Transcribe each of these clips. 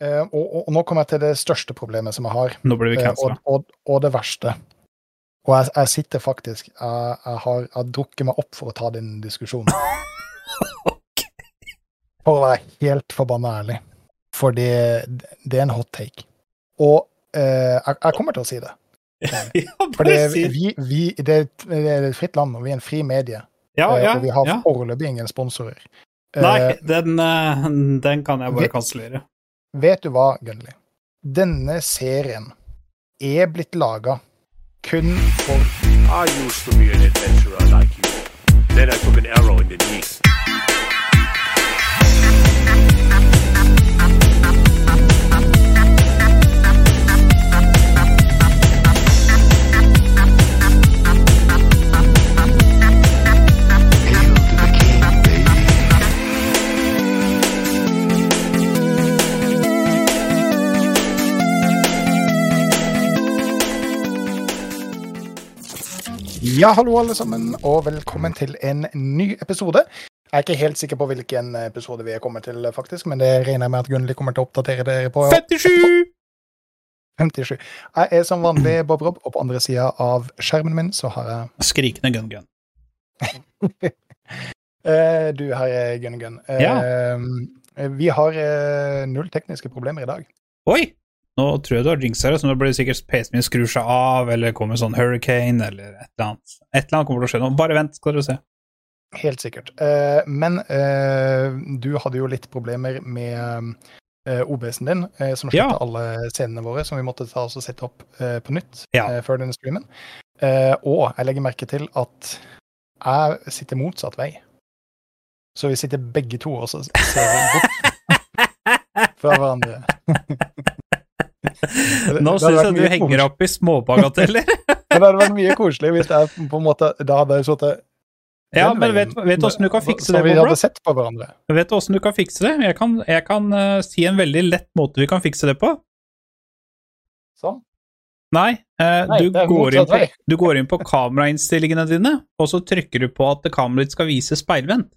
Eh, og, og, og nå kommer jeg til det største problemet som jeg har, Nå blir vi eh, cancela. og, og, og det verste. Og jeg, jeg sitter faktisk Jeg, jeg, har, jeg drukket meg opp for å ta den diskusjonen. For å være helt forbanna ærlig. For det, det er en hot take. Og eh, jeg, jeg kommer til å si det. For det, vi, vi, det, et- det er et fritt land, og vi er en fri medie. Ja, ja, og vi har ja. foreløpig ingen sponsorer. Nei, den, den kan jeg bare kansellere. Vet du hva, Gunnli? Denne serien er blitt laga kun for I used to be an adventurer like you. Then I took an arrow in the knee. Ja, hallo alle sammen, og velkommen til en ny episode. Jeg er ikke helt sikker på hvilken episode vi er kommet til, faktisk, men det regner jeg med at Gunnli kommer til å oppdatere dere på. 57! 57. Jeg er som vanlig Bob Rob, og på andre sida av skjermen min så har jeg Skrikende gun-gun. eh, Du her er Gun Gun. Eh, Ja. Vi har eh, null tekniske problemer i dag. Oi! Nå tror jeg du har jinxa det, så nå blir det sikkert PC-en min skrur seg av, eller kommer sånn hurricane, eller et eller annet. Et eller annet kommer til å skje nå. Bare vent, skal dere se. Helt sikkert. Eh, men eh, du hadde jo litt problemer med eh, OBS-en din, eh, som sletta Ja. alle scenene våre, som vi måtte ta oss og sette opp eh, på nytt Ja. eh, før denne streamen. Eh, og jeg legger merke til at jeg sitter motsatt vei. Så vi sitter begge to og ser bort fra hverandre. Nå Det syns jeg du henger opp i småbagateller. Det hadde vært mye koselig hvis jeg på en måte Da hadde jeg sittet Ja, men vet vet du åssen du kan fikse så det, vi Bobra? hadde sett på hverandre. Vet du åssen du kan fikse det? Jeg kan, jeg kan uh, si en veldig lett måte vi kan fikse det på. Sånn. Nei, uh, Nei, du, er går på, du går inn på kamerainnstillingene dine, og så trykker du på at kameraet ditt skal vise speilvendt.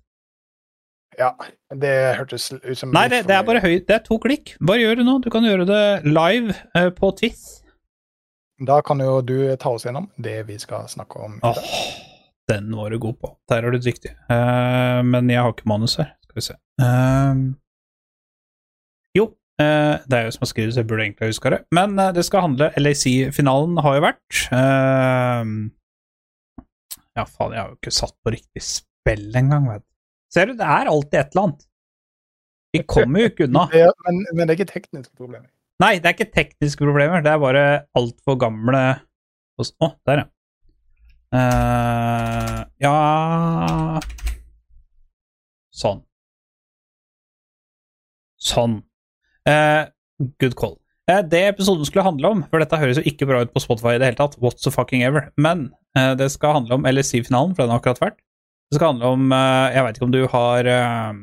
Ja, det hørtes ut som Nei, det, det er bare høyt. Det er to klikk. Bare gjør det nå. Du kan gjøre det live uh, på Twist. Da kan jo du ta oss gjennom det vi skal snakke om. Åh, oh, den var du god på. Der er du dyktig. Uh, men jeg har ikke manus her. Skal vi se. Uh, jo, eh, det er jo som å skrive, så jeg burde egentlig huske det. Men eh, det skal handle LAC-finalen har jo vært. Eh, ja, faen, jeg har jo ikke satt på riktig spill engang, vet du. Ser du, det er alltid et eller annet. Vi kommer jo ikke unna. Er, men, men det er ikke tekniske problemer. Nei, det er ikke tekniske problemer, det er bare altfor gamle Å, oh, der, ja. Uh, ja Sånn. Sånn. Uh, good call. Eh, det episoden skulle handle om, for dette høres jo ikke bra ut på Spotify i det hele tatt, what's the fucking ever, men det skal handle om LSI-finalen, for den har akkurat vært. Det skal handle om eh, Jeg veit ikke om du har eh,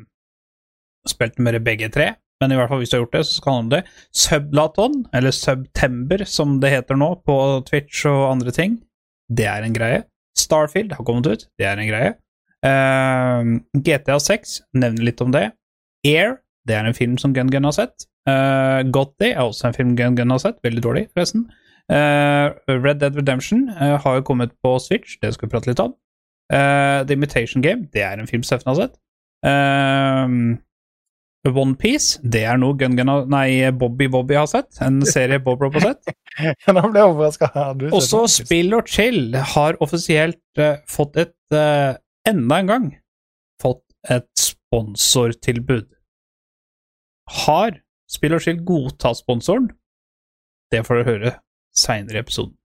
spilt med begge tre, men i hvert fall hvis du har gjort det, så skal det handle om det. Sublaton, eller Subtember som det heter nå, på Twitch og andre ting, det er en greie. Starfield har kommet ut, det er en greie. Uh, GTA 6, nevner litt om det. Air, det er en film som Gun Gun har sett. Uh, Gotti er også en film Gun Gun har sett, veldig dårlig, forresten. Uh, Red Dead Redemption uh, har jo kommet på Switch, det skal vi prate litt om. Eh, The Imitation Game, det er en film Steffen har sett. Uh, OnePiece, det er noe Gun Gun nei, Bobby Bobby har sett. En serie Bob Rob har sett. Nå ble jeg overraska. Også Spill og Chill har offisielt uh, fått et uh, Enda en gang fått et sponsortilbud. Har Spill og Chill godtatt sponsoren? Det får dere høre seinere i episoden.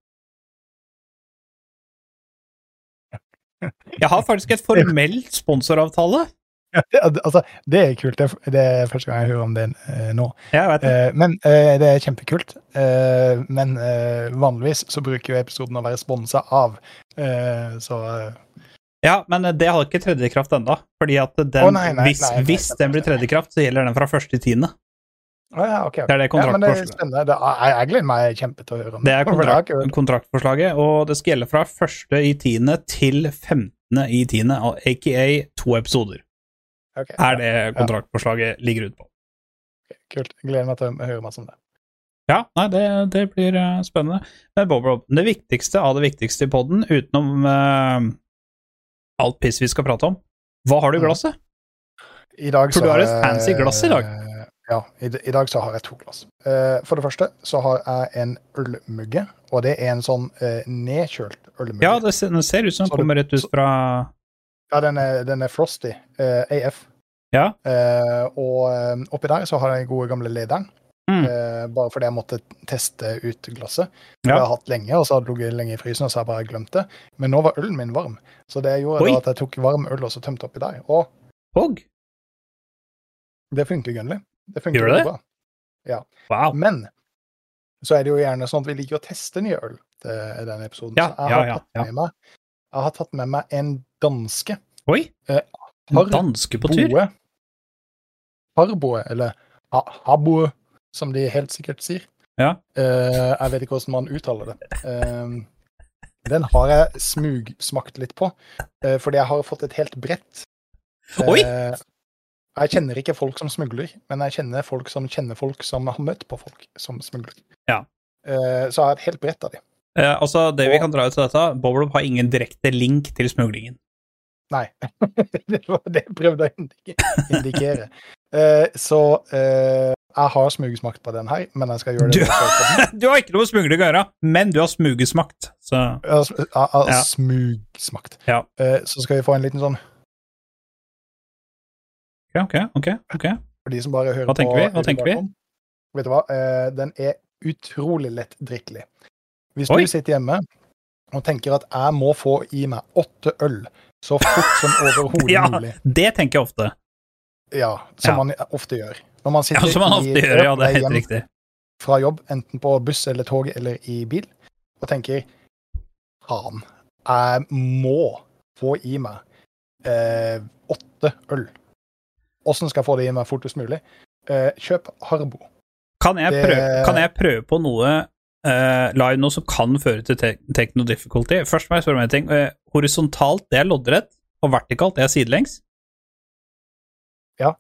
Jeg har faktisk et formelt sponsoravtale. Altså, det er kult. Det er, det første gang jeg hører om det eh, nå. Jeg det. Eh, men eh, det er kjempekult. Men vanligvis så bruker jo episoden å være sponsa av, så Ja, men det har ikke tredjekraft ennå. Fordi at den, oh, nei, nei, hvis, nei, hvis den blir tredjekraft, kraft, så gjelder den fra første tiende. Ja, okay, okay. Det er det Ja, det er kontraktforslaget. Jeg, gleder meg kjempe til å høre om Det er kontrakt, kontraktforslaget, og det skal gjelde fra første i tiende til 15. i tiende, aka to episoder. Okay, Er det kontraktforslaget ligger ute på. kult. Jeg gleder meg til å høre masse om det. Ja, nei, det, det blir eh, spennende. Men Bob Rob, det viktigste av det viktigste i poden, utenom uh, alt piss vi skal prate om, hva har du i Mm. glasset? I dag For så du har har et fancy glass i dag. Ja, i, i dag så har jeg to glass. Uh, for det første så har jeg en ølmugge, og det er en sånn uh, nedkjølt ølmugge. Ja, det ser, den ser ut som den kommer rett ut fra Ja, den er, den er frosty. Uh, AF. Ja. Eh, og eh, oppi der så har jeg den gode gamle lederen. Mm. Eh, bare fordi jeg måtte teste ut glasset. Det Ja. har jeg hatt lenge, og så hadde det ligget lenge i frysen, og så har jeg bare glemt det. Men nå var ølen min varm, så det gjorde Oi. da at jeg tok varm øl og så tømte oppi der. Og Hogg. det funker gønnlig. Det funker Gjør det Bra. Ja. Wow. Men så er det jo gjerne sånn at vi liker å teste nye øl til denne episoden. Ja, så jeg har, ja, ja. Med meg, jeg har tatt med meg en danske Oi. Eh, En danske på tur? Harboe, eller ha- haboe, som de helt sikkert sier. Ja. Eh, jeg vet ikke hvordan man uttaler det. Eh, den har jeg smugsmakt litt på, eh, fordi jeg har fått et helt brett. Oi! Jeg kjenner ikke folk som smugler, men jeg kjenner folk som kjenner folk som har møtt på folk som smugler. Ja. Eh, så jeg har et helt brett av dem. Eh, altså, det vi kan dra ut av dette, Boblop har ingen direkte link til smuglingen. Nei. det var det jeg prøvde å indikere. Eh, så eh, jeg har smugesmakt på den her, men jeg skal gjøre det. Du, du har ikke noe smugling å gjøre, men du har smugesmakt, så Jeg har jeg har Ja. Smugsmakt. Ja. Eh, så skal vi få en liten sånn Ok, ok, ok. ok. for de som bare hører Hva tenker på vi? Hva tenker vi? Vet du hva? Eh, den er utrolig lett drikkelig. Hvis Oi. du sitter hjemme og tenker at jeg må få i meg åtte øl så fort som overhodet Ja, mulig, det tenker jeg ofte. ja, som Ja. man ofte gjør Når man Ja, som man ofte i gjør, ja, det er helt riktig. fra jobb, enten på buss eller tog eller i bil, og tenker faen, jeg må få i meg eh, åtte øl. Åssen skal jeg få det i meg fortest mulig? Eh, kjøp Harbo. Kan jeg, Det- prøve, kan jeg prøve på noe eh, live nå som kan føre til te techno difficulty? Først må jeg spørre om en ting. Eh, horisontalt, det er loddrett, og vertikalt, det er sidelengs. Ja.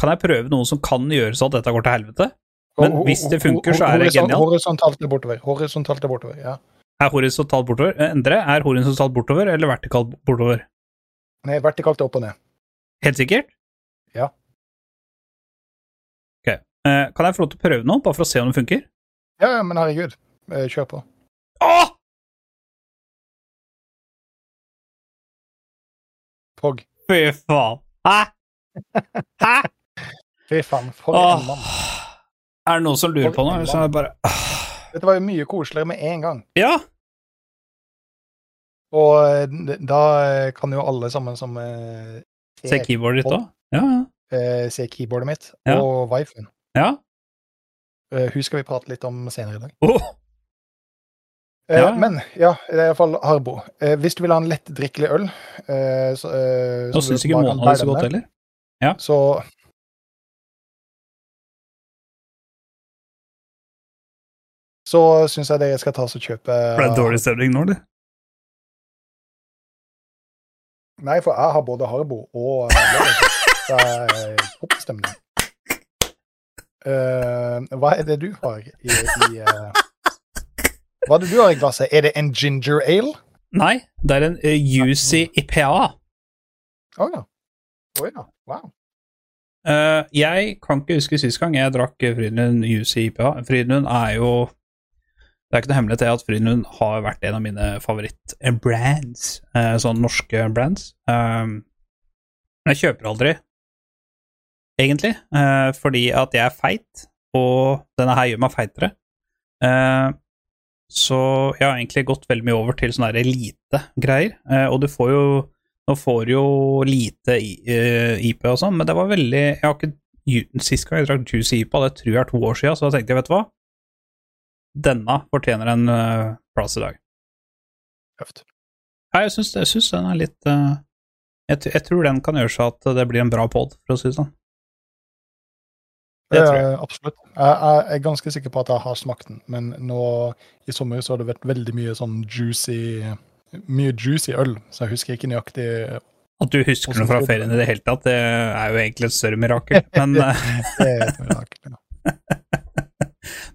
Kan jeg prøve noe som kan gjøre så at dette går til helvete? Men hvis det funker, så er det genialt. Horisontalt er bortover. Horisontalt er bortover, ja. Er horisontalt bortover? Eh, Endre, er horisontalt bortover eller vertikalt bortover? Nei, vertikalt er opp og ned. Helt sikkert? Ja. Ok. Eh, kan jeg få lov til å prøve noe, bare for å se om det funker? Ja, ja, men herregud. Eh, kjør på. Åh! Pog. Fy faen. Hæ? Hæ? Fy faen, for en mann. Er det noen som lurer på noe? en Så er det bare Dette var jo mye koseligere med en gang. Ja! Og eh, da kan jo alle sammen som Se keyboardet ditt òg. Ja, ja. eh, se keyboardet mitt, Ja. og wifen. ja. Eh, hun skal vi prate litt om senere i dag. Oh. Eh, Ja. Men ja, det er iallfall Harbo. Eh, hvis du vil ha en lettdrikkelig øl eh, så, eh, Nå syns ikke Mona det så godt heller. Så Så syns jeg dere skal ta oss og kjøpe Ble det dårlig stemning nå, eller? Nei, for jeg har både Harbo og jeg er topp stemning. Eh, hva er det du har i, i uh, Hva er det du har i glasset? Er det en ginger ale? Nei, det er en uh, juicy IPA. Å ja. Oh, ja. Wow. Uh, jeg kan ikke huske sist gang jeg drakk Frydenlund juicy IPA. Frydenlund er jo Det er ikke noe hemmelighet til at Frydenlund har vært en av mine favoritt-brands. Uh, sånn norske brands. Um, jeg kjøper aldri, egentlig, eh, fordi at jeg er feit, og denne her gjør meg feitere. Eh, så jeg har egentlig gått veldig mye over til sånne elite-greier, eh, og du får jo nå får jo lite IP og sånn, men det var veldig jeg har ikke, Sist gang jeg drakk Juicy IPA, det tror jeg er to år siden, så da tenkte jeg, vet du hva? Denne fortjener en plass i dag. Tøft. Nei, jeg syns, den er litt jeg, jeg tror den kan gjøre seg at det blir en bra pod, for å si det sånn. Det tror jeg. Eh, absolutt. Jeg, jeg er ganske sikker på at jeg har smakt den, men nå i sommer så har det vært veldig mye sånn juicy Mye juicy øl, så jeg husker ikke nøyaktig At du husker noe fra ferien i det hele tatt, det er jo egentlig et større mirakel, men eh.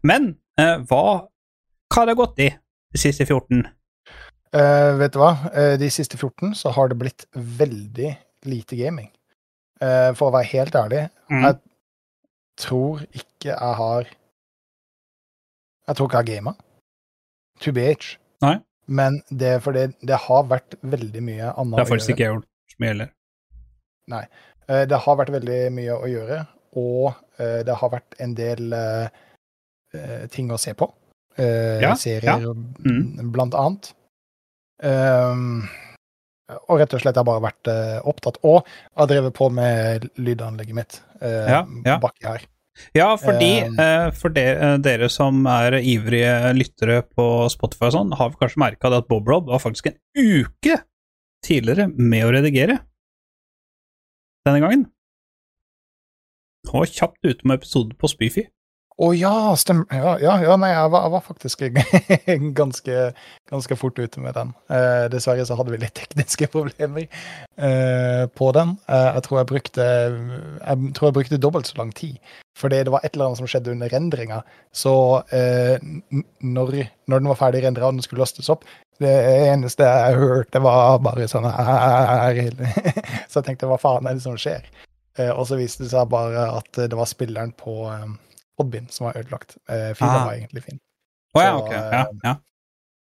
Men eh, hva har det gått i de siste 14? Uh, vet du hva? Eh, de siste 14 så har det blitt veldig lite gaming. Uh, for å være helt ærlig, Mm. jeg tror ikke jeg har Jeg tror ikke jeg har gama. To BH. Nei. Men det er fordi det har vært veldig mye annet Det har faktisk ikke jeg gjort mye heller. Nei. Det har vært veldig mye å gjøre, og eh, det har vært en del eh, eh, ting å se på. Eh, Ja, serier, ja. Mm. blant annet. Um, og rett og slett har bare vært eh, opptatt. Og har drevet på med lydanlegget mitt eh, Ja, ja. baki her. Ja, fordi eh, for de, dere som er ivrige lyttere på Spotify og sånn, har kanskje merka at Bob Rob var faktisk en uke tidligere med å redigere denne gangen. Og kjapt ute med episode på Spyfy. Å ja, stemmer. Ja, ja, ja, nei, jeg var, jeg var faktisk ganske, ganske fort ute med den. Eh, dessverre så hadde vi litt tekniske problemer eh, på den. Eh, jeg tror jeg brukte jeg tror jeg brukte dobbelt så lang tid. Fordi det var et eller annet som skjedde under rendringa. Så eh, når, når den var ferdig rendra og den skulle lastes opp, det eneste jeg hørte, var bare sånn. Så jeg tenkte hva faen er det som skjer? Eh, og så viste det seg bare at det var spilleren på eh, Podbind som var ødelagt. Eh, Filen Ah. var egentlig fin. Oh, ja, Så, ok. Ja, ja.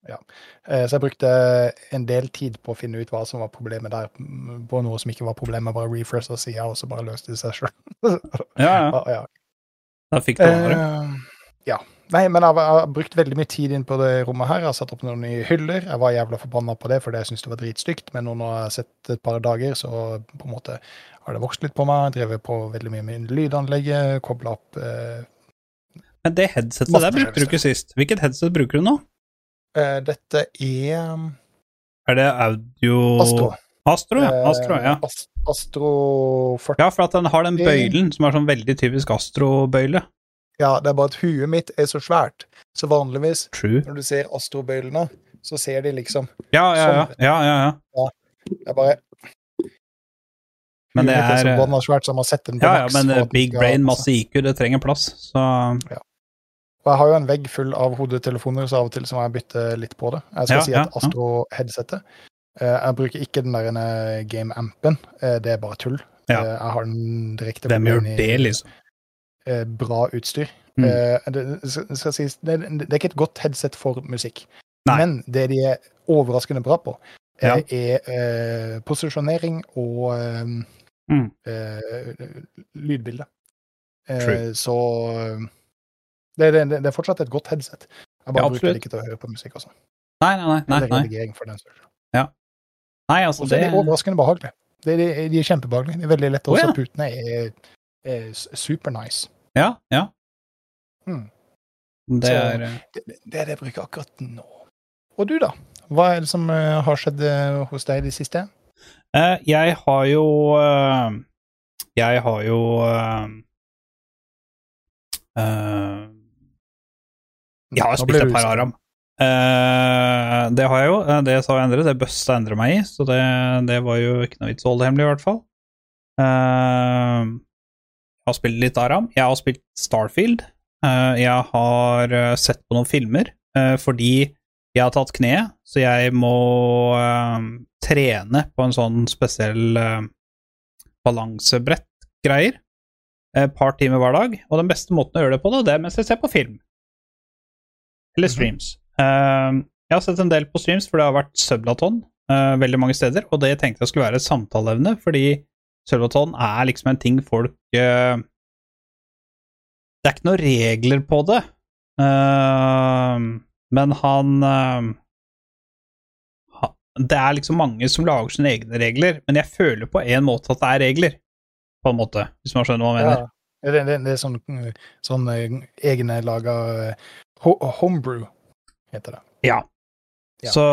Ja. så jeg brukte en del tid på å finne ut hva som var problemet der, på noe som ikke var problemet. Bare refresha sida, og så bare løste det seg sjøl. ja, ja. ja. Da fikk du over det. Eh, ja. Nei, men jeg, har- jeg har brukt veldig mye tid inn på det rommet her. Jeg har satt opp noen nye hyller. Jeg var jævla forbanna på det, fordi jeg syntes det var dritstygt. Men nå når jeg har sett et par dager, så på en måte har det vokst litt på meg. Drevet på veldig mye med lydanlegget, kobla opp eh, Men det headsetet der brukte du ikke sist. Hvilket headset bruker du nå? eh, Dette er um, Er det audio Astro. Astro, ja. Astro, ja. Eh, Astro 40. Ja, for at den har den bøylen som er sånn veldig typisk Astro-bøyle. Ja, det er bare at huet mitt er så svært. Så vanligvis, True. når du ser Astro-bøylene, så ser de liksom Ja, ja, ja. Sånn. ja, ja, ja. Det er bare Men det er, er så eh, svært, så må den på Ja, ja, men eh, big skal brain, masse IQ, det trenger plass. Så ja. Og jeg har jo en vegg full av hodetelefoner, så av og til så må jeg bytte litt på det. Jeg skal Ja, si ja, at Astro-headsetet eh, Jeg bruker ikke den der game-ampen. Det er bare tull. Ja. Jeg har den direkte hvem gjør det, liksom? Eh, bra utstyr. Mm. Eh, det, det skal, sies, det, det er ikke et godt headset for musikk. Nei. Men det de er overraskende bra på, eh, Ja. er eh, posisjonering og eh, Mm. eh, lydbilde. Eh, så eh, det, det, det er fortsatt et godt headset. Jeg bare Ja, bruker det ikke til å høre på musikk og sånn. Nei, nei, nei. nei, nei. redigering for den skyld. nei altså, Og så det er de overraskende behagelige. De, de, de er kjempebehagelige. De er veldig lette. Å, Også ja. putene er, er s- super nice. Ja, ja. Mm. Det er eh, Det, det er det jeg bruker akkurat nå. Og du, da? Hva er det som eh, har skjedd eh, hos deg i det siste? Jeg har jo Jeg har jo Jeg har spilt et par. Aram. Det har jeg jo. Det sa jeg endre. Det bøsta endre meg i, så det, det var jo ikke noe vits å holde hemmelig, i hvert fall. Har spilt litt Aram. Jeg har spilt Starfield. Eh, jeg har eh, sett på noen filmer eh, fordi jeg har tatt kneet, så jeg må trene på en sånn spesiell uh, balansebrett-greier. Et par timer hver dag. Og den beste måten å gjøre det på, da, det er mens jeg ser på film. Eller Mhm. streams. Jeg har sett en del på streams, for det har vært Sublaton veldig mange steder, og det tenkte jeg skulle være et samtaleevne, fordi Sublaton er liksom en ting folk uh, Det er ikke noen regler på det, uh, men han uh, Det er liksom mange som lager sine egne regler, men jeg føler på en måte at det er regler, på en måte, hvis man skjønner hva jeg mener. Ja, det, det, det er sånn, sånn egne laga homebrew, heter det. Ja. Ja, så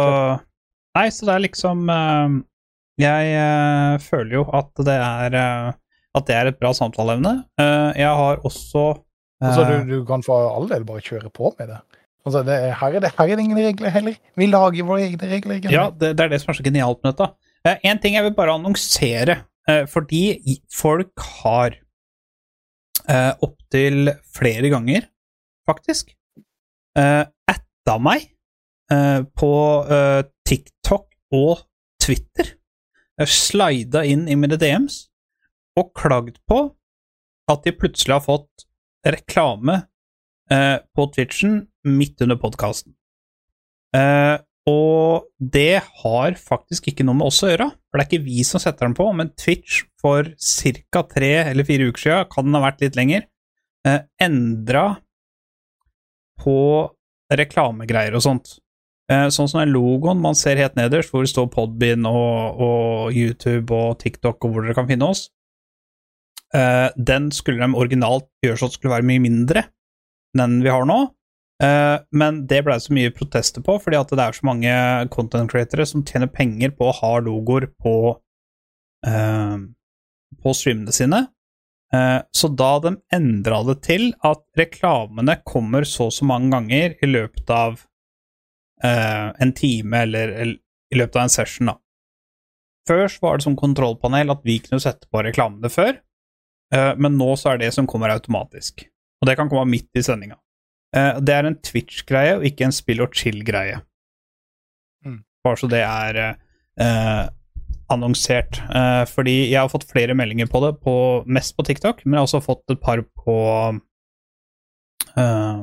Nei, så det er liksom Jeg eh, føler jo at det er eh, At det er et bra samtaleevne. Eh, jeg har også eh, Altså, du, du kan for all del bare kjøre på med det. Altså, det er, her, er det, her er det ingen regler heller. Vi lager våre egne regler. Ikke? Ja, det, det er det som er så genialt med dette. Én en ting jeg vil bare annonsere, eh, fordi folk har uh, opptil flere ganger, faktisk. Atta meg eh, på eh, TikTok og Twitter. Jeg slida inn i mine DMs og klagd på at de plutselig har fått reklame eh, på Twitchen midt under podkasten. Eh, og det har faktisk ikke noe med oss å gjøre, for det er ikke vi som setter den på, men Twitch for ca. tre eller fire uker siden, kan den ha vært litt lenger, eh, endra på reklamegreier og sånt. Eh, sånn som den logoen man ser helt nederst, hvor det står Podbin og, og YouTube og TikTok og hvor dere kan finne oss, eh, den skulle de originalt gjøre sånn at skulle være mye mindre enn den vi har nå. Eh, men det ble så mye protester på, fordi at det er så mange content createre som tjener penger på å ha logoer på, på streamene sine. Så da de endra det til at reklamene kommer så og så mange ganger i løpet av eh, en time eller, eller, i løpet av en session, da. Først var det som kontrollpanel at vi kunne sette på reklamene før, eh, men nå så er det som kommer automatisk. Og det kan komme midt i sendinga. Eh, det er en Twitch-greie og ikke en spill og chill-greie. Mm. Bare så det er eh, annonsert. Eh, fordi jeg har fått flere meldinger på det, på, mest på TikTok, men jeg har også fått et par på, eh,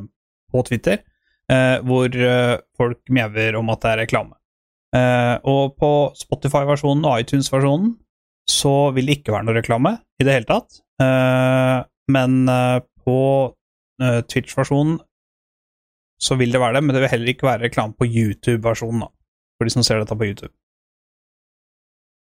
på Twitter, hvor eh, folk mjauer om at det er reklame. Eh, og på Spotify-versjonen og iTunes-versjonen så vil det ikke være noe reklame i det hele tatt. Eh, men eh, på eh, Twitch-versjonen så vil det være det, men det vil heller ikke være reklame på YouTube-versjonen. For de som ser dette på YouTube.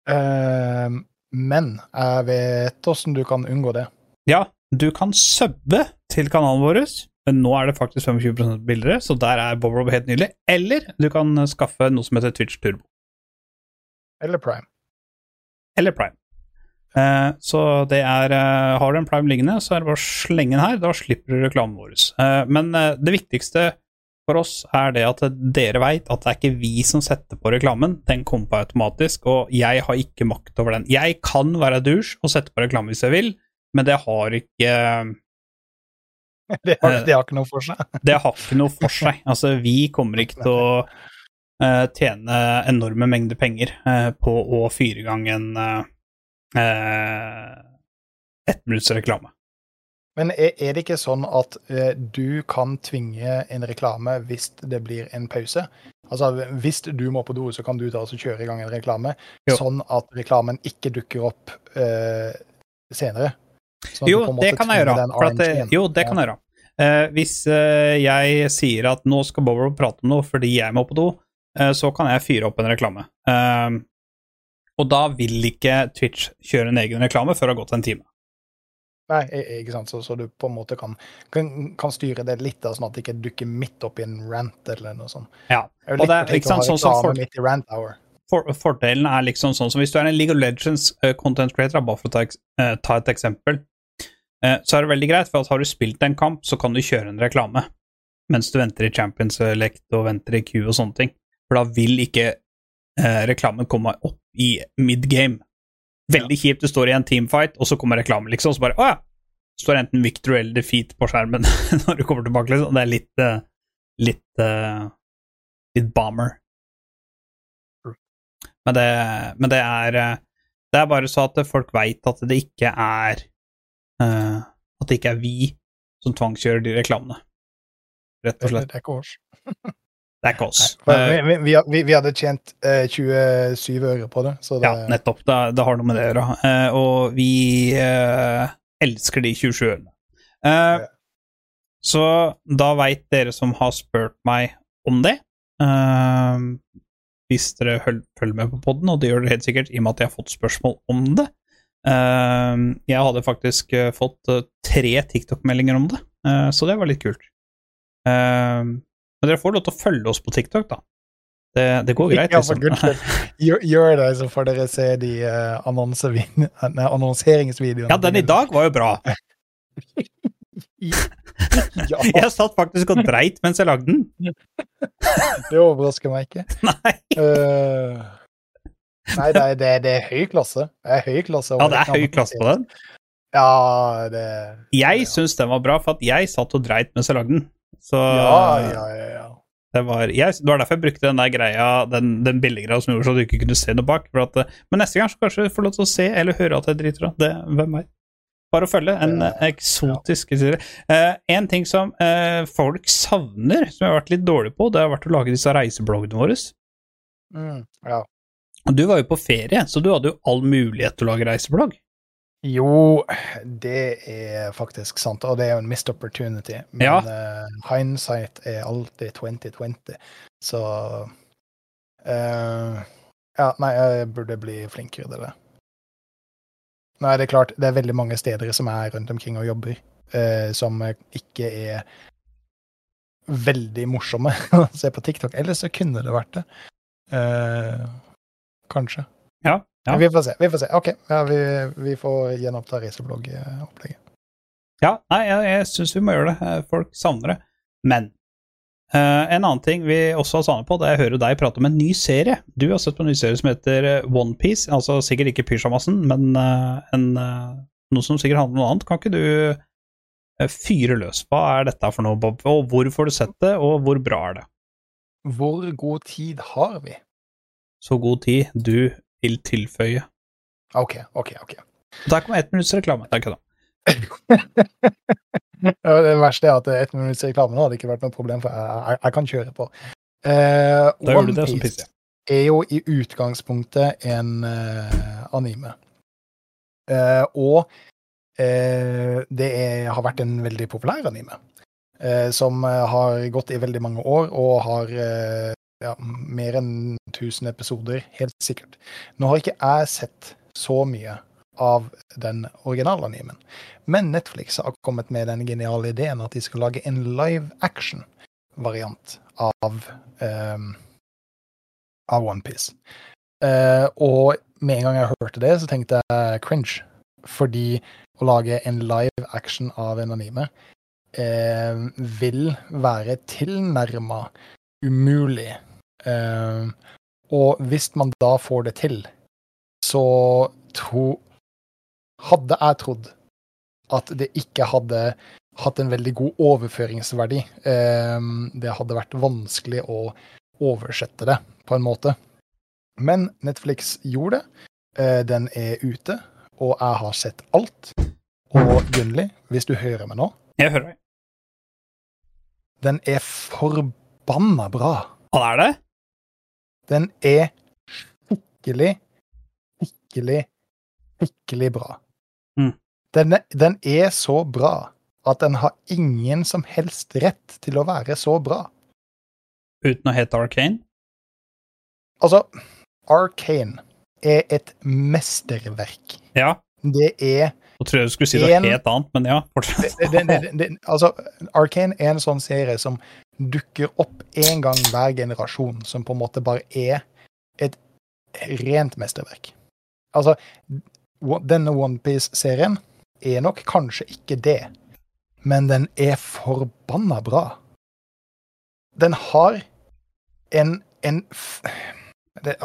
Uh, men jeg vet åssen du kan unngå det. Ja, du kan subbe til kanalen vår, men nå er det faktisk 25% billigere, så der er Bobrob helt nydelig. Eller du kan skaffe noe som heter Twitch Turbo. Eller Prime. Eller Prime. Eh, så det er eh, Har du en Prime liggende, så er det bare å slenge den her. Da slipper du reklamen vår. Eh, men eh, det viktigste for oss er det at dere veit at det er ikke vi som setter på reklamen. Den kommer på automatisk, og jeg har ikke makt over den. Jeg kan være douche og sette på reklame hvis jeg vil, men det har ikke Det har, Eh. det har ikke noe for seg. Det har ikke noe for seg. Altså, vi kommer ikke til å uh, tjene enorme mengder penger uh, på å fyre i gang en uh, ettminutts reklame. Men er, er det ikke sånn at uh, du kan tvinge en reklame hvis det blir en pause? Altså Hvis du må på do, så kan du ta og kjøre i gang en reklame, Jo. sånn at reklamen ikke dukker opp uh, senere? Jo, det kan jeg gjøre. At, jo, det kan jeg gjøre. Uh, hvis uh, jeg sier at nå skal Bowler prate om noe fordi jeg må på do, uh, så kan jeg fyre opp en reklame. Eh, og da vil ikke Twitch kjøre en egen reklame før det har gått en time. Nei, ikke sant? Så, så du på en måte kan, kan, kan styre det litt, da, sånn at det ikke dukker midt opp i en rant eller noe sånt. Ja. Og det er- ikke sant, sånn som folk- midt i rant hour. For, fordelen er liksom sånn som hvis du er en League of Legends uh, content creator, bare for å ta, eh, ta et eksempel, uh, så er det veldig greit, for at har du spilt en kamp, så kan du kjøre en reklame mens du venter i Champions Elect og venter i Q og sånne ting. For da vil ikke reklamen komme opp i mid-game. Veldig kjipt, du står i en teamfight, og så kommer reklame, liksom, og så bare Å ja! Står enten victory eller defeat på skjermen når du kommer tilbake, liksom. Det er litt litt litt bomber. Men det, men det er eh, Det er bare så at folk veit at det ikke er uh, At det ikke er vi som tvangskjører de reklamene. Rett og slett. det er ikke oss. Det er ikke oss. Eh, vi, vi, vi, vi- hadde tjent uh, 27 øre på det, så det ja, nettopp. Det, det har noe med det å gjøre. Uh, og vi elsker de 27 ørene. Ja. Så da veit dere som har spurt meg om det Hvis dere følger med på poden, og det gjør dere helt sikkert i og med at jeg har fått spørsmål om det. Eh, jeg hadde faktisk eh, fått eh, tre TikTok-meldinger om det, eh, så det var litt kult. Eh, men dere får lov til å følge oss på TikTok, da. Det, det går greit. Liksom. Ja. Gjør, det, så får dere se de annonseringsvideoene. Ja, den i dag var jo bra. Ja, Jeg satt faktisk og dreit mens jeg lagde den. det overrasker meg ikke. Nei. Uh, nei, det er, det, er, det er høy klasse. Det er høy klasse. Ja, det er høy klasse på den. Ja, det Jeg Ja. syns den var bra, for at jeg satt og dreit mens jeg lagde den. Så Ja, ja, ja. ja. Det, var, jeg, det var derfor jeg brukte den der greia, den, den billiggreia som gjorde så du ikke kunne se noe bak. At, eh, men neste gang så kanskje du får lov til å se eller høre at jeg driter av. Det, hvem veit. Bare å følge. En eh, eksotisk serie. Eh, en ting som eh, folk savner, som jeg har vært litt dårlig på, det har vært å lage disse reisebloggene våre. Mm, ja. Du var jo på ferie, så du hadde jo all mulighet til å lage reiseblogg. Jo, det er faktisk sant, og det er jo en missed opportunity. Men Ja. uh, hindsight er alltid 2020, så uh, Ja, nei, jeg burde bli flinkere til det. Nei, det er klart, det er veldig mange steder som er rundt omkring og jobber, eh, som ikke er veldig morsomme å se på TikTok. Ellers så kunne det vært det. Eh, kanskje. Ja, ja. Vi får se. vi får se. OK, ja, vi, vi får gjenoppta racerblogg-opplegget. Ja, nei, jeg, jeg syns vi må gjøre det. Eh, Folk savner det. Men eh, en annen ting vi også har savnet på, det er å høre deg prate om en ny serie. Du har sett på en ny serie som heter eh, Onepiece. Altså sikkert ikke Pyjamasen, men uh, en, uh, noe som sikkert handler om noe annet. Kan ikke du fyre løs? Hva er dette for noe, Bob? Og hvor får du sett det, og hvor bra er det? Hvor god tid har vi? Så god tid du vil tilføye. OK, OK. ok. Der kom ett minutts reklame. Det er kødda. Ja, det verste er at ett minutts reklame hadde ikke vært noe problem, for jeg, jeg, jeg kan kjøre på. Eh, Da gjør du det, så One pisser er jo i utgangspunktet en eh, anime. Eh, og eh, det er, har vært en veldig populær anime. eh, som har gått i veldig mange år og har ja, mer enn 1000 episoder, helt sikkert. Nå har ikke jeg sett så mye av den originale animen, men Netflix har kommet med den geniale ideen at de skal lage en live action-variant av um, av OnePiece. Uh, og med en gang jeg hørte det, så tenkte jeg cringe. Fordi å lage en live action av en anime uh, vil være tilnærma umulig. Uh, og hvis man da får det til, så tro Hadde jeg trodd at det ikke hadde hatt en veldig god overføringsverdi. Eh, det hadde vært vanskelig å oversette det på en måte. Men Netflix gjorde det. Eh, Den er ute, og jeg har sett alt. Og Gunnli, hvis du hører meg nå, Jeg hører deg. den er forbanna bra. Hva er det? Den er skikkelig, skikkelig, skikkelig bra. Mm. Den, den er så bra at den har ingen som helst rett til å være så bra. Uten å hete Arcane? Altså, Arcane er et mesterverk. Ja. Det er Nå tror jeg du skulle si En- helt annet, men ja, det, det, det, det, altså, Arcane er en sånn serie som dukker opp én gang hver generasjon, som på en måte bare er et rent mesterverk. Altså, denne OnePiece-serien er nok kanskje ikke det, men den er forbanna bra. Den har en, en det,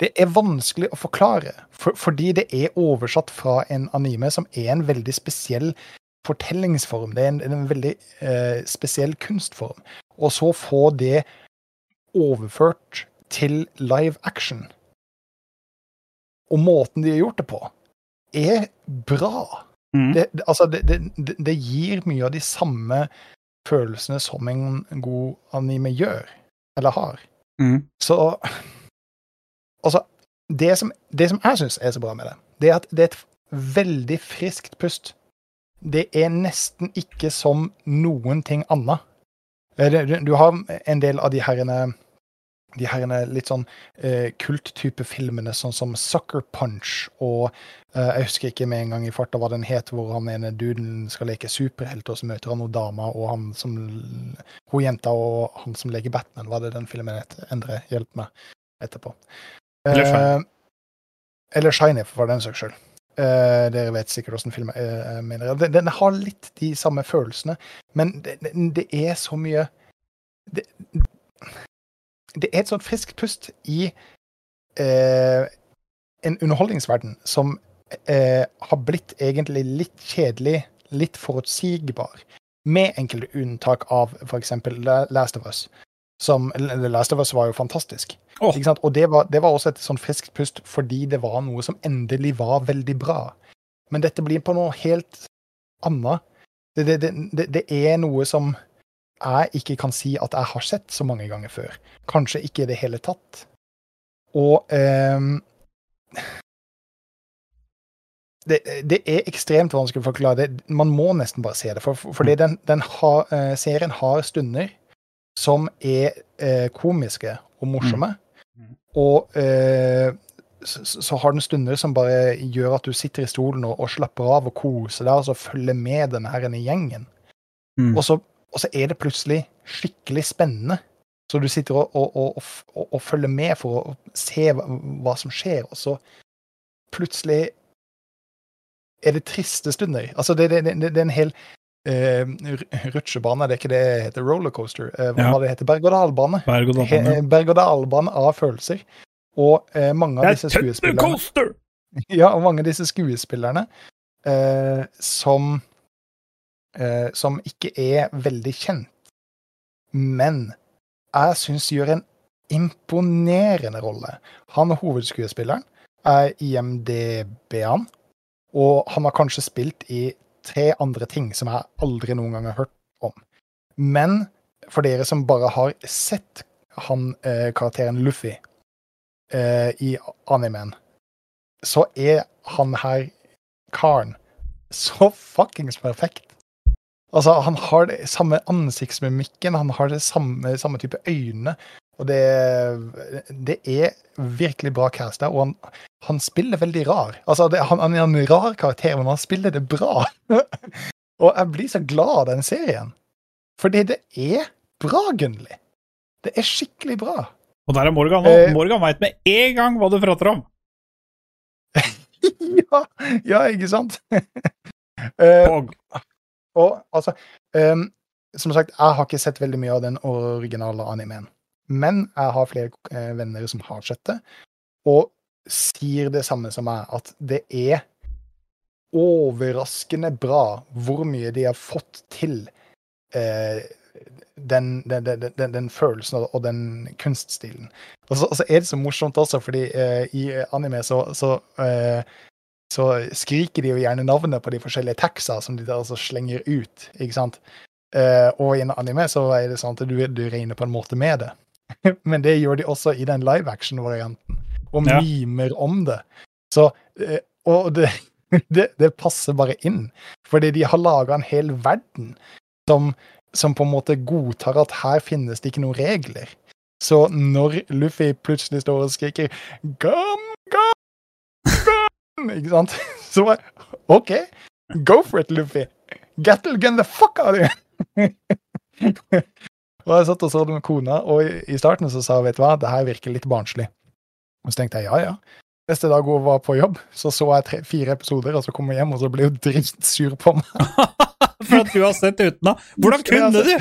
det er vanskelig å forklare, for, fordi det er oversatt fra en anime som er en veldig spesiell fortellingsform. Det er en, en veldig eh, spesiell kunstform. Og så få det overført til live action. Og måten de har gjort det på, er bra. Mm. Det, altså, det, det, det- gir mye av de samme følelsene som en god anime gjør, eller har. Mm. Så Altså, det som, det som jeg syns er så bra med det, det er at det er et veldig friskt pust. Det er nesten ikke som noen ting annet. Eh, Du, du har en del av de herrene de her litt sånn eh, kulttype filmene, sånn som Sucker Punch og eh, Jeg husker ikke med en gang i farta hva den het, hvor han ene duden skal leke superhelt, og så møter han noen damer, og han som Hun jenta og han som leker Batman, hva er det den filmen het? Endre, hjelp meg etterpå. Eller Shiny. Eh, eller Shiny, for den saks skyld. Eh, dere vet sikkert åssen film jeg eh, mener. Den, den har litt de samme følelsene, men det, det, det er så mye det, det er et sånt friskt pust i eh, en underholdningsverden som eh, har blitt egentlig litt kjedelig, litt forutsigbar. Med enkelte unntak av f.eks. Last of Us. Som, Last of Us var jo fantastisk. Oh. Og det var, det var også et sånn friskt pust fordi det var noe som endelig var veldig bra. Men dette blir på noe helt annet. Det, det, det, det, det er noe som jeg ikke kan si at jeg har sett så mange ganger før. Kanskje ikke i det hele tatt. Og um, det, det er ekstremt vanskelig å forklare. Det, man må nesten bare se det. For, for, fordi den, den har, eh, serien har stunder som er eh, komiske og morsomme. Mm. Og eh, så, så har den stunder som bare gjør at du sitter i stolen og, og slapper av og koser deg og så følger med denne her gjengen. Mm. Og så, og så er det plutselig skikkelig spennende. Så du sitter og, og, og, og, følger med for å se hva, hva som skjer, og så plutselig er det triste stunder. Altså, det, det, det, det er en hel uh, rutsjebane, det er ikke det det heter, rollercoaster. Uh, hva Ja. det heter? Berg-og-dal-bane. Berg-og-dal-bane av følelser. Og uh, mange av disse er skuespillerne ja, og mange av disse skuespillerne uh, som eh, Som ikke er veldig kjent, men jeg syns gjør en imponerende rolle. Han er hovedskuespilleren, er IMDb-en, og han har kanskje spilt i tre andre ting som jeg aldri noen gang har hørt om. Men for dere som bare har sett han eh, karakteren Luffy eh, i animen, så er han her karen så fuckings perfekt. Altså, han har det samme ansiktsmimikken, han har det samme, samme type øyne. Og det, det er virkelig bra casta, og han, han spiller veldig rar. Altså, det, han, han er en rar karakter, men han spiller det bra. og jeg blir så glad av den serien. Fordi det er bra, Gunnli. Det er skikkelig bra. Og der er Morgan nå. Eh. Morgan veit med en gang hva du prater om. ja, ja, ikke sant? Eh, Og altså um, Som sagt, jeg har ikke sett veldig mye av den originale animeen. Men jeg har flere eh, venner som har sett det, og sier det samme som meg, at det er overraskende bra hvor mye de har fått til eh, den, den, den, den, følelsen og- den kunststilen. Og så, og er det så morsomt også, fordi eh, i anime så, så eh, så skriker de jo gjerne navnet på de forskjellige taxa som de der altså slenger ut. ikke sant? Uh, og i en anime så er det sånn at du, du regner på en måte med det. Men det gjør de også i den live action-varianten, og Ja. mimer om det. Så, uh, og det, det, det passer bare inn, fordi de har laga en hel verden som, som på en måte godtar at her finnes det ikke noen regler. Så når Luffy plutselig står og skriker 'Gum, ikke sant? Så jeg, OK, go for it, Luffy. Gattle gun the fuck out of you! og jeg satt og så det med kona, og i, starten så sa hun, vet du hva, det her virker litt barnslig. Og så tenkte jeg ja, ja. Neste dag hun var på jobb, så så jeg tre, fire episoder, og så kom hun hjem, og så ble hun dritsur på meg. For at du har sett utenat. Hvordan kunne du?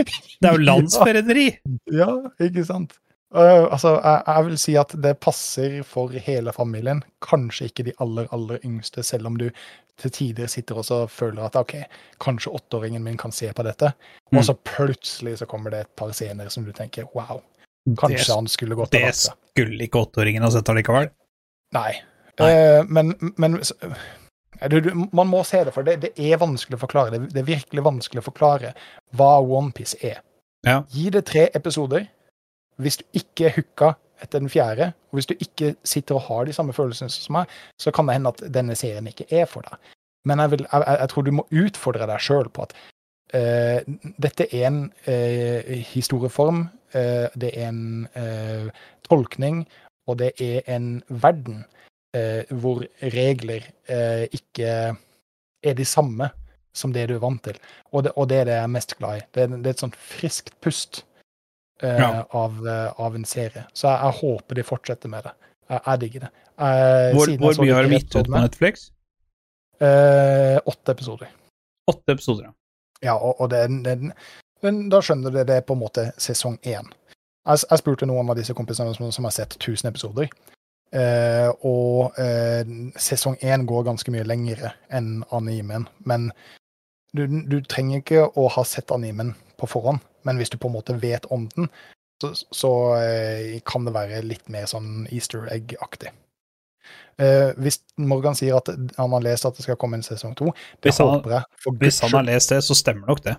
Det er jo landsforræderi. Ja, ikke sant? Øh, altså, jeg, jeg vil si at det passer for hele familien. Kanskje ikke de aller, aller yngste, selv om du til tider sitter og føler at ok, kanskje åtteåringen min kan se på dette. Mm. Og så plutselig så kommer det et par scener som du tenker wow, kanskje Det- han skulle gått Det av vakta. skulle ikke åtteåringen ha sett allikevel. Nei. Nei. Uh, men men s- eh, du, du, man må se det, for det, det er vanskelig å forklare. Det, det er virkelig vanskelig å forklare hva OnePiece er. Ja. Gi det tre episoder. Hvis du ikke er hooka etter den fjerde, og hvis du ikke sitter og har de samme følelsene som meg, så kan det hende at denne serien ikke er for deg. Men jeg, vil, jeg, jeg, tror du må utfordre deg sjøl på at uh, dette er en uh, historieform, uh, det er en tolkning, og det er en verden hvor regler ikke er de samme som det du er vant til. Og det, og det er det jeg er mest glad i. Det det er et sånt friskt pust Ja. av, eh, av en serie. Så jeg, jeg håper de fortsetter med det. Jeg, jeg digger det. Eh, Hvor, jeg hvor mye har de gitt ut på Netflix? Eh, åtte episoder. Åtte episoder, ja. Ja, og, og det, det, men da skjønner du det er på en måte sesong én. Jeg spurte noen av disse kompisene som, som har sett 1000 episoder, Eh, og eh, sesong én går ganske mye lengre enn animen. Men du, du trenger ikke å ha sett animen på forhånd, men hvis du på en måte vet om den, så, så eh, kan det være litt mer sånn easter egg-aktig. Uh, hvis Morgan sier at han har lest at det skal komme en sesong to, Hvis han- Hvis han har lest det, så stemmer nok det.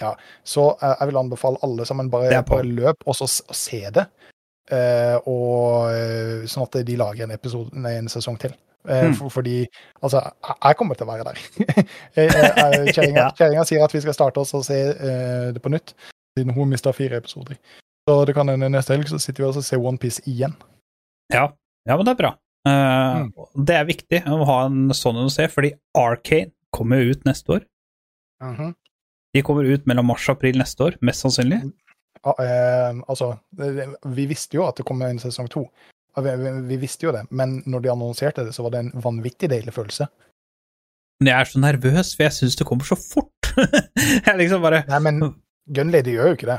Ja, Så uh, jeg vil anbefale alle sammen bare, bare løp og så se det. Uh, og sånn at de lager en, episode, nei, en sesong til. Hmm. for, fordi altså, jeg, kommer til å være der. Kjerringa Ja. sier at vi skal starte oss og se uh, det på nytt, siden hun mista fire episoder. Så det kan hende neste helg så sitter vi og ser OnePiece igjen. Ja, ja men det er bra. Uh, Mm. Det er viktig å ha en sånn en å se, fordi Arcane kommer ut neste år. Mhm. De kommer ut mellom mars og april neste år, mest sannsynlig. Ah, eh, altså, vi visste jo at det kom en sesong to. Ja, Vi, vi, vi visste jo det, men når de annonserte det, så var det en vanvittig deilig følelse. Men jeg er så nervøs, for jeg syns det kommer så fort. jeg liksom bare Nei, men Gunlady gjør jo ikke det.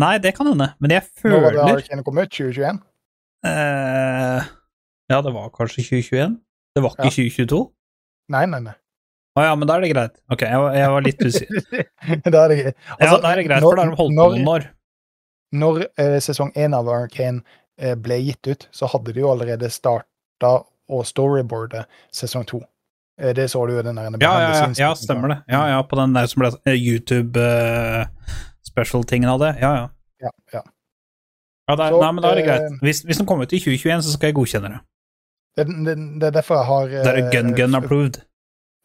Nei, det kan hende, men jeg føler Nå var det Arcane kom ut? 2021? Uh, Ja, det var kanskje 2021? Det var ikke Ja. 2022? Nei, nei, nei. Å ja, men da er det greit. Ok, jeg var, jeg var litt usikker. da er det greit. ja, Altså, da er det greit, når- for da har de holdt på noen år. Når eh, sesong én av Arcane eh, ble gitt ut, så hadde de jo allerede starta å storyboarde sesong to. Eh, det så du jo den der Ja, ja, ja, ja, stemmer det. Ja, ja, på den der som ble eh, YouTube-special-tingen av det. Ja, ja. Ja, ja. ja da, Så, nei, men da er det eh, greit. Hvis, hvis den kommer ut i 2021, så skal jeg godkjenne det. Det, det, det er derfor jeg har Det er gun gun approved.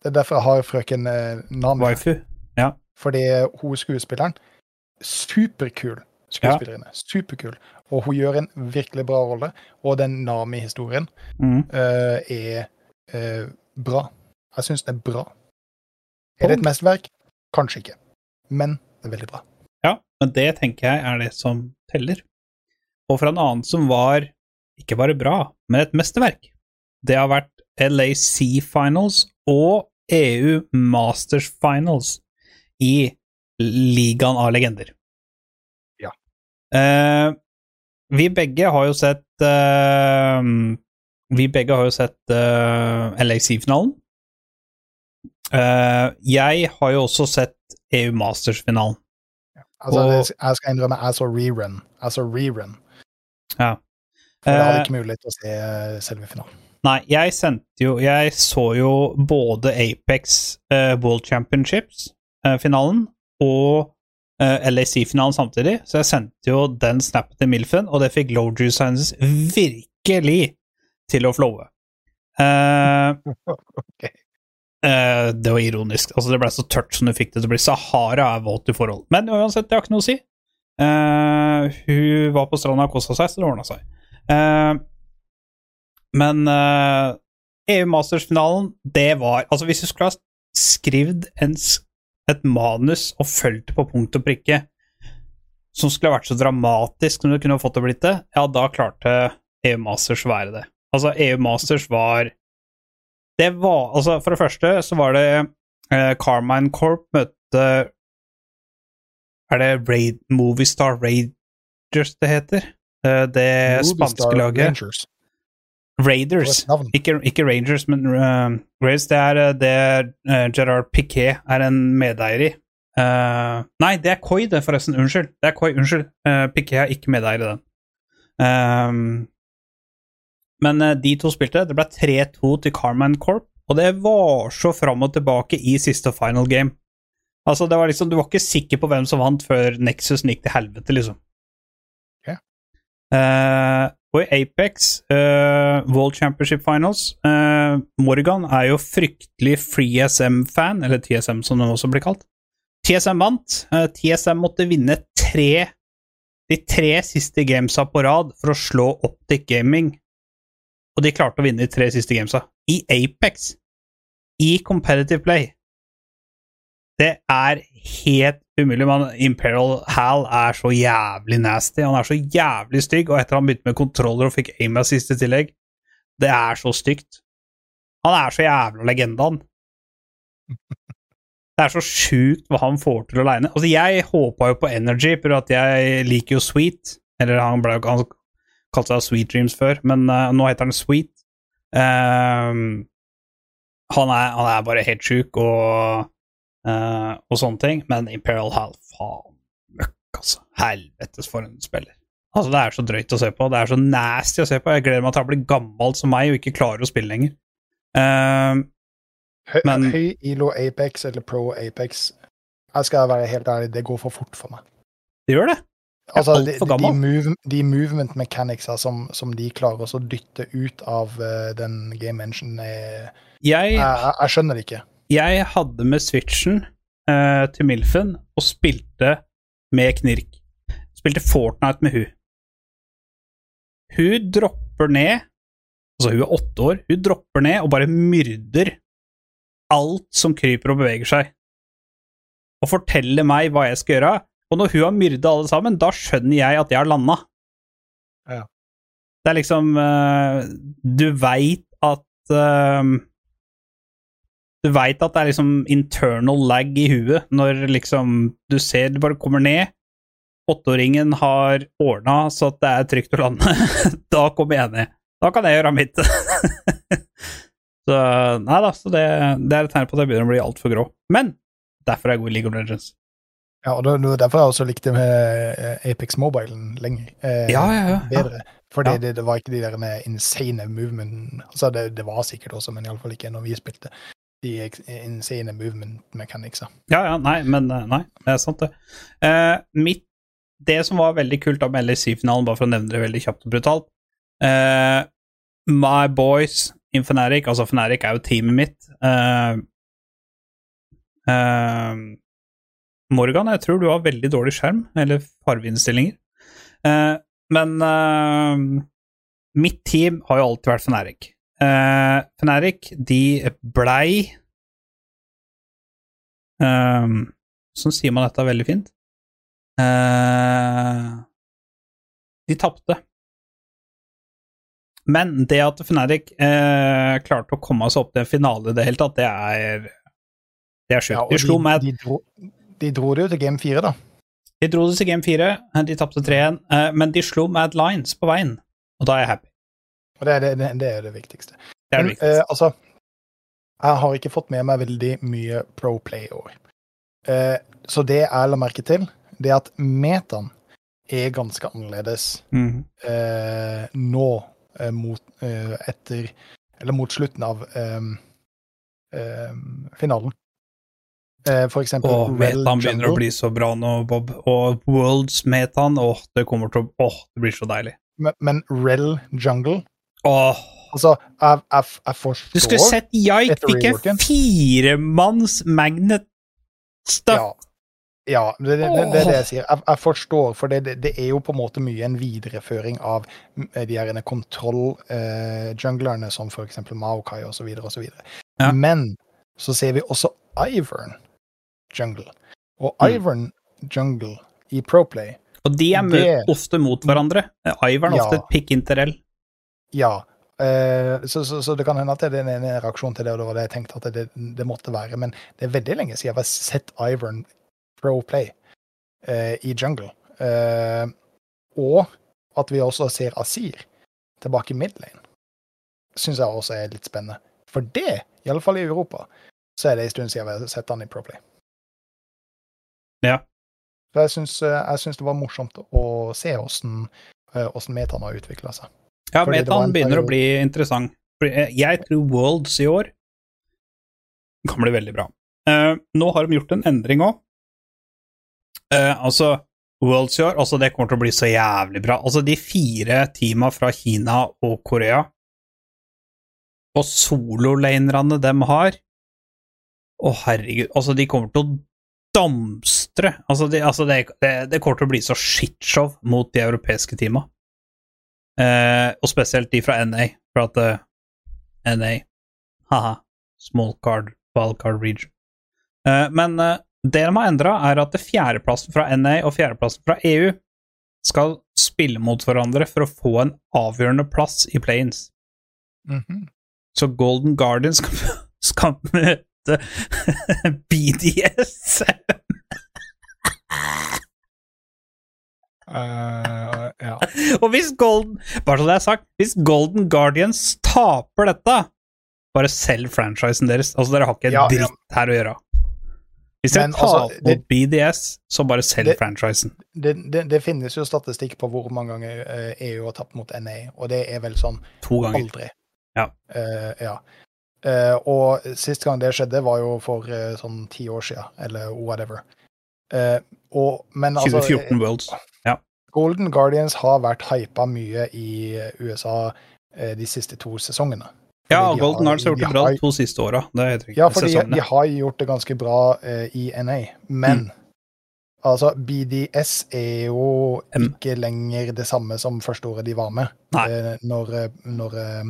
Det er derfor jeg har frøken uh, Nami. Waifu. Fordi hun skuespilleren Superkul skuespillerinne. Superkul. Og hun gjør en virkelig bra rolle. Og den Nami-historien Mm. uh, er uh, bra. Jeg syns den er bra. Er det et mesterverk? Kanskje ikke. Men det er veldig bra. Ja, men det tenker jeg er det som teller. Og fra en annen som var ikke bare bra, men et mesterverk. Det har vært LAC Finals og EU Masters Finals i Ligaen av legender. Ja. Eh, vi begge har jo sett uh, Vi begge har jo sett uh, LAC-finalen. Uh, jeg har jo også sett EU Masters-finalen. Altså, Og- jeg skal innrømme, jeg så rerun. Jeg så rerun. Ja. For jeg hadde Eh, ikke mulighet til å se eh, selve finalen. Nei, jeg sendte jo Jeg så jo både Apex eh, World Championships-finalen og eh, LAC-finalen samtidig, så jeg sendte jo den snappen til Milfen, og det fikk Low Juice Sciences virkelig til å flowe. Uh, okay. uh, det var ironisk. Altså, det ble så tørt som du fikk det til å bli. Sahara er våt i forhold. Men uansett, det har ikke noe å si. Uh, hun var på stranda og kosa seg, så det ordna seg. Eh, men eh, EU Masters-finalen, det var Altså, hvis du skulle ha skrevet en, et manus og fulgt på punkt og prikke, som skulle vært så dramatisk som det kunne ha fått det blitt det, ja, da klarte EU Masters å være det. Altså, EU Masters var Det var Altså, for det første så var det eh, Carmine Corp møtte Er det Raid, Movistar Raiders det heter? Eh, det Movie spanske laget. Rangers. Raiders. Ikke, ikke Rangers, men uh, Raiders, det er eh, det uh, Gerard Piquet er en medeier i. Uh, nei, det er Koi, det, forresten. Unnskyld. Det er Koi, unnskyld. Uh, Piquet er ikke medeier i den. Um, men de to spilte. Det ble 3-2 til Carman Corp, og det var så fram og tilbake i siste final game. Altså, det var liksom, Du var ikke sikker på hvem som vant før Nexus gikk til helvete, liksom. Okay. Eh, og i Apex, uh, World Championship Finals uh, Morgan er jo fryktelig FreeSM-fan, eller TSM som den også blir kalt. TSM vant. Uh, TSM måtte vinne tre de tre siste gamesa på rad for å slå Optic Gaming, og de klarte å vinne de tre siste gamesa. I Apex. I competitive play. Det er helt umulig. Man, Imperial Hal er så jævlig nasty. Han er så jævlig stygg, og etter han begynte med kontroller og fikk aim assist i tillegg Det er så stygt. Han er så jævla legende, han. Det er så sjukt hva han får til aleine. Altså, jeg håpa jo på Energy, for at jeg liker jo Sweet. Eller han, ble, han kalte seg Sweet Dreams før, men uh, nå heter han Sweet. Ehm, han, er, han er bare helt sjuk og, eh, og sånne ting, men Imperial Hall, faen møkk, altså. Helvetes for en spiller. Altså, det er så drøyt å se på. Det er så nasty å se på. Jeg gleder meg til han blir gammel som meg og ikke klarer å spille lenger. Uh, Høy, Men- høy ILO Apex eller Pro Apex Jeg skal være helt ærlig, det går for fort for meg. det gjør det. Altså, de, de, move, de movement mechanicsa som, som de klarer å dytte ut av uh, den game engine, jeg, jeg, jeg skjønner det ikke. Jeg hadde med switchen uh, til Milfen og spilte med knirk. Spilte Fortnite med hun. Hun dropper ned Altså, hun er åtte år. Hun dropper ned og bare myrder alt som kryper og beveger seg. Og forteller meg hva jeg skal gjøre. Og når hun har myrda alle sammen, da skjønner jeg at jeg har landa. Ja. Det er liksom uh, Du veit at eh, Du veit at det er liksom internal lag i huet når liksom du ser det bare kommer ned. Åtteåringen har ordna så at det er trygt å lande. da kommer jeg ned. Da kan jeg gjøre mitt. så nei da, så det, det er et tegn på at jeg begynner å bli altfor grå. Men derfor er jeg god i League of Legends. Ja, og det det derfor jeg også likte med eh, Apex Mobilen lenger. eh, Ja, ja, ja, ja. Bedre. Fordi Ja. det, det var ikke de der med insane movement Altså, det, det var sikkert også, men iallfall ikke når vi spilte. De insane movement mechanicsa. Ja, ja, nei, men eh, nei, det er sant, det. Uh, mitt, det som var veldig kult da med LSC-finalen, bare for å nevne det veldig kjapt og brutalt uh, My boys in Fnatic, altså Fnatic er jo teamet mitt. uh, Morgan, jeg tror du har veldig dårlig skjerm, eller farveinnstillinger. Men mitt team har jo alltid vært Fnatic. Uh, Fnatic, de blei um, Sånn sier man dette veldig fint. Uh, de tapte. Men det at Fnatic uh, klarte å komme seg opp til en finale i det hele tatt, det er Det er sjukt. Ja, de slo meg de, dro, de dro det jo til game fire, da. De dro det til game 4, de tapte 3-1, eh, men de slo Mad Lines på veien, og da er jeg happy. Og det er det, det, det, er det viktigste. Det er det viktigste. eh, altså Jeg har ikke fått med meg veldig mye pro play i år. Eh, så det jeg la merke til, det er at metaen er ganske annerledes mm. eh, nå eh, mot eh, etter Eller mot slutten av eh, eh, finalen. Eh, for eksempel Rel metaen begynner å bli så bra nå, Bob. Og Worlds-metaen, åh, det kommer til å Åh, det blir så deilig. Men, men Rel Jungle Åh, Altså, jeg, jeg, jeg forstår du skulle sett Yike fikk en firemanns magnet stuff. Ja. Ja, det, det, det, det er det jeg sier. Jeg, jeg forstår, for det, er jo på en måte mye en videreføring av mm, de her kontroll-junglerne, som for eksempel Maokai osv. osv. Ja. Men så ser vi også Ivern jungle. Og Mm. Ivern jungle i Proplay, Og de er ofte mot hverandre. Ivern er Ja. ofte et pick interell. Ja. Eh, så, så, så det kan hende at det er en, reaksjon til det, og det var det jeg tenkte at det, det måtte være. Men det er veldig lenge siden jeg har sett Ivern pro play eh, i jungle. Eh, og at vi også ser Asir tilbake i midlane, syns jeg også er litt spennende. For det, i alle fall i Europa, så er det en stund siden vi har sett han i pro play. Ja. Så jeg syns, eh, det var morsomt å se åssen eh, åssen metaen har utvikla seg. Ja, Fordi metaen begynner å bli interessant. Eh, Jeg tror Worlds i år kan bli veldig bra. Uh, nå har de gjort en endring òg. altså, Worlds i år, altså det kommer til å bli så jævlig bra. Altså, de fire teama fra Kina og Korea og sololanerne de har Å, herregud, altså, de kommer til å damstre. Altså, de, altså det, det, det kommer til å bli så shitshow mot de europeiske teama. Eh, og spesielt de fra NA, for at uh, NA Haha. Small card, wild card region. Eh, men eh, det de har endra, er at fjerdeplassen fra NA og fjerdeplassen fra EU skal spille mot hverandre for å få en avgjørende plass i play-ins. -hmm. Så Golden Guardian skal, skal møte BDS. Eh, Ja. Og hvis Golden Bare så det er sagt, hvis Golden Guardians taper dette, bare selg franchisen deres. Altså, dere har ikke Ja, ja. dritt her å gjøre. Hvis dere altså, det- mot BDS, så bare selg Det- franchisen. Det, det, det finnes jo statistikk på hvor mange ganger eh, EU har tapt mot NA, og det er vel sånn To ganger. aldri. Ja. Uh, ja. Uh, og sist gang det skjedde, var jo for uh, sånn ti år siden, eller whatever. Uh, og, men altså 2014 Worlds. Golden Guardians har vært hypa mye i USA eh, de siste to sesongene. Ja, Fordi de Golden har- har gjort det bra de to siste åra. Ja, for de, har gjort det ganske bra eh, i NA, men Mm. altså, BDS er jo M. ikke lenger det samme som første året de var med. Eh, når når eh,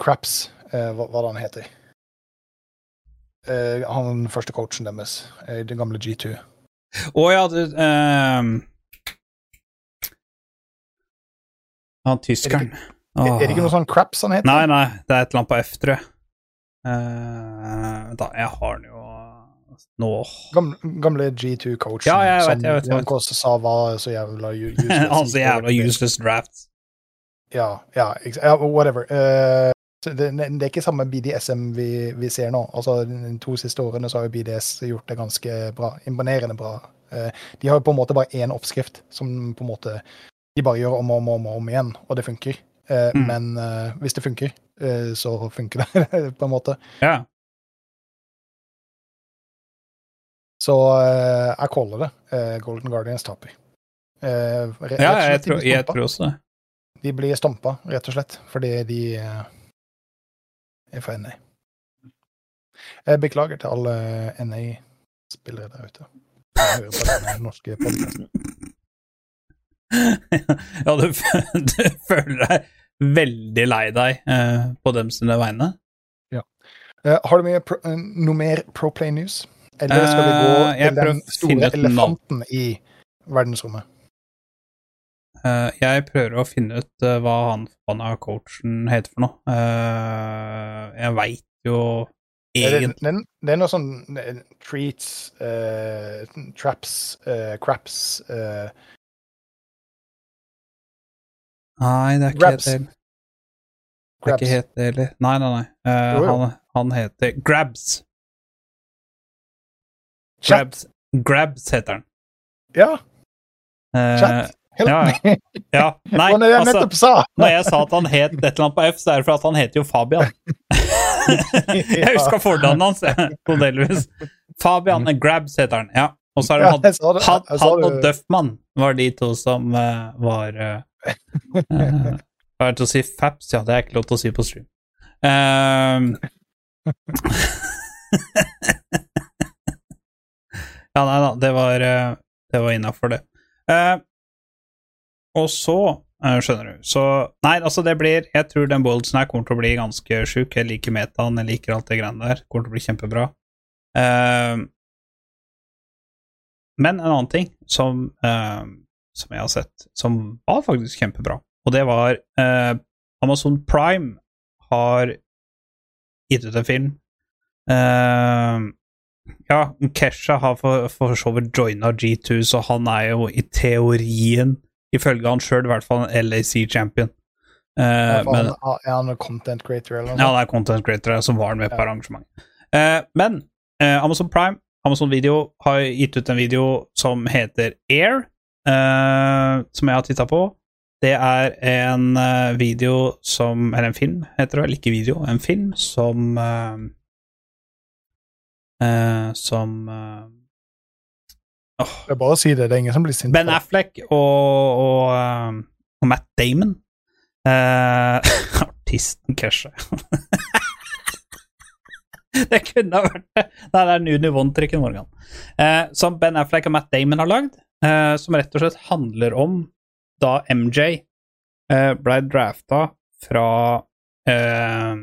Craps, eh, hva, hva han heter eh, Han første coachen deres, den gamle G2. Å ja, det ehm, Han tyskeren. Er, er det ikke noe sånn Craps han heter? Nei, nei, det er et eller annet på F, tror jeg. Uh, da, jeg har den jo nå Gamle, gamle G2-coachen Ja, jeg vet, som jeg vet, vet. Jan Kåse sa var så jævla useless. Han så jævla useless draft. Ja, ja whatever. Uh, det, det er ikke samme BDSM vi, vi ser nå. Altså, De to siste årene så har jo BDS gjort det ganske bra. Imponerende bra. Uh, de har jo på en måte bare én oppskrift som på en måte de bare gjør om og om, og om, om igjen, og det funker. Eh, Mm. Men eh, hvis det funker, eh, så funker det på en måte. Ja. Så eh, jeg caller det. Eh, Golden Guardians taper. Eh, ja, jeg tror, jeg tror også det. De blir stompa, rett og slett, fordi de er for NA. Jeg beklager til alle NA-spillere der ute. Jeg hører på denne norske podcasten. ja, du, du føler deg veldig lei deg eh, på dem sine vegne? Eh, har du mye pro, uh, noe mer Pro Play News? Eller skal vi gå uh, til den store elefanten i verdensrommet? Jeg prøver å finne ut hva han forbanna coachen heter for noe. Jeg veit jo egentlig det, det er noe sånn treats, traps, craps Nei, det er ikke Grabs. helt det. Det er ikke helt det heller. Nei, nei, nei. Uh, Jo, jo. Han, han heter Grabs. Grabs. Grabs heter han. Ja, Eh, chat. Help ja, ja. Nei, var jeg altså nettopp sa? Når jeg sa at han het et eller annet på F, så er det fordi han heter jo Fabian. jeg huska fornavnet hans, jeg, Fabian Grabs heter han, ja. Og så er det Ja, han, han og. Duffman var de to som uh, var uh, Hva er det til å si? Faps? Ja, det er ikke lov til å si på stream. Um, ja, nei da, det var, uh, det var innafor, det. Uh, og så uh, Skjønner du. Så Nei, altså, det blir Jeg tror den Boldsen her kommer til å bli ganske sjuk. Jeg liker metaen, jeg liker alt det greiene der. Kommer til å bli kjempebra. Uh, men en annen ting som, eh, som jeg har sett, som var faktisk kjempebra, og det var eh, Amazon Prime har gitt ut en film. Eh, ja, Kesha har for, for så vidt joina G2, så han er jo i teorien, ifølge han sjøl, i hvert fall en LAC-champion. Ja, for men han, er han content creator eller noe ja, han er content creator som var med på Ja. arrangementet. Eh, men eh, Amazon Prime, Amazon Video, har gitt ut en video som heter Air, eh, som jeg har titta på. Det er en eh, video som Eller en film, heter det vel. Ikke video, en film som uh, uh, Som åh, Det er bare å si det, det er ingen som blir sint. Ben. Affleck og, og, og Matt Damon. Artisten Kesha. det kunne ha vært det. Nei, det er Nuni Von-trikken, Morgan. Eh, som Ben Affleck og Matt Damon har lagd, eh, som rett og slett handler om da MJ eh, ble drafta fra eh,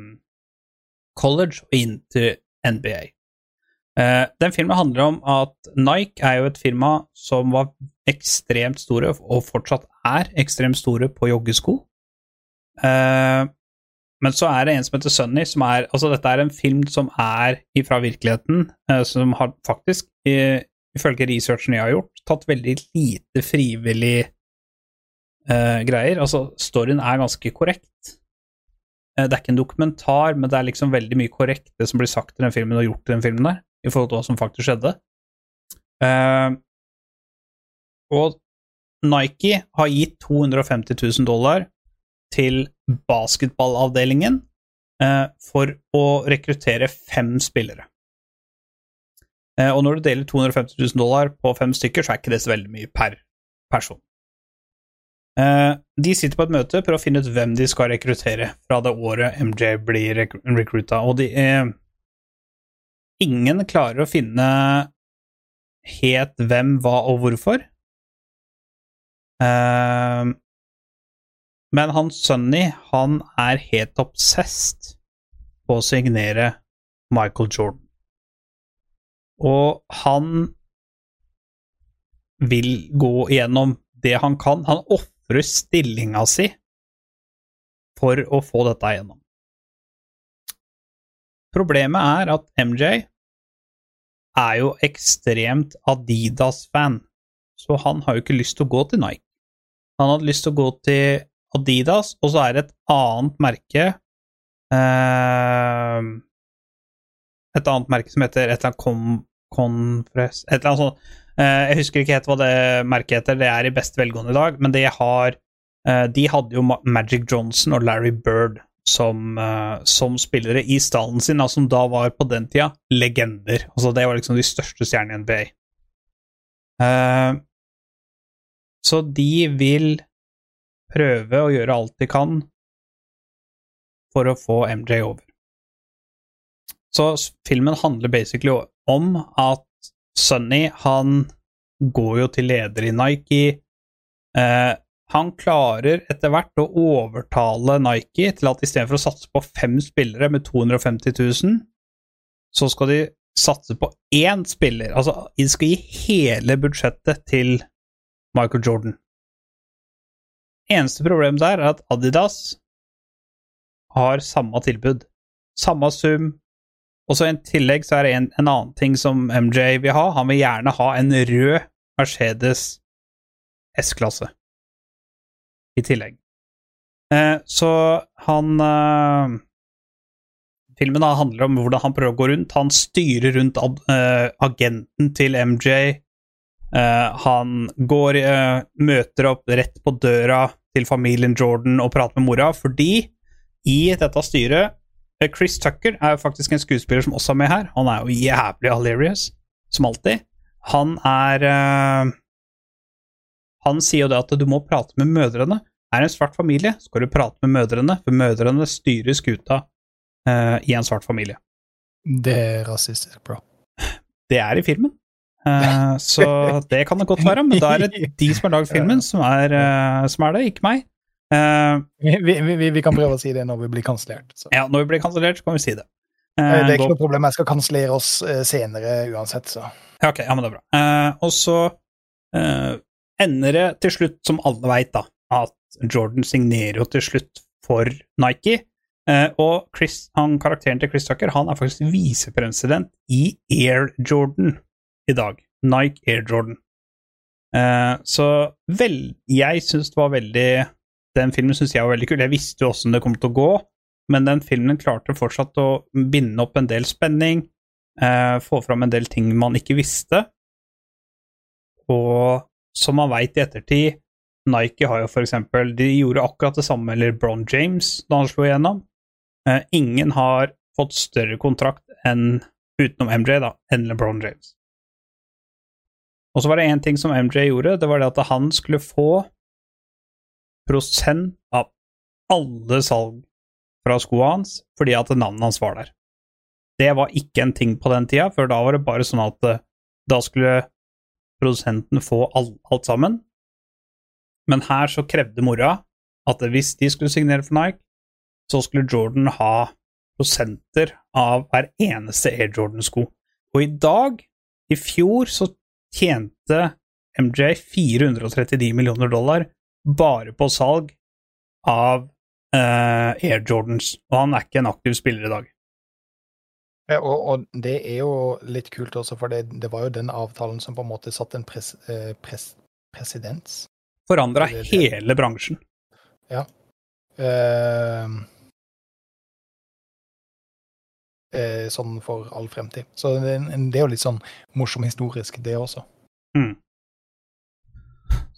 college og inn til NBA. Eh, den filmen handler om at Nike er jo et firma som var ekstremt store, og fortsatt er ekstremt store, på joggesko. Eh, men så er det en som heter Sunny, som er Altså, dette er en film som er fra virkeligheten, eh, som har faktisk, i- ifølge researchen jeg har gjort, tatt veldig lite frivillig uh, greier. Altså, storyen er ganske korrekt. Uh, det er ikke en dokumentar, men det er liksom veldig mye korrekt det som blir sagt i den filmen og gjort i den filmen der, i forhold til hva som faktisk skjedde. Uh, og Nike har gitt 250 000 dollar til basketballavdelingen for å rekruttere fem spillere. Eh, og når du deler 250 000 dollar på fem stykker, så er ikke det så veldig mye per person. Eh, de sitter på et møte for å finne ut hvem de skal rekruttere fra det året MJ blir rek recruita, og de eh, Ingen klarer å finne helt hvem, hva og hvorfor. Men han Sunny, han er helt obsessed på å signere Michael Jordan. Og han vil gå igjennom det han kan. Han ofrer stillinga si for å få dette igjennom. Problemet er at MJ er jo ekstremt Adidas-fan, så han har jo ikke lyst til å gå til Nike. Han hadde lyst til å gå til Adidas, og så er det et annet merke eh, Et annet merke som heter et eller annet Confres Et eller annet sånt. Eh, jeg husker ikke helt hva det merket heter, det er i best velgående i dag, men det har eh, De hadde jo Magic Johnson og Larry Bird som, eh, som spillere i stallen sin, som da var på den tida legender. Altså, det var liksom de største stjernene i NBA. Så de vil prøve å gjøre alt de kan for å få MJ over. Så filmen handler basically om at Sunny, han går jo til leder i Nike. Eh, han klarer etter hvert å overtale Nike til at istedenfor å satse på fem spillere med 250 000, så skal de satse på én spiller. Altså, de skal gi hele budsjettet til Michael Jordan. Eneste problemet der er at Adidas har samme tilbud. Samme sum. Og så i tillegg så er det en, en, annen ting som MJ vil ha. Han vil gjerne ha en rød Mercedes S-klasse i tillegg. Eh, så han eh, Filmen da handler om hvordan han prøver å gå rundt. Han styrer rundt ad, eh, agenten til MJ. Eh, han går eh, Møter opp rett på døra til familien Jordan og prater med mora, fordi i dette styret Chris Tucker er jo faktisk en skuespiller som også er med her. Han er jo jævlig hilarious, som alltid. Han er uh, Han sier jo det at du må prate med mødrene. Er en svart familie, skal du prate med mødrene, for mødrene styrer skuta uh, i en svart familie. Det er rasistisk, bro. Det er i filmen. Uh, så det kan det godt være, men da er det de som har lagd filmen, som er, som er, det, ikke meg. Uh, vi, vi, vi, kan prøve å si det når vi blir kansellert. Ja, når vi blir kansellert, så kan vi si det. det er ikke noe problem, jeg skal kansellere oss senere uansett, så. Ja, ok, ja, men det er bra. og så ender det til slutt, som alle veit, da, at Jordan signerer jo til slutt for Nike. og Chris, han, karakteren til Chris Tucker han er faktisk visepresident i Air Jordan i dag. Nike Air Jordan. Uh, så vel, jeg syns det var veldig Den filmen syns jeg var veldig kul. Jeg visste jo åssen det kom til å gå, men den filmen klarte fortsatt å binde opp en del spenning, eh, få fram en del ting man ikke visste. Og som man veit i ettertid, Nike har jo for eksempel De gjorde akkurat det samme eller Bron James da han slo igjennom. Eh, ingen har fått større kontrakt enn, utenom MJ, da, enn LeBron James. Og så var det én ting som MJ gjorde, det var det at han skulle få av alle salg fra skoene hans fordi at navnet hans var der. Det var ikke en ting på den tida, for da var det bare sånn at eh, da skulle produsenten få alt, alt sammen. Men her så krevde mora at hvis de skulle signere for Nike, så skulle Jordan ha prosenter av hver eneste Air Jordan-sko. Og i dag, i fjor, så tjente MJ 439 millioner dollar bare på salg av uh, Air Jordans, og han er ikke en aktiv spiller i dag. Ja, og, og, det er jo litt kult også, for det, det, var jo den avtalen som på en måte satte en pres, eh, pres, presedens Forandra hele bransjen. Eh, eh, sånn for all fremtid. Så det, det er jo litt sånn morsom historisk, det også.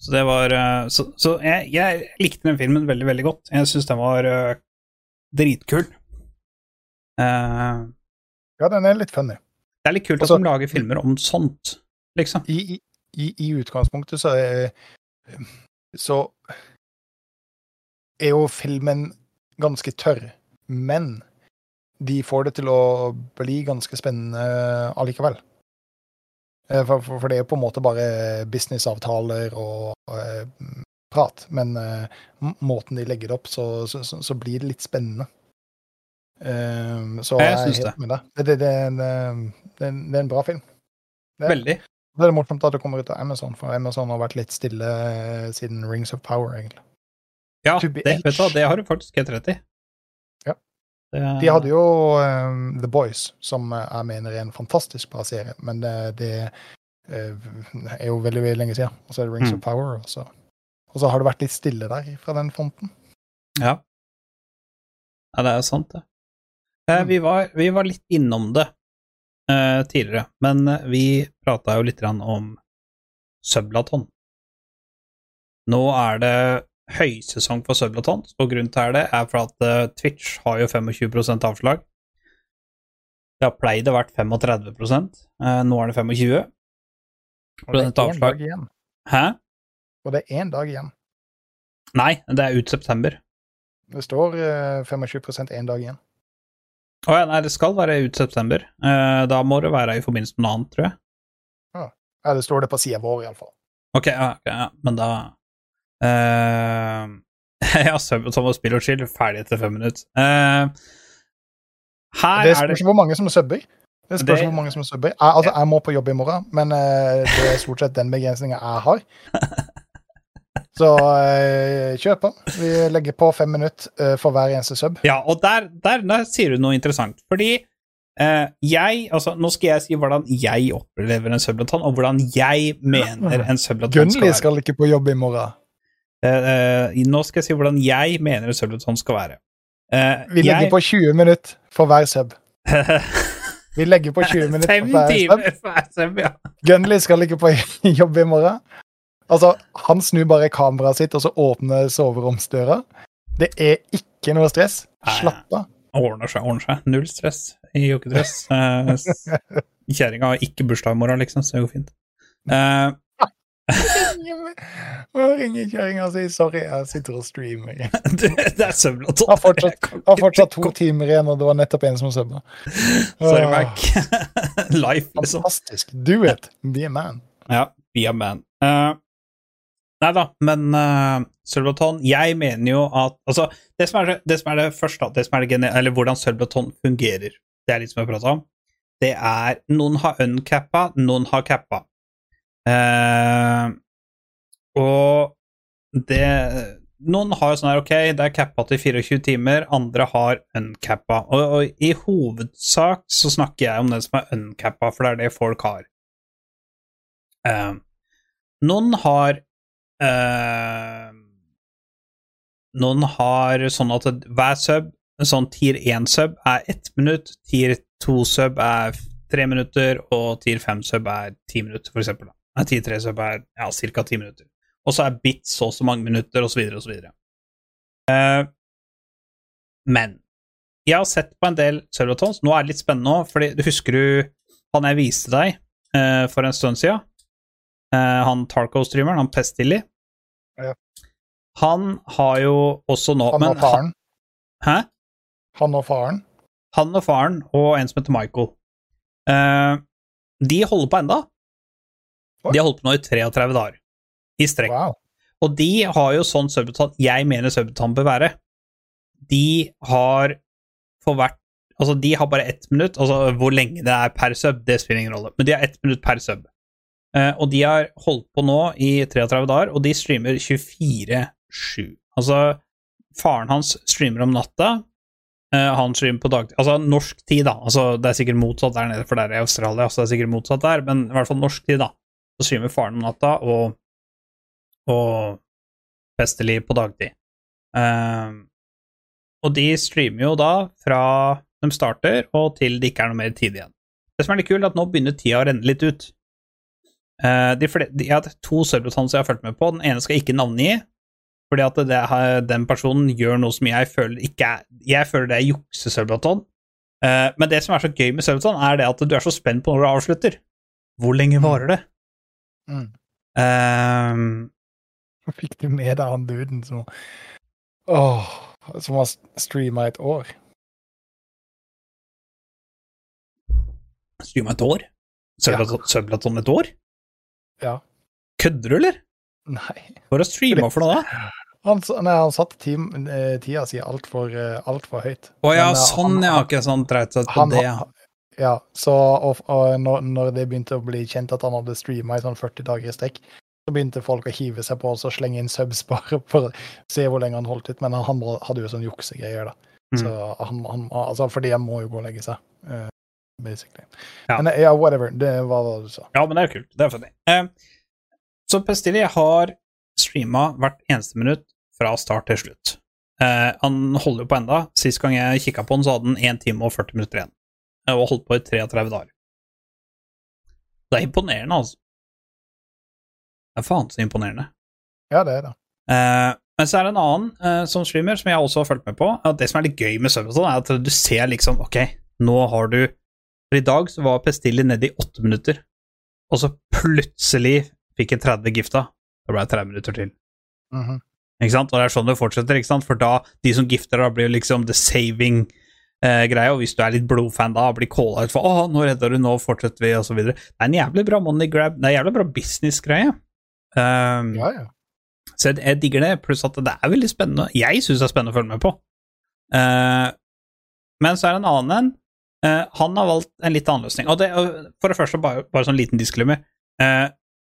Så det var eh, Så, så jeg, jeg likte den filmen veldig, veldig godt. Jeg syns den var uh, dritkul. Uh, Ja, den er litt funny. det er litt kult at Altså- de lager filmer om sånt, liksom. I, i, i, i utgangspunktet så er Så er jo filmen ganske tørr, men de får det til å bli ganske spennende allikevel. Eh, For, for, for det er på en måte bare businessavtaler og og prat, men eh, måten de legger det opp, så, så, så, så blir det litt spennende. Um, så Jeg jeg syns. Det, det, det, en, eh, det, er en- bra film. Veldig. det er morsomt at det kommer ut av Amazon, for Amazon har vært litt stille eh, siden Rings of Power, egentlig. Ja, det, vet du det har du faktisk helt rett i. De hadde jo eh, The Boys, som jeg mener er en fantastisk bra serie, men det, det eh, er jo veldig, veldig lenge siden. Og så er det Rings Mm. of Power, og så, og så har det vært litt stille der fra den fronten. Ja. ja, det er sant, det. Eh, Mm. vi, var, vi var litt innom det eh, tidligere, men eh, vi prata jo litt om Sublaton. Nå er det høysesong for Sublaton, og grunnen til det er for at eh, Twitch har jo 25% avslag. Det har pleid å vært 35 eh, nå er det 25 Og det er én dag igjen. Hæ? Og det er én dag igjen. Nei, det er ut september. Det står eh, 25% én dag igjen. Å ja, nei, det skal være ut september. Eh, da må det være i forbindelse med noe annet, tror jeg. Ja, det står det på sida vår, iallfall. Ok, ja, ja. men da uh, Ja, som og Thomas Spill og Chill, ferdig etter fem minutter. Uh, her Det er det hvor mange som subber. Det spørs Det- hvor mange som subber. Jeg, altså, jeg må på jobb i morgen, men uh, det er stort sett den begrensninga jeg har. Så uh, kjør på. Vi legger på fem minutter for hver eneste sub. Ja, og der, der, der sier du noe interessant. Fordi jeg Altså, nå skal jeg si hvordan jeg opplever en sublaton, og hvordan jeg mener en sublaton skal Gunnli skal ikke på jobb i morgen. Eh, nå skal jeg si hvordan jeg mener en sublaton skal være. Uh, Vi legger jeg- på 20 minutter for hver sub. Vi legger på 20 minutter for hver sub. sub, ja. Gunley skal ikke på jobb i morgen. Altså, han snur bare kameraet sitt, og så åpner soveromsdøra. Det er ikke noe stress. Slapp av. Ordner seg, ordner seg. Null stress i jogkedress. Uh, Kjerringa har ikke bursdag i morgen, liksom, så det går fint. Eh, Og sier sorry, jeg sitter og streamer. Det, det er søvnlaton. har fortsatt, har fortsatt to timer igjen, og det var nettopp en som søvna. Sorry, Mac. Life, liksom. Fantastisk. Do it. Be a man. Ja, be a man. Uh, nei da, men uh, Sølvbaton Jeg mener jo at Altså, det som er det, det, som er det første, det som er det eller hvordan Sølvbaton fungerer, det er litt som jeg prata om, det er Noen har uncappa, noen har cappa. Eh, og det Noen har jo sånn her, ok, det er cappa til 24 timer, andre har uncappa. Og, og i hovedsak så snakker jeg om den som er uncappa, for det er det folk har. Eh, noen har eh, Noen har sånn at hver sub, sånn tier 1-sub, er ett minutt, tier 2-sub er tre minutter, og tier 5-sub er ti minutter, for eksempel. da. Nei, tier 3-sub er ja, ca. ti minutter. Og så er bit så og så mange minutter, osv., osv. Uh, men jeg har sett på en del servatons. Nå er det litt spennende nå, fordi du husker du han jeg viste deg eh, for en stund siden? Eh, han Tarco-streameren, han Pestilly. Ja. Han har jo også nå Han og faren. Hæ? Han og faren. Han og faren og en som heter Michael. Eh, de holder på enda. De har holdt på nå i 33 dager i strekk. Wow. Og de har jo sånn subutan jeg mener subutan bør være. De har for hvert Altså, de har bare ett minutt. Altså, hvor lenge det er per sub, det spiller ingen rolle, men de har ett minutt per sub. Uh, og de har holdt på nå i 33 dager, og de streamer 24-7. Altså, faren hans streamer om natta. uh, han streamer på dagtid Altså norsk tid, da. Altså, det er sikkert motsatt der nede, for det er Australia, så det er sikkert motsatt der, men i hvert fall norsk tid, da. Så streamer faren om natta, og og festelig på dagtid. Um, og de streamer jo da fra de starter og til det ikke er noe mer tid igjen. Det som er litt kult, er at nå begynner tida å renne litt ut. Uh, de flere, de, jeg har to subretons jeg har fulgt med på. Den ene skal jeg ikke navngi, fordi at det, den personen gjør noe som jeg føler ikke er Jeg føler det er jukse-subreton. Uh, men det som er så gøy med subreton, er det at du er så spent på når du avslutter. Hvor lenge varer det? Mm. Eh, Fikk du med deg han duden som Åh, som har streama et år? Streama et år? Sublaton ja. et år? Ja. Kødder du, eller? Nei. Hva har du streama for noe, da? Han, nei, han satte eh, tida si altfor alt for høyt. Å ja, Men, eh, sånn, han- ja. Ikke sånn dreit seg på han, det, ja. Så og, og når, når det begynte å bli kjent at han hadde streama i sånn 40 dager i strekk, så begynte folk å hive seg på oss og slenge inn subs bare for å se hvor lenge han holdt ut. Men han hadde jo sånn juksegreier, da. Mm. Så han, han, altså, fordi han må jo gå og legge seg, Uh, basically. Ja. Men ja, whatever. Det var hva du sa. Ja, men det er jo kult. Det er funny. Uh, så Pestilli har streama hvert eneste minutt fra start til slutt. Uh, han holder jo på enda. Sist gang jeg kikka på han, så hadde han 1 time og 40 minutter igjen. Og holdt på i 33 dager. Det er imponerende, altså. Det er faen så imponerende. Ja, det er det. Eh, men så er det en annen eh, som streamer, som jeg også har fulgt med på. At det som er litt gøy med Subreton, er at du ser liksom Ok, nå har du For i dag så var Pestilli nede i åtte minutter, og så plutselig fikk jeg 30 gifta. Da ble det 30 minutter til. Mhm. Ikke sant? Og det er sånn det fortsetter, ikke sant? For da, de som gifter, da blir liksom the saving eh, greie, og hvis du er litt blodfan da, blir calla ut for 'Å, nå redder du, nå fortsetter vi', og så videre. Det er en jævlig bra money grab, det er en jævlig bra business-greie. Um, Ja, ja. så jeg, jeg digger det, pluss at det er veldig spennende. Jeg syns det er spennende å følge med på. Uh, men så er det en annen en. Uh, han har valgt en litt annen løsning. Og det, uh, for det første, bare, bare sånn liten disclaimer. Uh,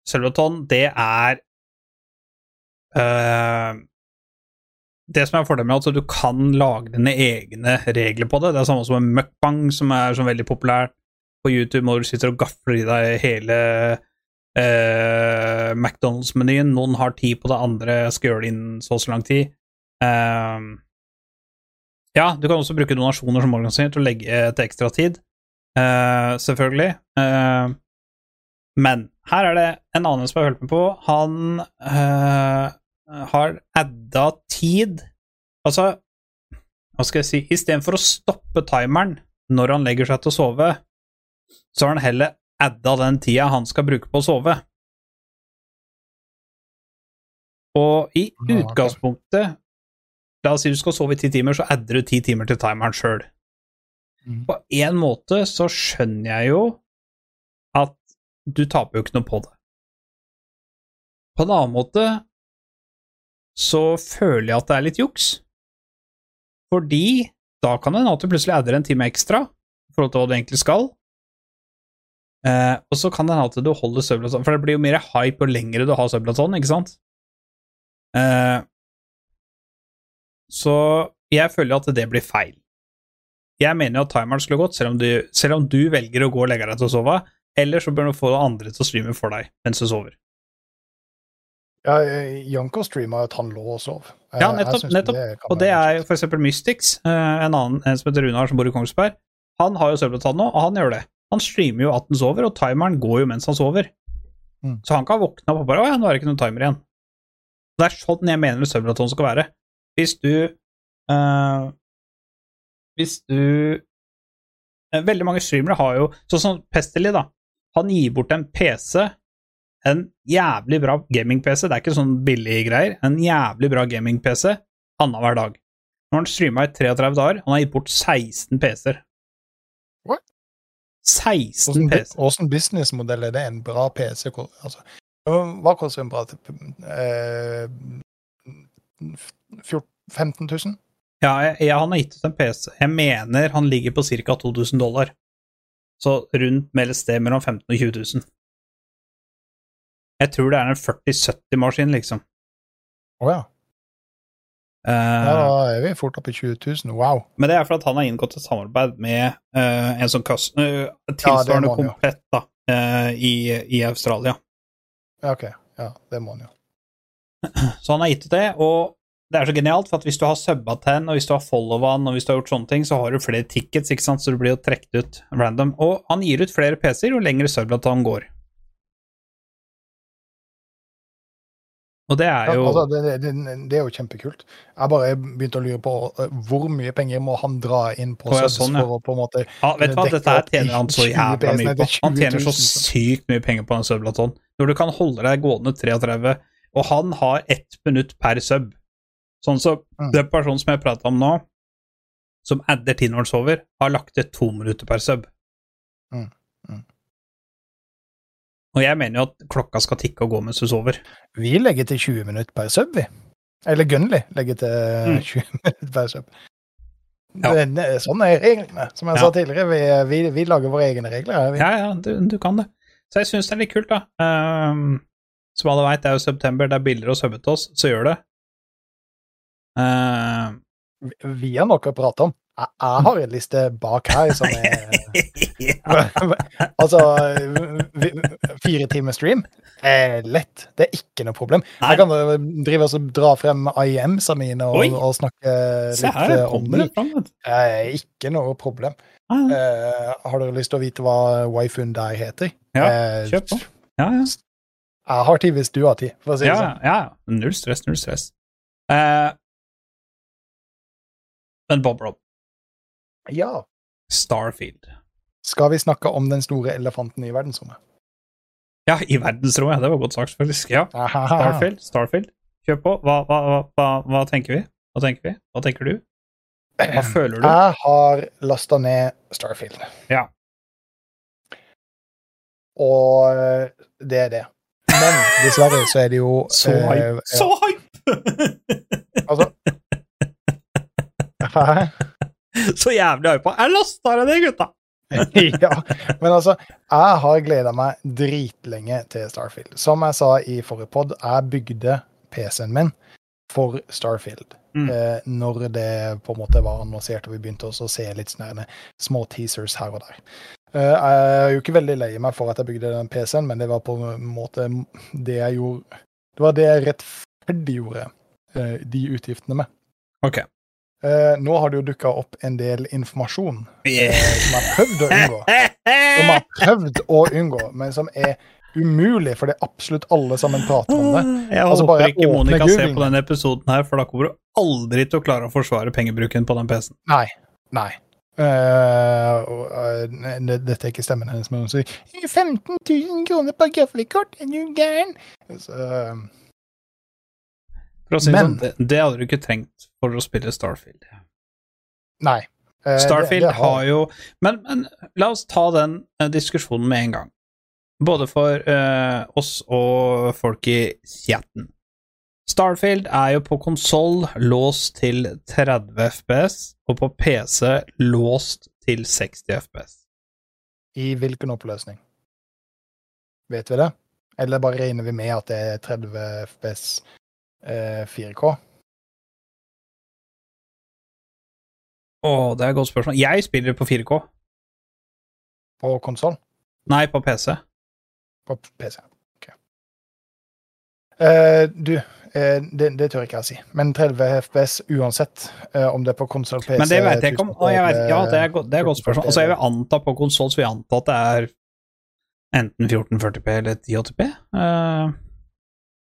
Sølvaton, det er eh, Det som er fordelen med at du kan lage dine egne regler på det. Det er samme som en mukbang, som er sånn veldig populær på YouTube, hvor du sitter og gafler i deg hele eh, McDonald's-menyen. Noen har tid på det, andre skal gjøre det innen så og så lang tid. Um, ja, du kan også bruke donasjoner som organisasjon til å legge til ekstra tid, uh, selvfølgelig. Uh, men her er det en annen som har hørt med på. Han eh, har adda tid Altså, hva skal jeg si Istedenfor å stoppe timeren når han legger seg til å sove, så har han heller adda den tida han skal bruke på å sove. Og i utgangspunktet La oss si du skal sove i ti timer, så adder du ti timer til timeren sjøl. Mhm. På en måte så skjønner jeg jo at du taper jo ikke noe på det. På en annen måte så føler jeg at det er litt juks. Fordi da kan det hende at du plutselig adder en time ekstra i forhold til hva du egentlig skal. Eh, og så kan det hende at du holder sublaton, for det blir jo mer hype jo lengre du har sublaton, ikke sant? Eh, så jeg føler at det blir feil. Jeg mener jo at timeren skulle gått, selv om, du, selv om du velger å gå og legge deg til å sove, eller så bør du få andre til å streame for deg mens du sover. Ja, eh, Janko streama at han lå og sov. Eh, Ja, nettopp, nettopp. Det Og det er eksempel Mystics, eh, en annen en som heter Runar, som bor i Kongsberg. Han har jo søvnblottad nå, og han gjør det. Han streamer jo at han sover, og timeren går jo mens han sover. Mm. Så han kan våkne opp og bare 'Å ja, nå er det ikke noen timer igjen'. Det er sånn jeg mener søvnblottad skal være. Hvis du øh, Hvis du øh, Veldig mange streamere har jo Sånn som Pestily, da. Han gir bort en PC, en jævlig bra gaming-PC, det er ikke sånn billige greier, en jævlig bra gaming-PC annenhver dag. Nå har han streama i 33 dager, han har gitt bort 16 PC-er. What? 16 Åssen PC. åssen businessmodell er det? En bra PC? Altså, hva koster en bra eh, 14 15 000? Ja, jeg, jeg, han har gitt ut en PC. Jeg mener han ligger på ca. 2000 dollar. Så rundt med et sted mellom 15 000 og 20 000. Jeg tror det er en 4070-maskin, liksom. Å ja. Uh, ja. Da er vi fort oppe i 20 000. Wow. Men det er fordi han har inngått et samarbeid med uh, en sånn kaster uh, tilsvarende må komplett da, eh, i, i Australia. Ja, OK. Ja, det må han jo. Så han har gitt ut det, og det er så genialt, for at hvis du har subba til og hvis du har followa og hvis du har gjort sånne ting, så har du flere tickets, ikke sant, så du blir jo trukket ut random. Og han gir ut flere PC-er jo lengre subbatan går. Og det er Ja, jo altså, det, det, det, er jo kjempekult. Jeg bare begynte å lure på eh, hvor mye penger må han dra inn på ja, subs sånn, ja. for å på en måte Ja, vet du hva, dette her tjener han så jævla mye på. Han tjener så sykt mye penger på en sublaton. Når du kan holde deg gående 33, og han har ett minutt per sub. Sånn så Mm. den personen som jeg prata om nå, som adder Tinwars over, har lagt til to minutter per sub. Mm, mm. Og jeg mener jo at klokka skal tikke og gå mens du sover. Vi legger til 20 minutter per sub, vi. Eller Gunli legger til Mm. 20 minutter per sub. Ja. Det, det, sånn er reglene. Som jeg Ja. sa tidligere, vi, vi, vi lager våre egne regler. her. Ja, ja, du, du kan det. Så jeg syns det er litt kult, da. Um, som alle veit, det er jo september, det er billigere å subbe til oss, så gjør det. Ehm, Vi har noe å prate om. Jeg, jeg har en liste bak her som er Altså, fire timer stream er lett. Det er ikke noe problem. Jeg kan eh, drive og dra frem IEMs-a mine og, og snakke litt her, eh, om det. Eh, ikke noe problem. Eh, har dere lyst til å vite hva waifuen der heter? Ja, kjøp på. Ja, ja. Jeg har tid hvis du har tid, for å si det Ja, sånn. ja. Null stress, null stress. Uh, men Bob Rob, Ja. Starfield Skal vi snakke om den store elefanten i verdensrommet? Ja, i verdensrommet, ja, det var godt sagt, faktisk. Ja, Starfield, Starfield. Kjør på. Hva, hva, hva, hva, tenker vi? Hva tenker vi? Hva tenker du? Hva føler du? Jeg har lasta ned Starfield. Ja. Og eh, det er det. Men dessverre så er det jo Så eh, hype! Så hype! Altså Hæ? Så jævlig hypa. Jeg lasta det gutta! ja, men altså, jeg har gleda meg dritlenge til Starfield. Som jeg sa i forrige pod, jeg bygde PC-en min for Starfield. Mm. Eh, når det på en måte var annonsert og vi begynte også å se litt sånne små teasers her og der. Eh, jeg er jo ikke veldig lei meg for at jeg bygde den PC-en, men det var på en måte det jeg gjorde Det var det jeg rettferdiggjorde eh, de utgiftene med. Ok. Eh, nå har det jo dukka opp en del informasjon Yeah. eh, som jeg har prøvd å unngå som jeg har prøvd å unngå, men som er umulig, for det er absolutt alle sammen prater om det. Jeg Altså, håper ikke Monica ser på denne episoden her, for da kommer du aldri til å klare å forsvare pengebruken på den PC-en. Nei. Nei. Uh, eh, det- dette er ikke stemmen hennes, men hun sier 15 000 kroner på gaffelkort, er du gæren? Så, eh, For å si Men- sånn, det, det hadde du ikke trengt for å spille Starfield. nei. Eh, Starfield det har jo men, men la oss ta den eh, diskusjonen med en gang. Både for eh, oss og folk i chatten. Starfield er jo på konsoll låst til 30 FPS, og på PC låst til 60 FPS. I hvilken oppløsning? Vet vi det? Eller bare regner vi med at det er 30 FPS eh, 4K? Å, det er et godt spørsmål. Jeg spiller på 4K. På konsoll? Nei, på PC. På PC. Ok. Uh, du, uh, det, det tør ikke jeg si. Men 30 FPS uansett, uh, om det er på konsoll, PC Men det vet jeg ikke om. Og jeg vet, ja, det er, det er et godt spørsmål. Altså, jeg vil anta på konsoll, så vil jeg anta at det er enten 1440P eller 1080P. Eh,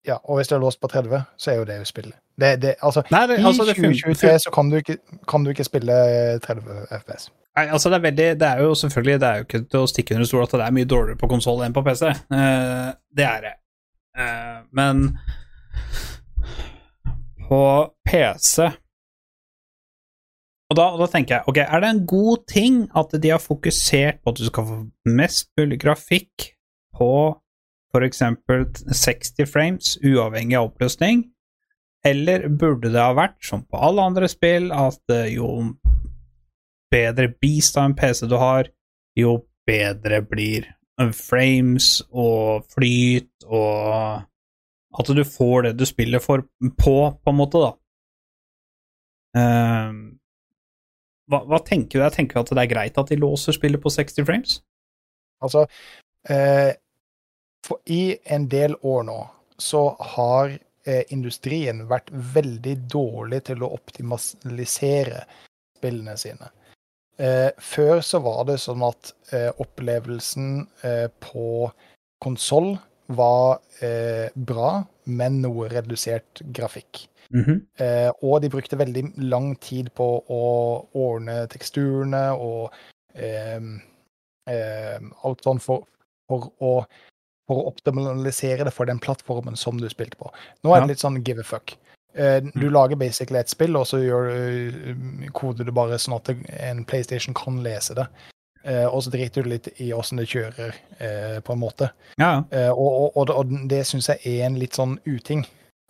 Ja, og hvis det er låst på 30, så er jo det jo spillet. Det, det, altså, nei, det, I altså, fun- 2023 så kan du, ikke, kan du ikke spille 30 FPS. Nei, altså det er veldig Det er jo selvfølgelig Det er jo ikke til å stikke under stol at det er mye dårligere på konsoll enn på PC. Uh, det er det. Uh, men på PC og da, og da tenker jeg, ok, er det en god ting at de har fokusert på at du skal få mest mulig grafikk på f.eks. 60 frames, uavhengig av oppløsning? Eller burde det ha vært, som på alle andre spill, at eh, jo bedre beast av en PC du har, jo bedre blir eh, frames og flyt og At du får det du spiller for på, på en måte, da. Eh, hva, hva tenker du? Jeg tenker at det er greit at de låser spillet på 60 frames? Altså, eh, for i en del år nå så har eh, industrien vært veldig dårlig til å optimalisere spillene sine. Eh, før så var det sånn at eh, opplevelsen eh, på konsoll var eh, bra, men noe redusert grafikk. Mhm. Eh, og de brukte veldig lang tid på å ordne teksturene og alt sånn for, for, å, for å optimalisere det for den plattformen som du spilte på. Nå er det litt sånn give a fuck. Eh, du Mm. lager basically et spill, og så gjør, du- koder du bare sånn at en PlayStation kan lese det. Eh, og så driter du litt i åssen det kjører, eh, på en måte. Ja. Eh, og, og, og, det syns jeg er en litt sånn uting.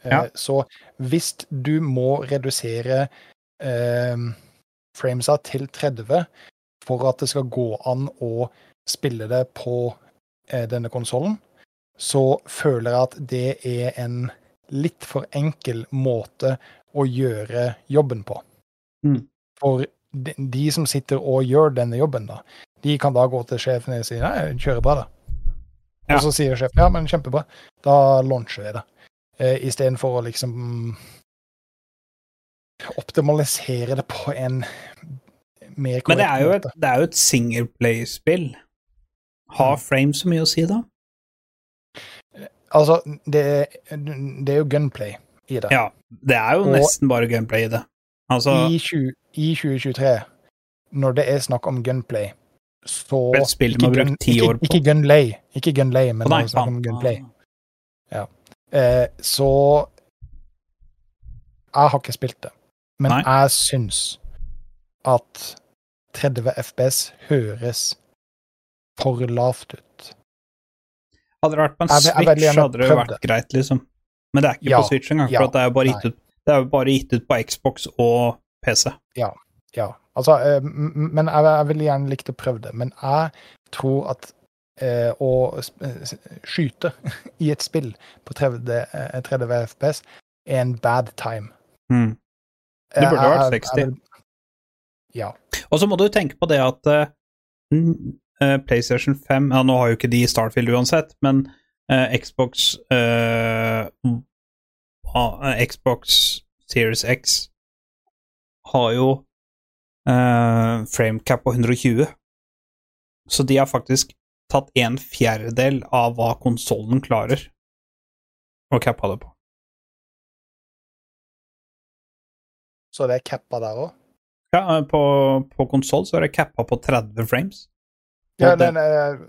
Eh, Ja. Så hvis du må redusere eh, framesa til 30 for at det skal gå an å spille det på eh, denne konsollen, så føler jeg at det er en litt for enkel måte å gjøre jobben på. Mm. For de, de som sitter og gjør denne jobben, da, de kan da gå til sjefen og si nei, kjører bra, da. Ja. Og så sier sjefen ja, men kjempebra, da launcher vi det. Eh, Istedenfor å liksom optimalisere det på en mer korrekt måte. Men det er jo et, det er jo et singleplay-spill. Har Mm. frame så mye å si, da? Altså, det, er- det er jo gunplay i det. Ja. Det er jo Og- nesten bare gunplay i det. Altså, I, 20, I 2023, når det er snakk om gunplay, så et spill de har brukt ti år på. Ikke gunlay, ikke gunlay, men det er snakk om gunplay. Eh, så Jeg har ikke spilt det, men Nei. jeg syns at 30 FPS høres for lavt ut. Hadde det vært på en Jeg jeg Switch, hadde det vært greit, liksom. Men det er ikke Ja, på Switch engang, for ja, at det er jo bare gitt ut det er bare gitt ut på Xbox og PC. Ja, altså, eh, men jeg, jeg ville gjerne likt å prøve det. Men jeg tror at eh, å eh, skyte i et spill på 30, eh, 30 FPS er en bad time. Mm. Det burde vært jeg- 60. jeg jeg, Ja. Og så må du tenke på det at eh, eh, PlayStation 5 Ja, nå har jo ikke de Starfield uansett, men eh, Xbox eh, eh, Xbox Series X har jo eh, framecap på 120. Så de har faktisk tatt en fjerdedel av hva konsollen klarer å cappe det på. Så det er cappa der òg? Ja, eh, på, på konsoll så er det cappa på 30 frames. Ja, den, eh,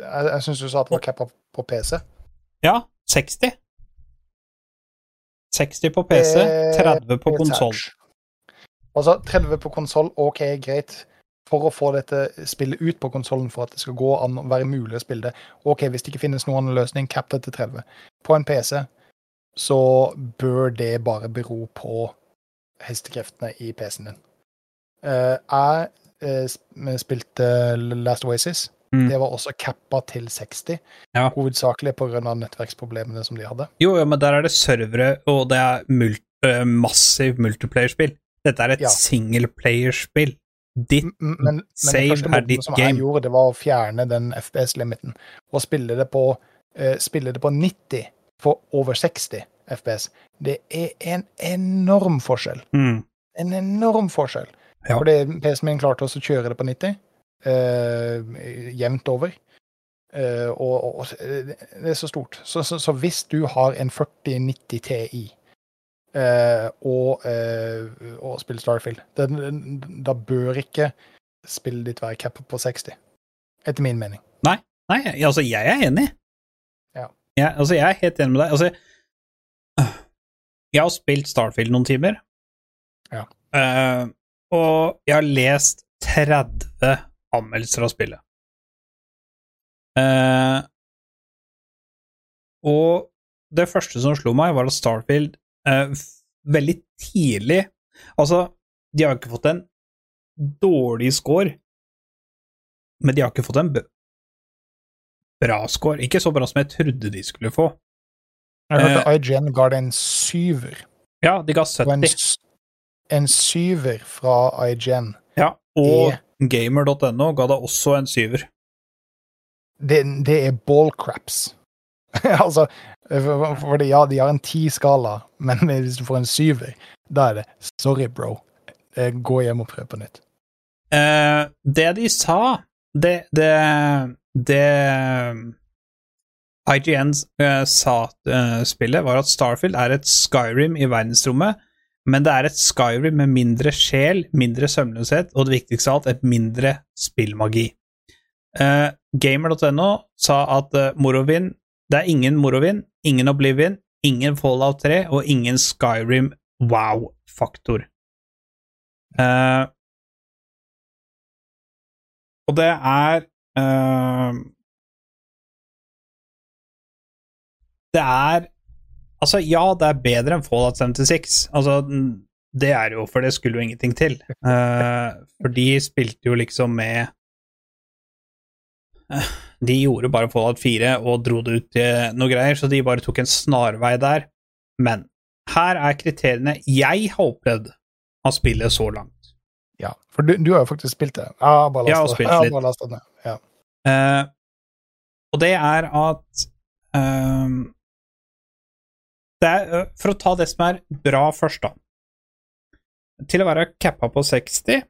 jeg, jeg syns du sa at det var cappa på PC. Ja, 60. 60 på PC, 30 på konsoll. Altså, 30 på konsoll, OK, greit. For å få dette spillet ut på konsollen for at det skal gå an å være mulig å spille det. OK, hvis det ikke finnes noen annen løsning, cap det til 30. På en PC så bør det bare bero på hestekreftene i PC-en din. Eh, jeg spilte Last Oasis. Mm. Det var også cappa til 60. Ja. Hovedsakelig pga. nettverksproblemene som de hadde. Jo, jo, men der er det servere, og det er mul øh, massiv multiplayer-spill. Dette er et Ja. singleplayerspill. Ditt Men, men Save det første er ditt som jeg gjorde, det var å fjerne den FPS-limiten. Og spille det, på, uh, spille det på 90 for over 60 FPS. Det er en enorm forskjell. mm. En enorm forskjell. Ja. Fordi PC-en min klarte også å kjøre det på 90, eh, jevnt over. Eh, og, og, og det er så stort. Så, så, så hvis du har en 4090 Ti eh, og, eh, og spiller Starfield, da, da bør ikke spillet ditt være cappa på 60. Etter min mening. Nei, altså, jeg er enig. Ja. Jeg, altså, jeg er helt enig med deg. Altså, jeg har spilt Starfield noen timer, Ja. Eh, og jeg har lest 30 anmeldelser av spillet. Eh, og det første som slo meg, var at Starfield eh, veldig tidlig Altså, de har ikke fått en dårlig score, men de har ikke fått en bra score. Ikke så bra som jeg trodde de skulle få. Jeg hørte Eh. IGN ga det en syver. Ja, de ga 70. en syver fra IGN. Ja, og gamer.no ga deg også en syver. Det, det er ballcraps. altså, For, ja, de har en ti-skala, men hvis du får en syver, da er det sorry, bro. Eh, Gå hjem og prøv på nytt. Eh, det de sa Det Det, det IGN eh, sa eh, spillet, var at Starfield er et Skyrim i verdensrommet, men det er et Skyrim med mindre sjel, mindre søvnløshet, og det viktigste av alt, et mindre spillmagi. Uh, Gamer.no sa at uh, Morrowind Det er ingen Morrowind, ingen Oblivion, ingen Fallout 3 og ingen Skyrim wow-faktor. Uh, og det er eh, Det er Altså, ja, det er bedre enn Fallout 76. Altså, det er jo, for det skulle jo ingenting til. Uh, for de spilte jo liksom med uh, De gjorde bare Fallout 4 og dro det ut til noe greier, så de bare tok en snarvei der. Men her er kriteriene jeg har opplevd av spillet så langt. Ja, for du, du har jo faktisk spilt det. Jeg har bare lasta det bare lastet ned. Ja. Uh, og det er at det er, eh, For å ta det som er bra først, da. Til å være cappa på 60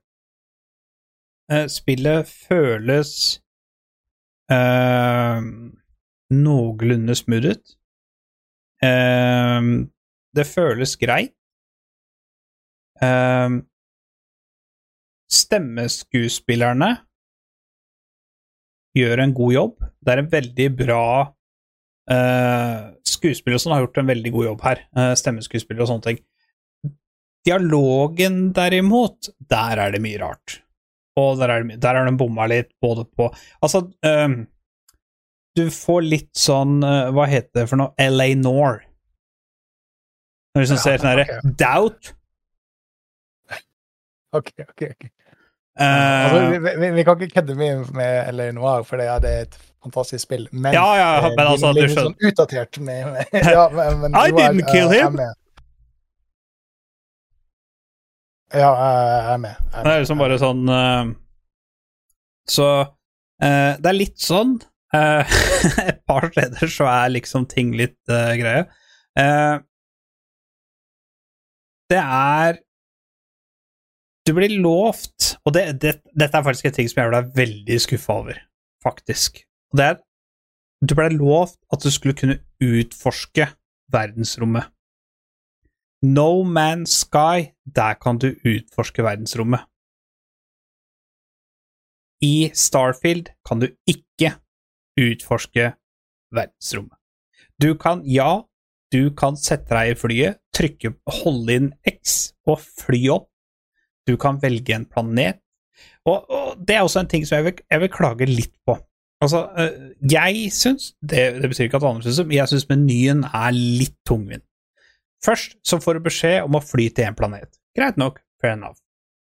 eh, Spillet føles ehm, noenlunde smooth ut. Ehm, det føles greit. Ehm, stemmeskuespillerne gjør en god jobb. Det er en veldig bra uh, Skuespillere har gjort en veldig god jobb her. Uh, stemmeskuespillere og sånne ting. Dialogen, derimot, der er det mye rart. Og der er, der har de bomma litt både på Altså, um, du får litt sånn uh, Hva heter det for noe? LA Nor. Når du liksom ser sånn herre okay. Doubt. Ok, ok, ok. Uh, Altså, vi, vi, vi kan ikke kødde mye med LA Noir, for er, det er et fantastisk spill. Men, Ja, ja, eh, men de altså, er du litt sånn utdatert med, med ja, men, men I didn't er, kill er him. med. Ja, jeg jeg er med. Jeg er Det er liksom bare sånn uh, Så uh, det er litt sånn uh, Et par steder så er liksom ting litt eh, greie. Eh, det er Du blir lovt Og det, det, dette er faktisk en ting som jeg ble veldig skuffa over, faktisk. Og det er Du ble lovt at du skulle kunne utforske verdensrommet. No Man's Sky, der kan du utforske verdensrommet. I Starfield kan du ikke utforske verdensrommet. Du kan, ja, du kan sette deg i flyet, trykke, holde inn X og fly opp. Du kan velge en planet. Og, og det er også en ting som jeg vil, jeg vil klage litt på. Altså, øh, jeg syns det, det betyr ikke at andre syns det, men jeg syns menyen er litt tungvint. Først så får du beskjed om å fly til en planet. Greit nok, fair enough.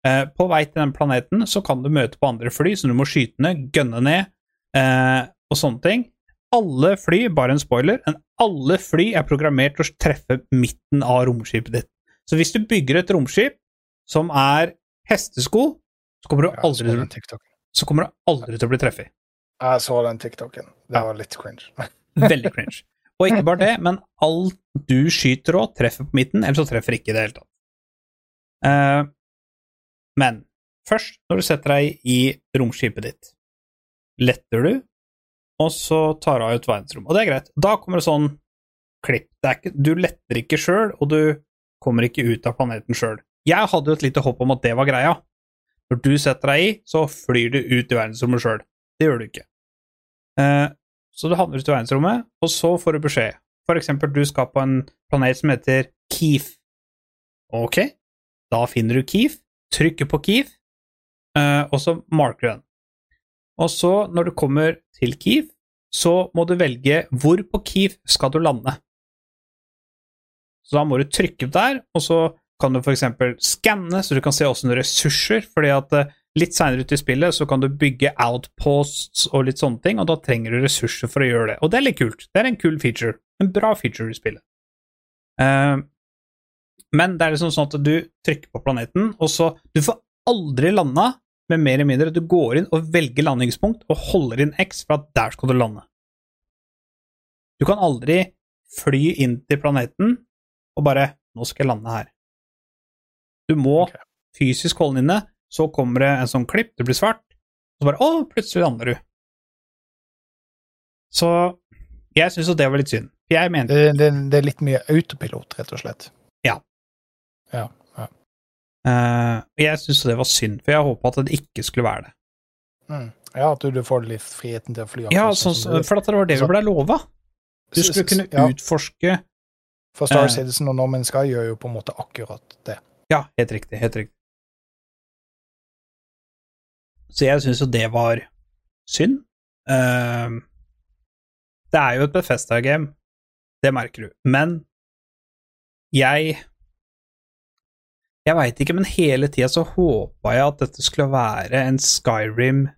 Eh, på vei til den planeten så kan du møte på andre fly som du må skyte ned, gønne ned eh, og sånne ting. Alle fly, bare en spoiler, men alle fly er programmert til å treffe midten av romskipet ditt. Så hvis du bygger et romskip som er hestesko, så kommer du aldri, så kommer du aldri til å bli treffet. Jeg så den TikToken. Det var litt cringe. Veldig cringe. Og ikke bare det, men alt du skyter òg, treffer på midten, eller så treffer ikke i det hele tatt. Uh, men først, når du setter deg i romskipet ditt, letter du, og så tar du av et verdensrom. Og det er greit. Da kommer det sånn klipp. Det er ikke, du letter ikke sjøl, og du kommer ikke ut av planeten sjøl. Jeg hadde jo et lite håp om at det var greia. Når du setter deg i, så flyr du ut i verdensrommet sjøl. Det gjør du ikke. Eh, så du havner ute i verdensrommet, og så får du beskjed. For eksempel, du skal på en planet som heter Keef. Ok, da finner du Keef, trykker på Keef, eh, og så marker du den. Og så, når du kommer til Keef, så må du velge hvor på Keef skal du lande. Så da må du trykke der, og så kan du eksempel skanne, så du kan se åssen ressurser, fordi at eh, litt seinere ut i spillet så kan du bygge outposts og litt sånne ting, og da trenger du ressurser for å gjøre det. Og det er litt kult. Det er en kul feature. En bra feature i spillet. Uh, men det er liksom sånn at du trykker på planeten, og så Du får aldri landa med mer eller mindre du går inn og velger landingspunkt og holder inn X for at der skal du lande. Du kan aldri fly inn til planeten og bare Nå skal jeg lande her. Du må okay. fysisk holde den inne, så kommer det en sånn klipp, det blir svart, og så bare Å, plutselig lander du. Så jeg syns jo det var litt synd. Jeg mener Det, det, det er litt mye autopilot, rett og slett. Ja. Jeg syns det var synd, for jeg håpa at det ikke skulle være det. Mm. Ja, at du, får litt friheten til å fly. Ja, akkurat sånn, for det var det vi ble lova. Du skulle kunne Ja, utforske For Star eh. Citizen og No Man's Sky gjør jo på en måte akkurat det. Ja, helt riktig. Helt riktig. Så jeg syns jo det var synd. Uh, det er jo et Bethesda-game, det merker du. Men jeg Jeg veit ikke, men hele tida så håpa jeg at dette skulle være en Skyrim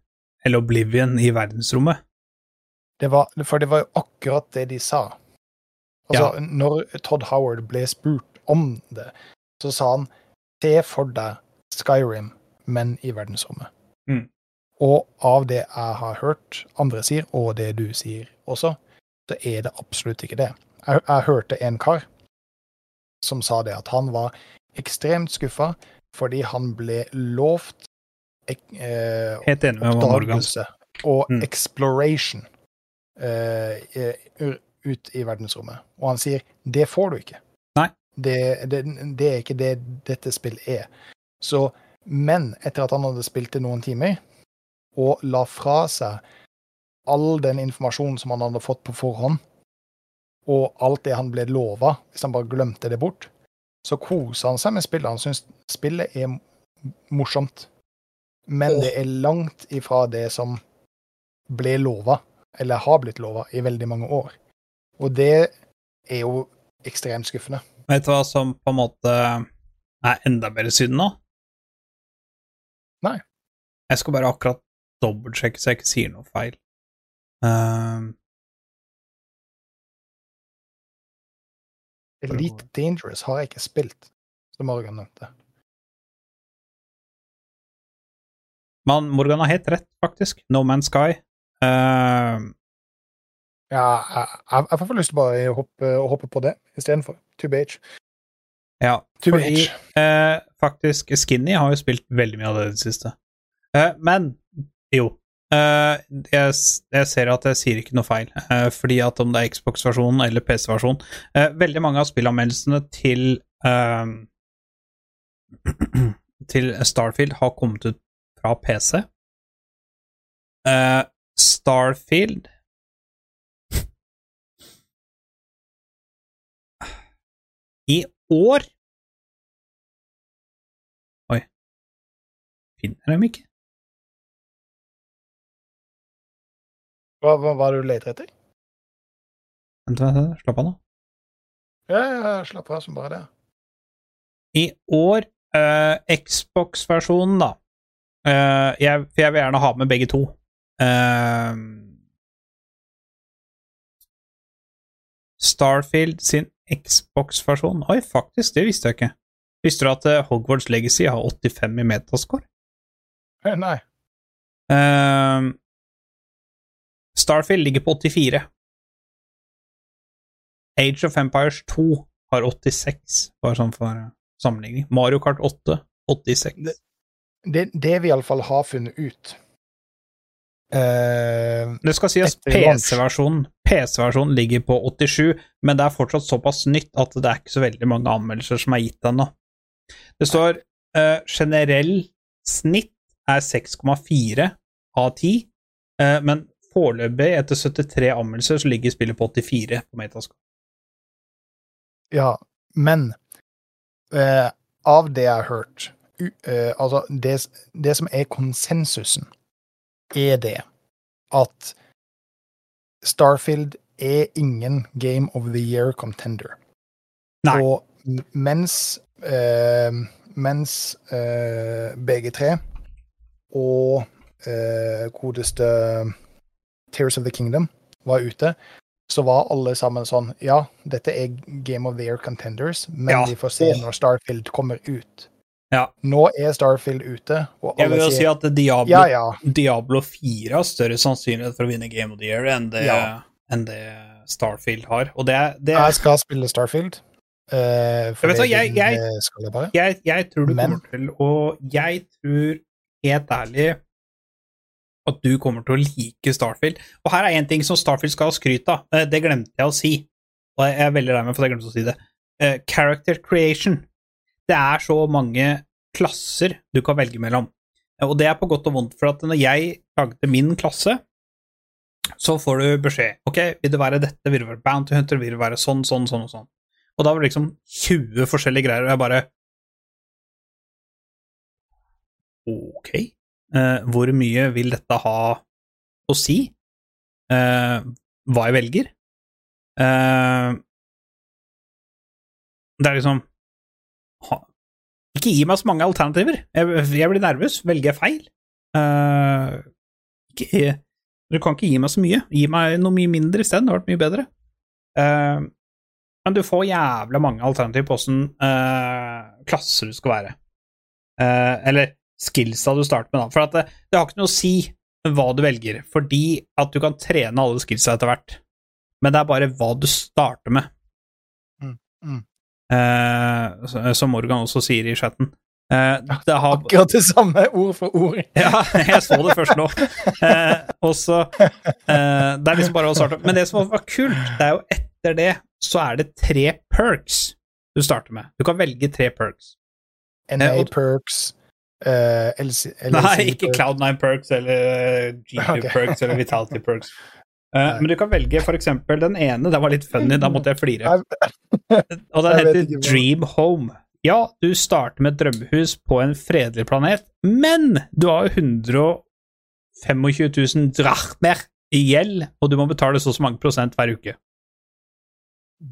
eller Oblivion i verdensrommet. det var, for det var jo akkurat det de sa. Altså, Når Todd Howard ble spurt om det, så sa han se for deg Skyrim, men i verdensrommet. Mm. Og av det jeg har hørt andre sier, og det du sier også, så er det absolutt ikke det. Jeg, jeg hørte en kar som sa det at han var ekstremt skuffa fordi han ble lovt ek, eh, oppdagelse og Mm. exploration eh, ut i verdensrommet. Og han sier det får du ikke. Det, det, det er ikke det dette spillet er. Så, men etter at han hadde spilt det noen timer, og la fra seg all den informasjonen som han hadde fått på forhånd, og alt det han ble lova, hvis han bare glemte det bort, så koser han seg med spillet. Han syns spillet er morsomt. Men det er langt ifra det som ble lova, eller har blitt lova, i veldig mange år. Og det er jo ekstremt skuffende. Vet du hva som på en måte er enda mer synd nå? Nei. Jeg skal bare akkurat dobbeltsjekke så jeg ikke sier noe feil. Um, Elite Dangerous har jeg ikke spilt, som Morgan nevnte. men Morgan har helt rett, faktisk. No Man's Sky. Uh, Ja, jeg, jeg, jeg får lyst til bare å hoppe, å hoppe på det istedenfor. To BH. Ja, fordi eh, faktisk Skinny har jo spilt veldig mye av det i det siste. Eh, men jo. eh, jeg, jeg ser at jeg sier ikke noe feil, eh, fordi at om det er Xbox-versjonen eller PC-versjonen eh, Veldig mange av spillanmeldelsene til eh, til Starfield har kommet ut fra PC. Eh, Starfield I år Oi. Finner dem ikke? Hva, hva, er det du leter etter? Vent, vent, vent, slapp av nå. Ja, ja, slapp av som bare det. I år, uh, Xbox-versjonen, da uh, jeg, For jeg vil gjerne ha med begge to. Eh, Starfield sin Xbox-versjon Oi, faktisk, det visste jeg ikke. Visste du at eh, Hogwarts Legacy har 85 i metascore? Eh, Nei. Uh, Starfield ligger på 84. Age of Empires 2 har 86, bare sånn for sammenligning. Mario Kart 8 86. Det- Det, det vi iallfall har funnet ut eh, Det skal sies PC-versjonen PC-versjonen ligger på 87, men det er fortsatt såpass nytt at det er ikke så veldig mange anmeldelser som er gitt ennå. Det står uh, generell snitt er 6,4 av 10, uh, men foreløpig, etter 73 anmeldelser, så ligger spillet på 84 på Metascore. Ja, men uh, av det jeg har hørt eh, Altså, det, det som er konsensusen, er det at Starfield er ingen Game of the Year contender. Nei. Og mens eh, mens eh, BG3 og eh, godeste Tears of the Kingdom var ute, så var alle sammen sånn Ja, dette er Game of the Year contenders, men Ja. vi får se når Starfield kommer ut. Ja. Nå er Starfield ute, Jeg vil jo si at Diablo, ja, ja. Diablo 4 har større sannsynlighet for å vinne Game of the Year enn det, enn det Starfield har. Og det, det Jeg skal spille Starfield. Uh, for Jeg det jeg- jeg- skal jeg bare. jeg, jeg tror du Men- kommer til å Jeg tror helt ærlig at du kommer til å like Starfield. Og her er én ting som Starfield skal ha skryt av. Eh, Det glemte jeg å si. Og jeg er veldig lei meg for at jeg glemte å si det. Uh, Character creation. Det er så mange klasser du kan velge mellom. Og det er på godt og vondt, for at når jeg lagde min klasse, så får du beskjed. Ok, vil det være dette, vil det være Bounty Hunter, vil det være sånn, sånn, sånn og sånn. Og da var det liksom 20 forskjellige greier, og jeg bare Ok. Eh, hvor mye vil dette ha å si? Eh, hva jeg velger? Eh, det er liksom Ikke gi meg så mange alternativer. Jeg, jeg blir nervøs. Velger jeg feil? Uh, ikke, du kan ikke gi meg så mye. Gi meg noe mye mindre isteden. Det hadde vært mye bedre. Uh, men du får jævla mange alternativer på åssen klasser du skal være. Eh, eller skillsa du starter med, da. For det, det har ikke noe å si hva du velger, fordi at du kan trene alle skillsa etter hvert. Men det er bare hva du starter med. Mm, mm. Eh, som Morgan også sier i chatten. Eh, det har Akkurat det samme, ord for ord. ja, jeg så det først nå. Eh, og så eh, Det er liksom bare å starte. Men det som var kult, det er jo etter det så er det tre perks du starter med. Du kan velge tre perks. NA og- perks, uh, Nei, ikke perks. Cloud9 perks eller G2 okay. perks eller Vitality perks. Eh, men du kan velge eksempel den ene, den var litt funny, da måtte jeg flire. Og den heter Dream Home. Ja, du starter med et drømmehus på en fredelig planet, men du har jo 125 000 drachmer i gjeld, og du må betale så og så mange prosent hver uke.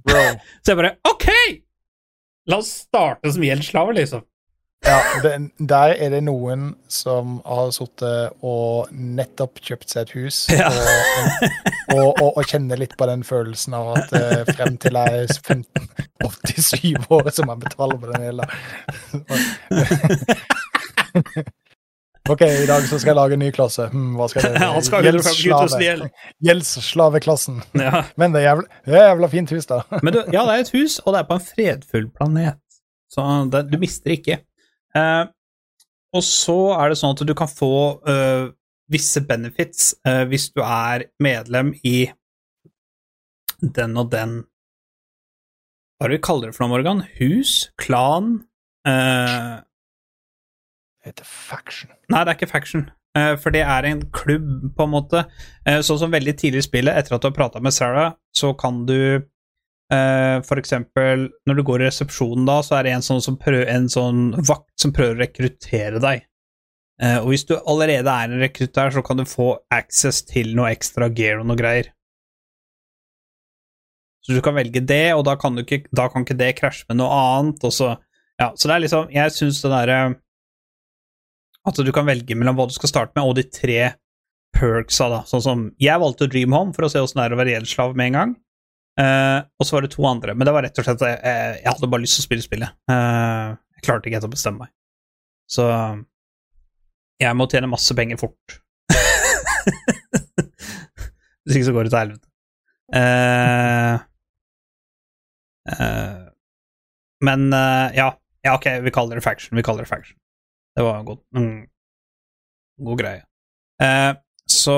Bro. Så jeg bare OK! La oss starte som gjeldsslaver, liksom. Ja, det, der er det noen som har sittet og nettopp kjøpt seg et hus, Ja. og, og, og, og kjenner litt på den følelsen av at eh, frem til jeg er 15, 87 år, så må jeg betale på den hele. OK, i dag så skal jeg lage en ny klasse. Hmm, hva skal jeg gjøre? Han skal ha 125 000 i gjeld. Gjeldsslaveklassen. Ja. Men det er jævla, det er jævla fint hus, da. Men du, ja, det er et hus, og det er på en fredfull planet. Så det, du mister ikke. Eh, og så er det sånn at du kan få eh, visse benefits eh, hvis du er medlem i den og den Hva er det vi kaller det for noe, Morgan? Hus? Klan? Eh, Det heter faction. Nei, det er ikke faction. Eh, for det er en klubb, på en måte. Eh, sånn som veldig tidlig i spillet, etter at du har prata med Sarah, så kan du eh, for eksempel Når du går i resepsjonen da, så er det en sånn, prøver, en sånn vakt som prøver å rekruttere deg. Uh, og hvis du allerede er en rekrutter, så kan du få access til noe ekstra gear og noe greier. Så du kan velge det, og da kan, ikke, da kan ikke det krasje med noe annet. Og så, ja, så det er liksom Jeg syns det derre at du kan velge mellom hva du skal starte med, og de tre perksa, da. Sånn som Jeg valgte Dream Home for å se åssen det er å være gjeldsslav med en gang. Eh, og så var det to andre, men det var rett og slett at Jeg hadde bare lyst til å spille spillet. Uh, jeg klarte ikke helt å bestemme meg. Så jeg må tjene masse penger fort. Hvis ikke så går det til helvete. Uh, eh, men eh, ja. ja, ok, vi kaller det faction. Vi kaller det faction. Det var godt. Mm, god greie. Eh, så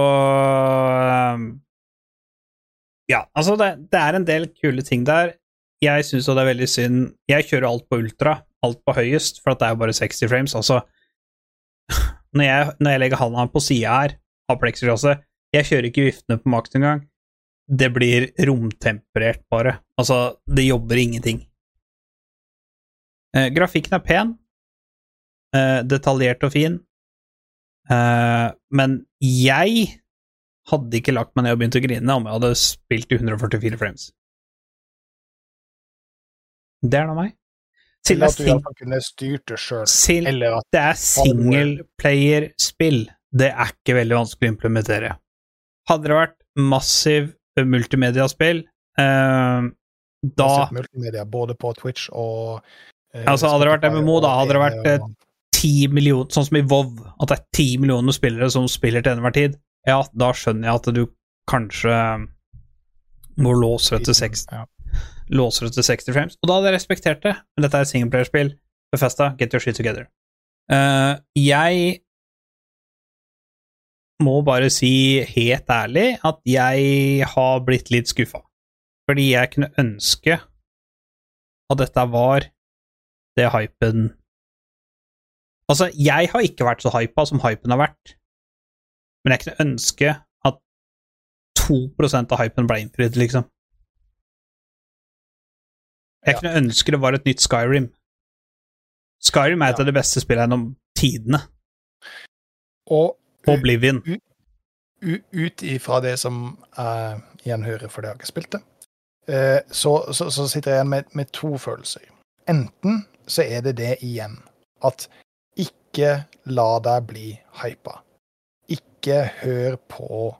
Ja, altså, det, det er en del kule ting der. Jeg syns det er veldig synd Jeg kjører alt på ultra, alt på høyest, for det er jo bare 60 frames. Altså, når jeg, når jeg legger handa på sida her av plexiglasset Jeg kjører ikke viftene på maks engang. Det blir romtemperert, bare. Altså, det jobber ingenting. Eh, grafikken er pen, eh, detaljert og fin, eh, men jeg hadde ikke lagt meg ned og begynt å grine om jeg hadde spilt i 144 frames. Det er da meg. Til at du iallfall kunne styrt det sjøl. Det er singleplayer-spill. Det er ikke veldig vanskelig å implementere. Hadde det vært massiv multimediaspill, eh, da massiv multimedia, både på Twitch og eh, Altså, hadde det vært MMO, da hadde det vært, og- 10 millioner, sånn som i WoW, at det er 10 millioner spillere som spiller til enhver tid, ja, da skjønner jeg at du kanskje må låser det til 60, Ja. låser det til 60 frames. Og da hadde jeg respektert det, men dette er et singleplayerspill. Befesta, get your shit together. Uh, jeg må bare si helt ærlig at jeg har blitt litt skuffa. Fordi jeg kunne ønske at dette var det hypen Altså, jeg har ikke vært så hypa som hypen har vært, men jeg kunne ønske at 2% av hypen ble innfridd, liksom. Jeg Ja. kunne ønske det var et nytt Skyrim. Skyrim er et Ja. av de beste spillene gjennom tidene. Og Oblivion. u- ut ifra det som jeg igjen hører, for det har jeg ikke spilt det, eh, så, så, så sitter jeg igjen med, med to følelser. Enten så er det det igjen, at ikke la deg bli hypa. Ikke hør på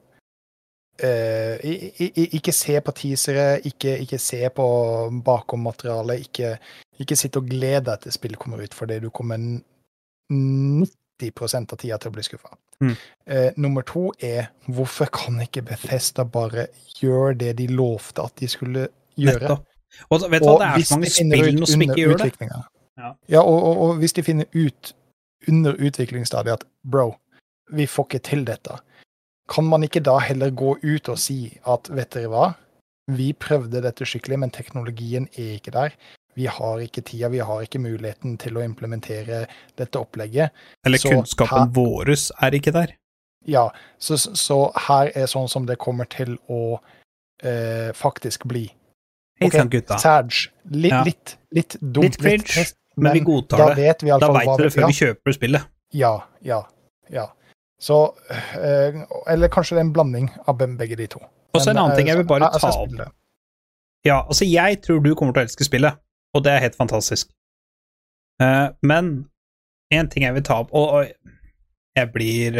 i- Ikke se på teasere, ikke, ikke se på bakommaterialet, ikke, ikke sitt og gled deg til spillet kommer ut, fordi du kommer 90% av tida til å bli skuffa. Eh, nummer to er hvorfor kan ikke Bethesda bare gjøre det de lovte at de skulle gjøre? Nettopp. Og vet du hva, det er så mange spill nå som ikke gjør det. Ja. Ja, og, og, og hvis de finner ut under utviklingsstadiet at bro, vi får ikke til dette, kan man ikke da heller gå ut og si at vet dere hva, vi prøvde dette skikkelig, men teknologien er ikke der. Vi har ikke tida, vi har ikke muligheten til å implementere dette opplegget. Eller Så kunnskapen her- våres er ikke der. Ja, så, så her er sånn som det kommer til å eh, faktisk bli. Hei sann, gutta. Sag, litt, Ja. litt, litt dumt. Litt cringe, trist, Men vi da godtar det. vet vi Da vet vi det før ja, vi kjøper spillet. Ja, ja, ja. Så eh, Eller kanskje det er en blanding av begge de to. Og så en annen ting jeg vil eh, bare ta opp. Ja, altså, jeg tror du kommer til å elske spillet, og det er helt fantastisk. Eh, men en ting jeg vil ta opp, og, jeg blir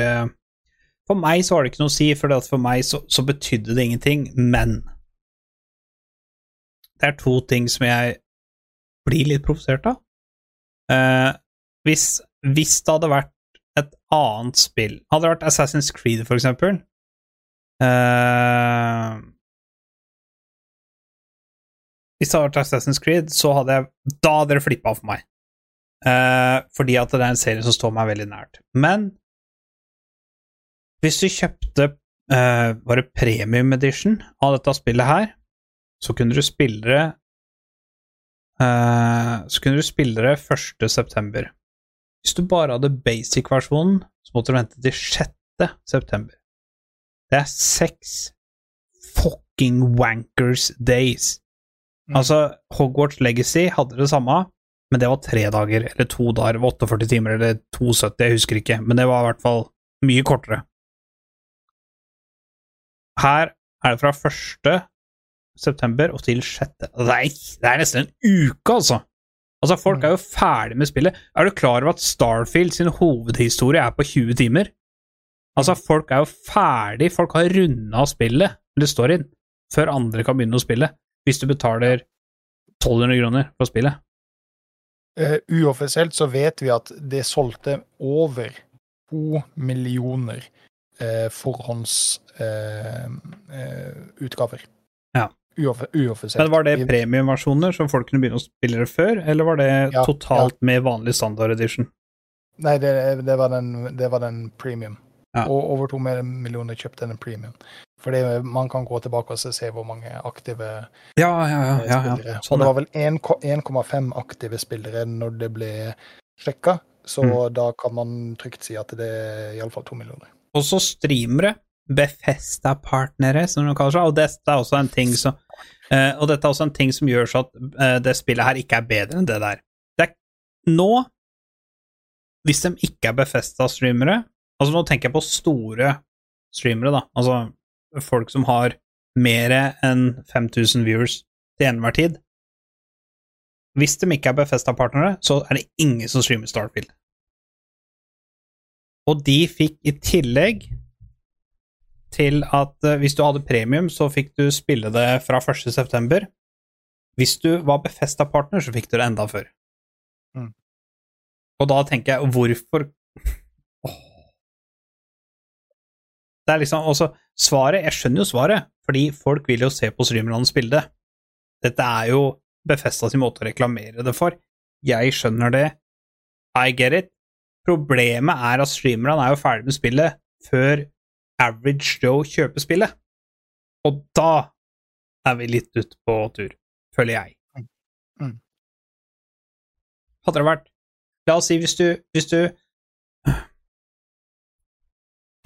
For meg så har det ikke noe å si, for for meg så, så betydde det ingenting, men det er to ting som jeg blir litt provosert av. Eh, hvis, hvis det hadde vært et annet spill Hadde det vært Assassin's Creed, for eksempel uh, Hvis det hadde vært Assassin's Creed, så hadde jeg Da hadde det flippa for meg. Uh, fordi at det er en serie som står meg veldig nært. Men hvis du kjøpte uh, Var premium edition av dette spillet her, så kunne du spille det uh, Så kunne du spille det 1. september. Hvis du bare hadde basic-versjonen, så måtte du vente til 6. september. Det er seks fucking wankers days. Mm. Altså, Hogwarts Legacy hadde det samme, men det var tre dager, eller to dager, det 48 timer, eller 72, jeg husker ikke, men det var i hvert fall mye kortere. Her er det fra 1. september og til 6. nei, Det er, det er nesten en uke, altså! Altså, folk er jo ferdig med spillet. Er du klar over at Starfield sin hovedhistorie er på 20 timer? Altså, folk er jo ferdig, folk har runda spillet, eller storyen, før andre kan begynne å spille, hvis du betaler 1200 kroner for spillet. Uh, uoffisielt så vet vi at det solgte over to millioner uh, forhåndsutgaver. Ja. Uoff uoffisielt. Men var det premiumversjoner som folk kunne begynne å spille det før, eller var det Ja, totalt med vanlig standard edition? Nei, det, det, var den, det var den premium. Ja. Og over to millioner kjøpte den premium. Fordi man kan gå tilbake og se hvor mange aktive Ja, ja, ja. ja, ja. spillere. Sånn, det var vel 1,5 aktive spillere når det ble sjekka, så Mm. da kan man trygt si at det er iallfall to millioner. Og så streamere, Befesta-partnere, som de kaller seg, og dette er også en ting som eh, Og dette er også en ting som gjør så at uh, det spillet her ikke er bedre enn det der. Det er nå, hvis de ikke er Befesta-streamere Altså, nå tenker jeg på store streamere, da. Altså folk som har mer enn 5000 viewers til enhver tid. Hvis de ikke er Befesta-partnere, så er det ingen som streamer Starfield. Og de fikk i tillegg til at eh, hvis du hadde premium, så fikk du spille det fra 1. september. Hvis du var Befesta-partner, så fikk du det enda før. Mm. Og da tenker jeg, hvorfor. Det er liksom også Svaret Jeg skjønner jo svaret, Fordi folk vil jo se på streamerne spille det. Dette er jo Befesta sin måte å reklamere det for. Jeg skjønner det. I get it. Problemet er at streamerne er jo ferdig med spillet før average Joe kjøper spillet. Og da er vi litt ute på tur, føler jeg. Mm. Hadde det vært La oss si hvis du, hvis du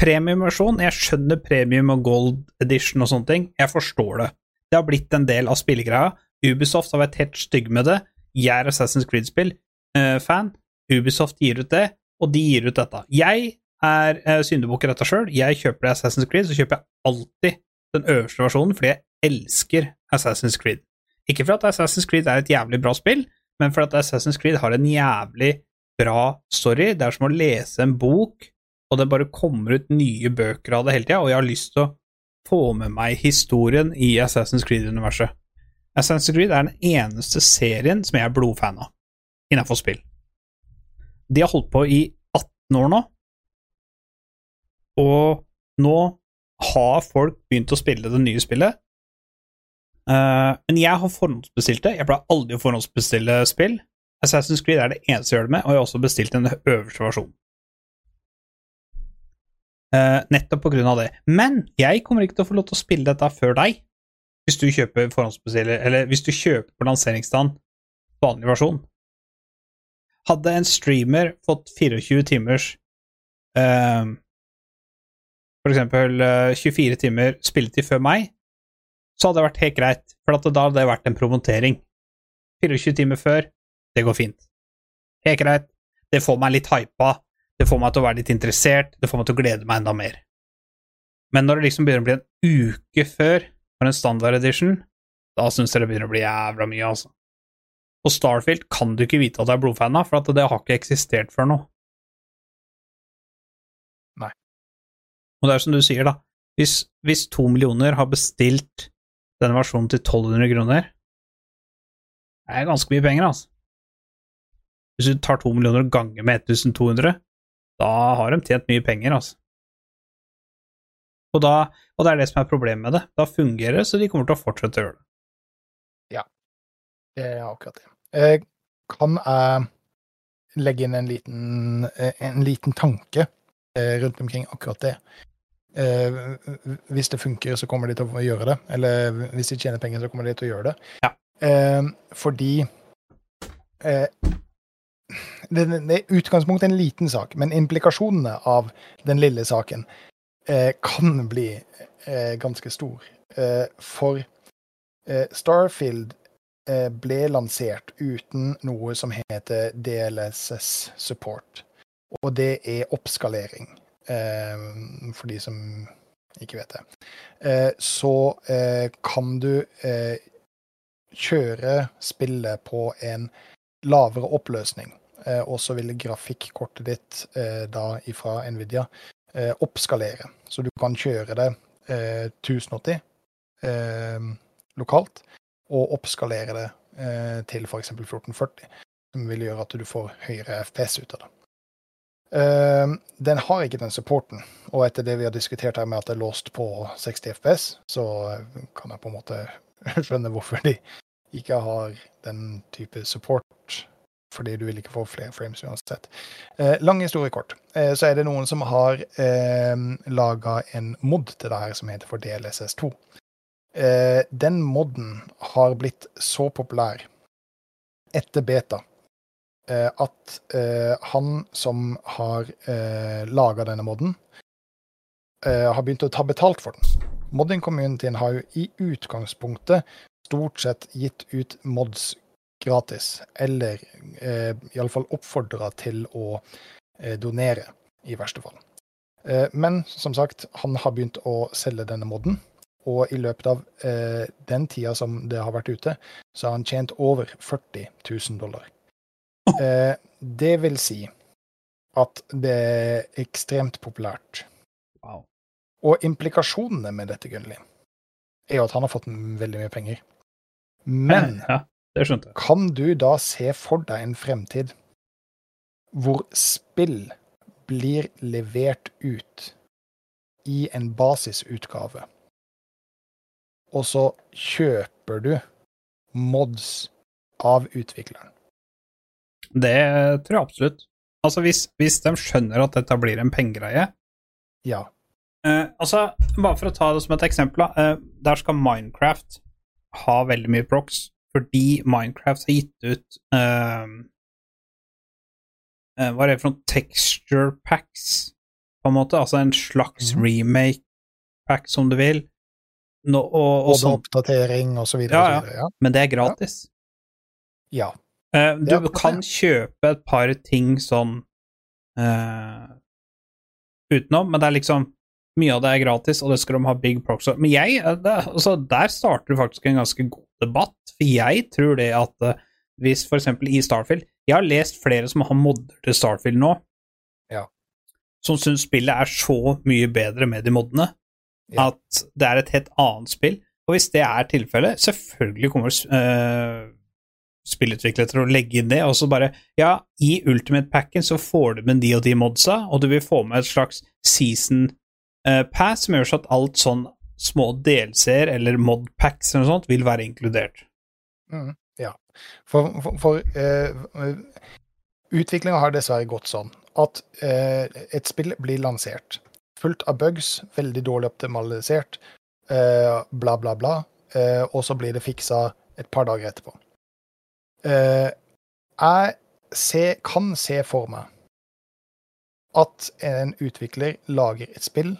Premiumversjon, jeg skjønner premium og gold edition og sånne ting, jeg forstår det. Det har blitt en del av spillegreia. Ubisoft har vært helt stygg med det. Jeg er Assassin's Creed-spill-fan. Ubisoft gir ut det, og de gir ut dette. Jeg er uh, syndebukk i dette sjøl. Jeg kjøper Assassin's Creed, så kjøper jeg alltid den øverste versjonen, fordi jeg elsker Assassin's Creed. Ikke for at Assassin's Creed er et jævlig bra spill, men for at Assassin's Creed har en jævlig bra story. Det er som å lese en bok, og det bare kommer ut nye bøker av det hele tida, og jeg har lyst til å få med meg historien i Assassin's Creed-universet. Assassin's Creed er den eneste serien som jeg er blodfan av innenfor spill. De har holdt på i 18 år nå, og nå har folk begynt å spille det nye spillet. Uh, men jeg har forhåndsbestilt det. Jeg pleier aldri å forhåndsbestille spill. Assassin's Creed er det eneste jeg gjør det med, og jeg har også bestilt den øverste versjonen. Uh, nettopp på grunn av det. Men jeg kommer ikke til å få lov til å spille dette før deg, hvis du kjøper forhåndsbestiller, eller hvis du kjøper på lanseringsdagen vanlig versjon. Hadde en streamer fått 24 timers uh, For eksempel uh, 24 timer spilletid før meg, så hadde det vært helt greit, for da hadde det vært en promotering. 24 timer før, det går fint. Helt greit. Det får meg litt hypa, det får meg til å være litt interessert, det får meg til å glede meg enda mer. Men når det liksom begynner å bli en uke før for en standard edition, da syns jeg det begynner å bli jævla mye, altså. Og Starfield kan du ikke vite at du er blodfan av, for det har ikke eksistert før nå. Og det er som du sier, da. Hvis, hvis to millioner har bestilt denne versjonen til 1200 kroner, det er ganske mye penger, altså. Hvis du tar to millioner og ganger med 1200, da har de tjent mye penger, altså. Og, da, og det er det som er problemet med det. Da fungerer det, så de kommer til å fortsette å gjøre det. Ja, det er akkurat det. Jeg kan jeg legge inn en liten, eh, en liten tanke eh, rundt omkring akkurat det? Eh, hvis det funker, så kommer de til å gjøre det. Eller hvis de tjener penger, så kommer de til å gjøre det. Ja. Eh, fordi eh, det, det er utgangspunktet en liten sak, men implikasjonene av den lille saken eh, kan bli eh, ganske stor. Eh, for eh, Starfield eh, ble lansert uten noe som heter DLSS support. Og det er oppskalering, for de som ikke vet det. så kan du kjøre spillet på en lavere oppløsning. Eh, og så vil grafikkortet ditt eh, da ifra Nvidia eh, oppskalere. Så du kan kjøre det 1080 lokalt, og oppskalere det til f.eks. 1440, som vil gjøre at du får høyere FPS ut av det. Den har ikke den supporten, og etter det vi har diskutert her med at det er låst på 60 FPS, så kan jeg på en måte skjønne hvorfor de ikke har den type support fordi du vil ikke få flere frames uansett. Eh, lang historie kort. Eh, så er det noen som har eh, laga en mod til det her som heter for DLSS2. Eh, den moden har blitt så populær etter beta eh, at eh, han som har eh, laga denne moden, eh, har begynt å ta betalt for den. Modding-communityen har jo i utgangspunktet stort sett gitt ut mods gratis, eller eh, iallfall oppfordra til å eh, donere, i verste fall. Eh, men som sagt, han har begynt å selge denne moden, og i løpet av eh, den tida som det har vært ute, så har han tjent over 40 000 dollar. Eh, det vil si at det er ekstremt populært. Wow. Og implikasjonene med dette, Gunnli, er jo at han har fått veldig mye penger. Men ja. Kan du da se for deg en fremtid hvor spill blir levert ut i en basisutgave og så kjøper du mods av utvikleren. Det tror jeg absolutt. Altså, hvis, hvis de skjønner at dette blir en pengegreie Ja. eh, Altså, bare for å ta det som et eksempel. Eh, der skal Minecraft ha veldig mye prox, fordi Minecraft har gitt ut eh, eh, Hva er det for noe texture packs, på en måte? Altså en slags mm. remake pack, som du vil. No, og, og Både sånn. oppdatering og så videre. Ja, og så videre, ja. Men det er gratis. ja. Eh, du Ja, kan kjøpe et par ting sånn uh, utenom, men det er liksom Mye av det er gratis, og det skal de ha big prox for. Men jeg, eh, det, altså, der starter du faktisk en ganske god debatt, for jeg tror det at uh, hvis for eksempel i Starfield Jeg har lest flere som har modder til Starfield nå, Ja. som syns spillet er så mye bedre med de moddene Ja. at det er et helt annet spill. Og hvis det er tilfellet, selvfølgelig kommer uh, spillutviklere til å legge inn det, og så bare Ja, i Ultimate Packen så får du med de og de modsa, og du vil få med et slags season eh, pass som gjør så at alt sånn små DLC-er eller modpacks eller noe sånt vil være inkludert. Mm, ja. For, for, for uh, utviklinga har dessverre gått sånn at uh, et spill blir lansert fullt av bugs, veldig dårlig optimalisert, uh, bla, bla, bla, eh, og så blir det fiksa et par dager etterpå. Eh, jeg se, kan se for meg at en utvikler lager et spill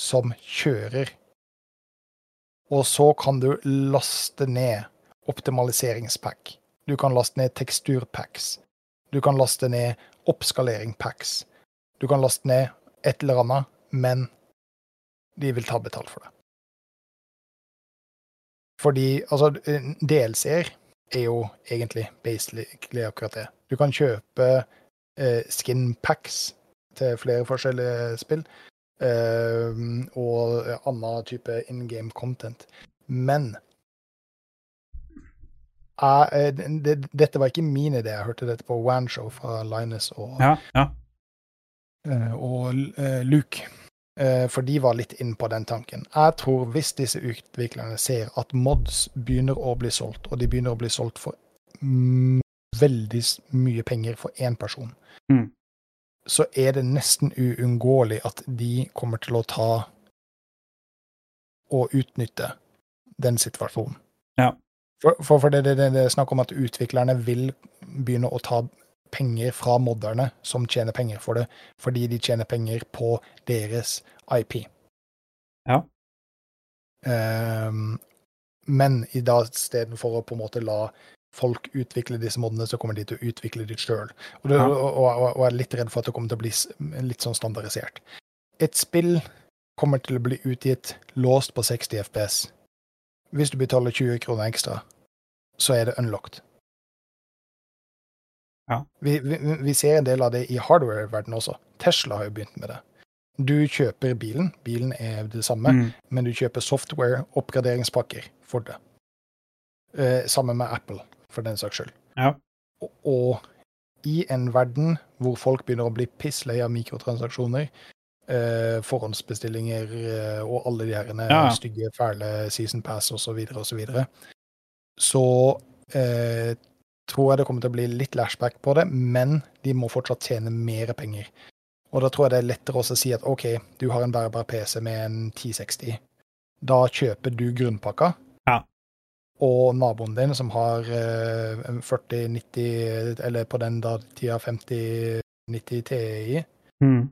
som kjører, og så kan du laste ned optimaliseringspack. Du kan laste ned teksturpacks. Du kan laste ned oppskalering-packs. Du kan laste ned et eller annet, men de vil ta betalt for det. Fordi altså, DLC-er er jo egentlig basically akkurat det. Du kan kjøpe eh, skin packs til flere forskjellige spill, eh, og annen type in game content. Men jeg, eh, det, dette var ikke min idé. Jeg hørte dette på Wanshow fra Linus og, Ja, ja. eh, og eh, Luke. Eh, For de var litt inn på den tanken. Jeg tror hvis disse utviklerne ser at mods begynner å bli solgt, og de begynner å bli solgt for veldig mye penger for én person, Mm. så er det nesten uunngåelig at de kommer til å ta og utnytte den situasjonen. Ja. For, for, for det, det, det, det er snakk om at utviklerne vil begynne å ta penger fra modderne som tjener penger for det, fordi de tjener penger på deres IP. Ja. Um, men i dag istedenfor å på en måte la folk utvikle disse modene, så kommer de til å utvikle de sjøl. Og, Ja. og, og, og jeg er litt redd for at det kommer til å bli litt sånn standardisert. Et spill kommer til å bli utgitt låst på 60 FPS. Hvis du betaler 20 kroner ekstra, så er det unlocked. Ja. Vi, vi, vi ser en del av det i hardware-verdenen også. Tesla har jo begynt med det. Du kjøper bilen, bilen er det samme, Mm. men du kjøper software, oppgraderingspakker for det. Eh, sammen med Apple, for den saks skyld. Ja. Og, og i en verden hvor folk begynner å bli pisslei av mikrotransaksjoner, eh, forhåndsbestillinger eh, og alle de her Ja, stygge, fæle season pass osv., så, videre, og så, videre, så eh, tror jeg det kommer til å bli litt lashback på det, men de må fortsatt tjene mer penger. Og da tror jeg det er lettere også å si at OK, du har en bærbar PC med en 1060. Da kjøper du grunnpakka. Ja. Og naboen din som har 40-90, eller på den da tida 5090 Ti, Mm.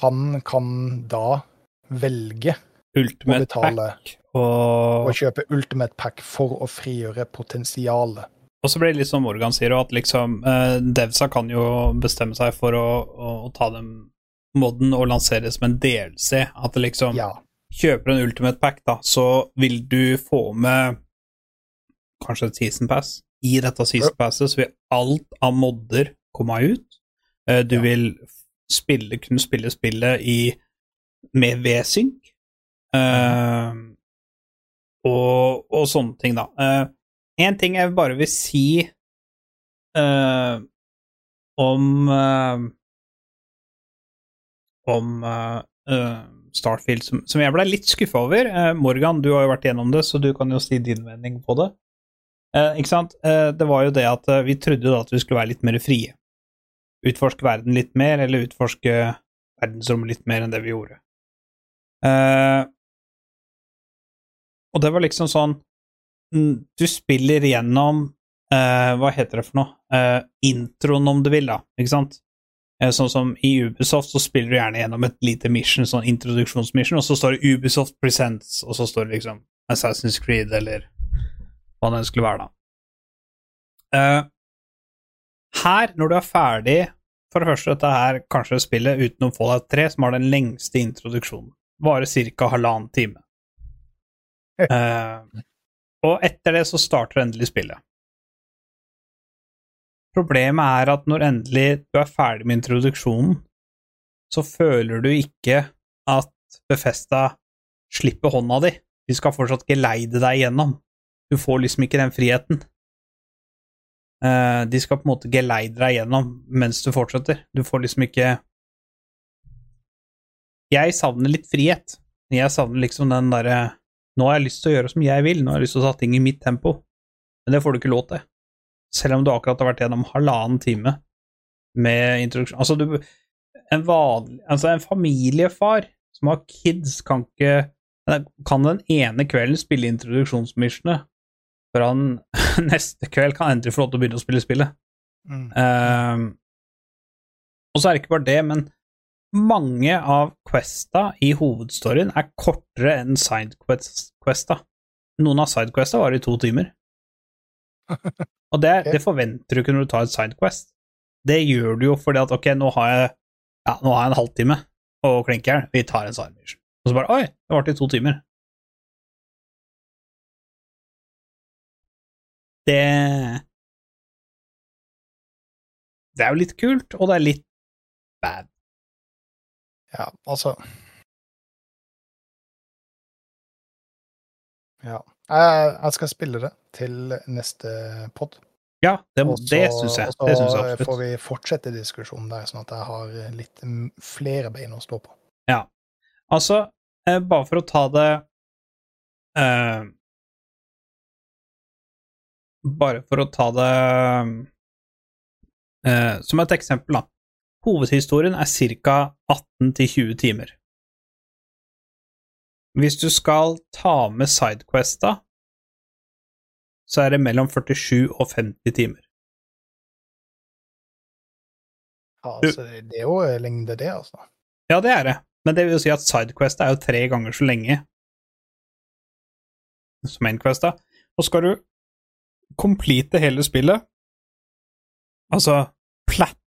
han kan da velge Ultimate betale. Pack og og kjøpe Ultimate Pack for å frigjøre potensialet. Og så blir det litt som Morgan sier, at liksom uh, Devsa kan jo bestemme seg for å, å, å ta den moden og lansere det som en DLC. At det liksom Ja. Kjøper en Ultimate Pack, da, så vil du få med kanskje et Season Pass. I dette Season Passet så vil alt av modder komme ut. Eh, du Ja. vil spille, kunne spille spillet i med V-synk. Uh, og, og sånne ting, da. Eh, en ting jeg bare vil si uh, om uh, Om eh, Starfield som, som jeg ble litt skuffa over. Morgan, du har jo vært gjennom det, så du kan jo si din mening på det. Ikke sant? Det var jo det at vi trodde da at vi skulle være litt mer frie. Utforske verden litt mer, eller utforske verdensrommet litt mer enn det vi gjorde. Og det var liksom sånn Du spiller gjennom uh, Hva heter det for noe? Uh, introen, om du vil, da. Ikke sant? Uh, Sånn som i Ubisoft så spiller du gjerne gjennom et lite mission, sånn introduksjonsmission, og så står det Ubisoft Presents, og så står det liksom Assassin's Creed, eller hva det skulle være, da. Eh, her, når du er ferdig For det første, dette er kanskje spillet utenom Fallout 3 som har den lengste introduksjonen. Varer ca. halvannen time. Eh, og etter det så starter endelig spillet. Problemet er at når endelig du er ferdig med introduksjonen, så føler du ikke at Befesta slipper hånda di. De skal fortsatt geleide deg gjennom. Du får liksom ikke den friheten. Eh, de skal på en måte geleide deg gjennom mens du fortsetter. Du får liksom ikke Jeg savner litt frihet. Jeg savner liksom den derre Nå har jeg lyst til å gjøre som jeg vil, nå har jeg lyst til å ta ting i mitt tempo. Men det får du ikke lov til. Selv om du akkurat har vært gjennom halvannen time med introduksjon Altså, du En vanlig Altså, en familiefar som har kids, kan ikke Kan den ene kvelden spille introduksjonsmissionet, før han neste kveld kan endelig få lov til å begynne å spille spillet. Mm. Um, og så er det ikke bare det, men mange av questa i hovedstoryen er kortere enn sidequesta. Noen av sidequesta var i to timer. Og det, det forventer du ikke når du tar et sidequest. Det gjør du jo fordi at ok, nå har jeg, ja, nå har jeg en halvtime å klinke her, vi tar en side mission. Og så bare oi, det varte i to timer. Det Det er jo litt kult, og det er litt bad. Ja, altså Ja. Jeg, jeg skal spille det til neste pod. Ja, det, Og det syns jeg. og så får vi fortsette diskusjonen der, sånn at jeg har litt mm, flere bein å stå på. Altså, eh, bare for å ta det eh, Bare for å ta det eh, Som et eksempel, da. Hovedhistorien er ca. 18-20 timer. Hvis du skal ta med sidequesta, så er det mellom 47 og 50 timer. Ja, altså, det er jo lengde, det, altså. Ja, det er det, men det vil jo si at Sidequest er jo tre ganger så lenge som mainquesta. Og skal du complete hele spillet, altså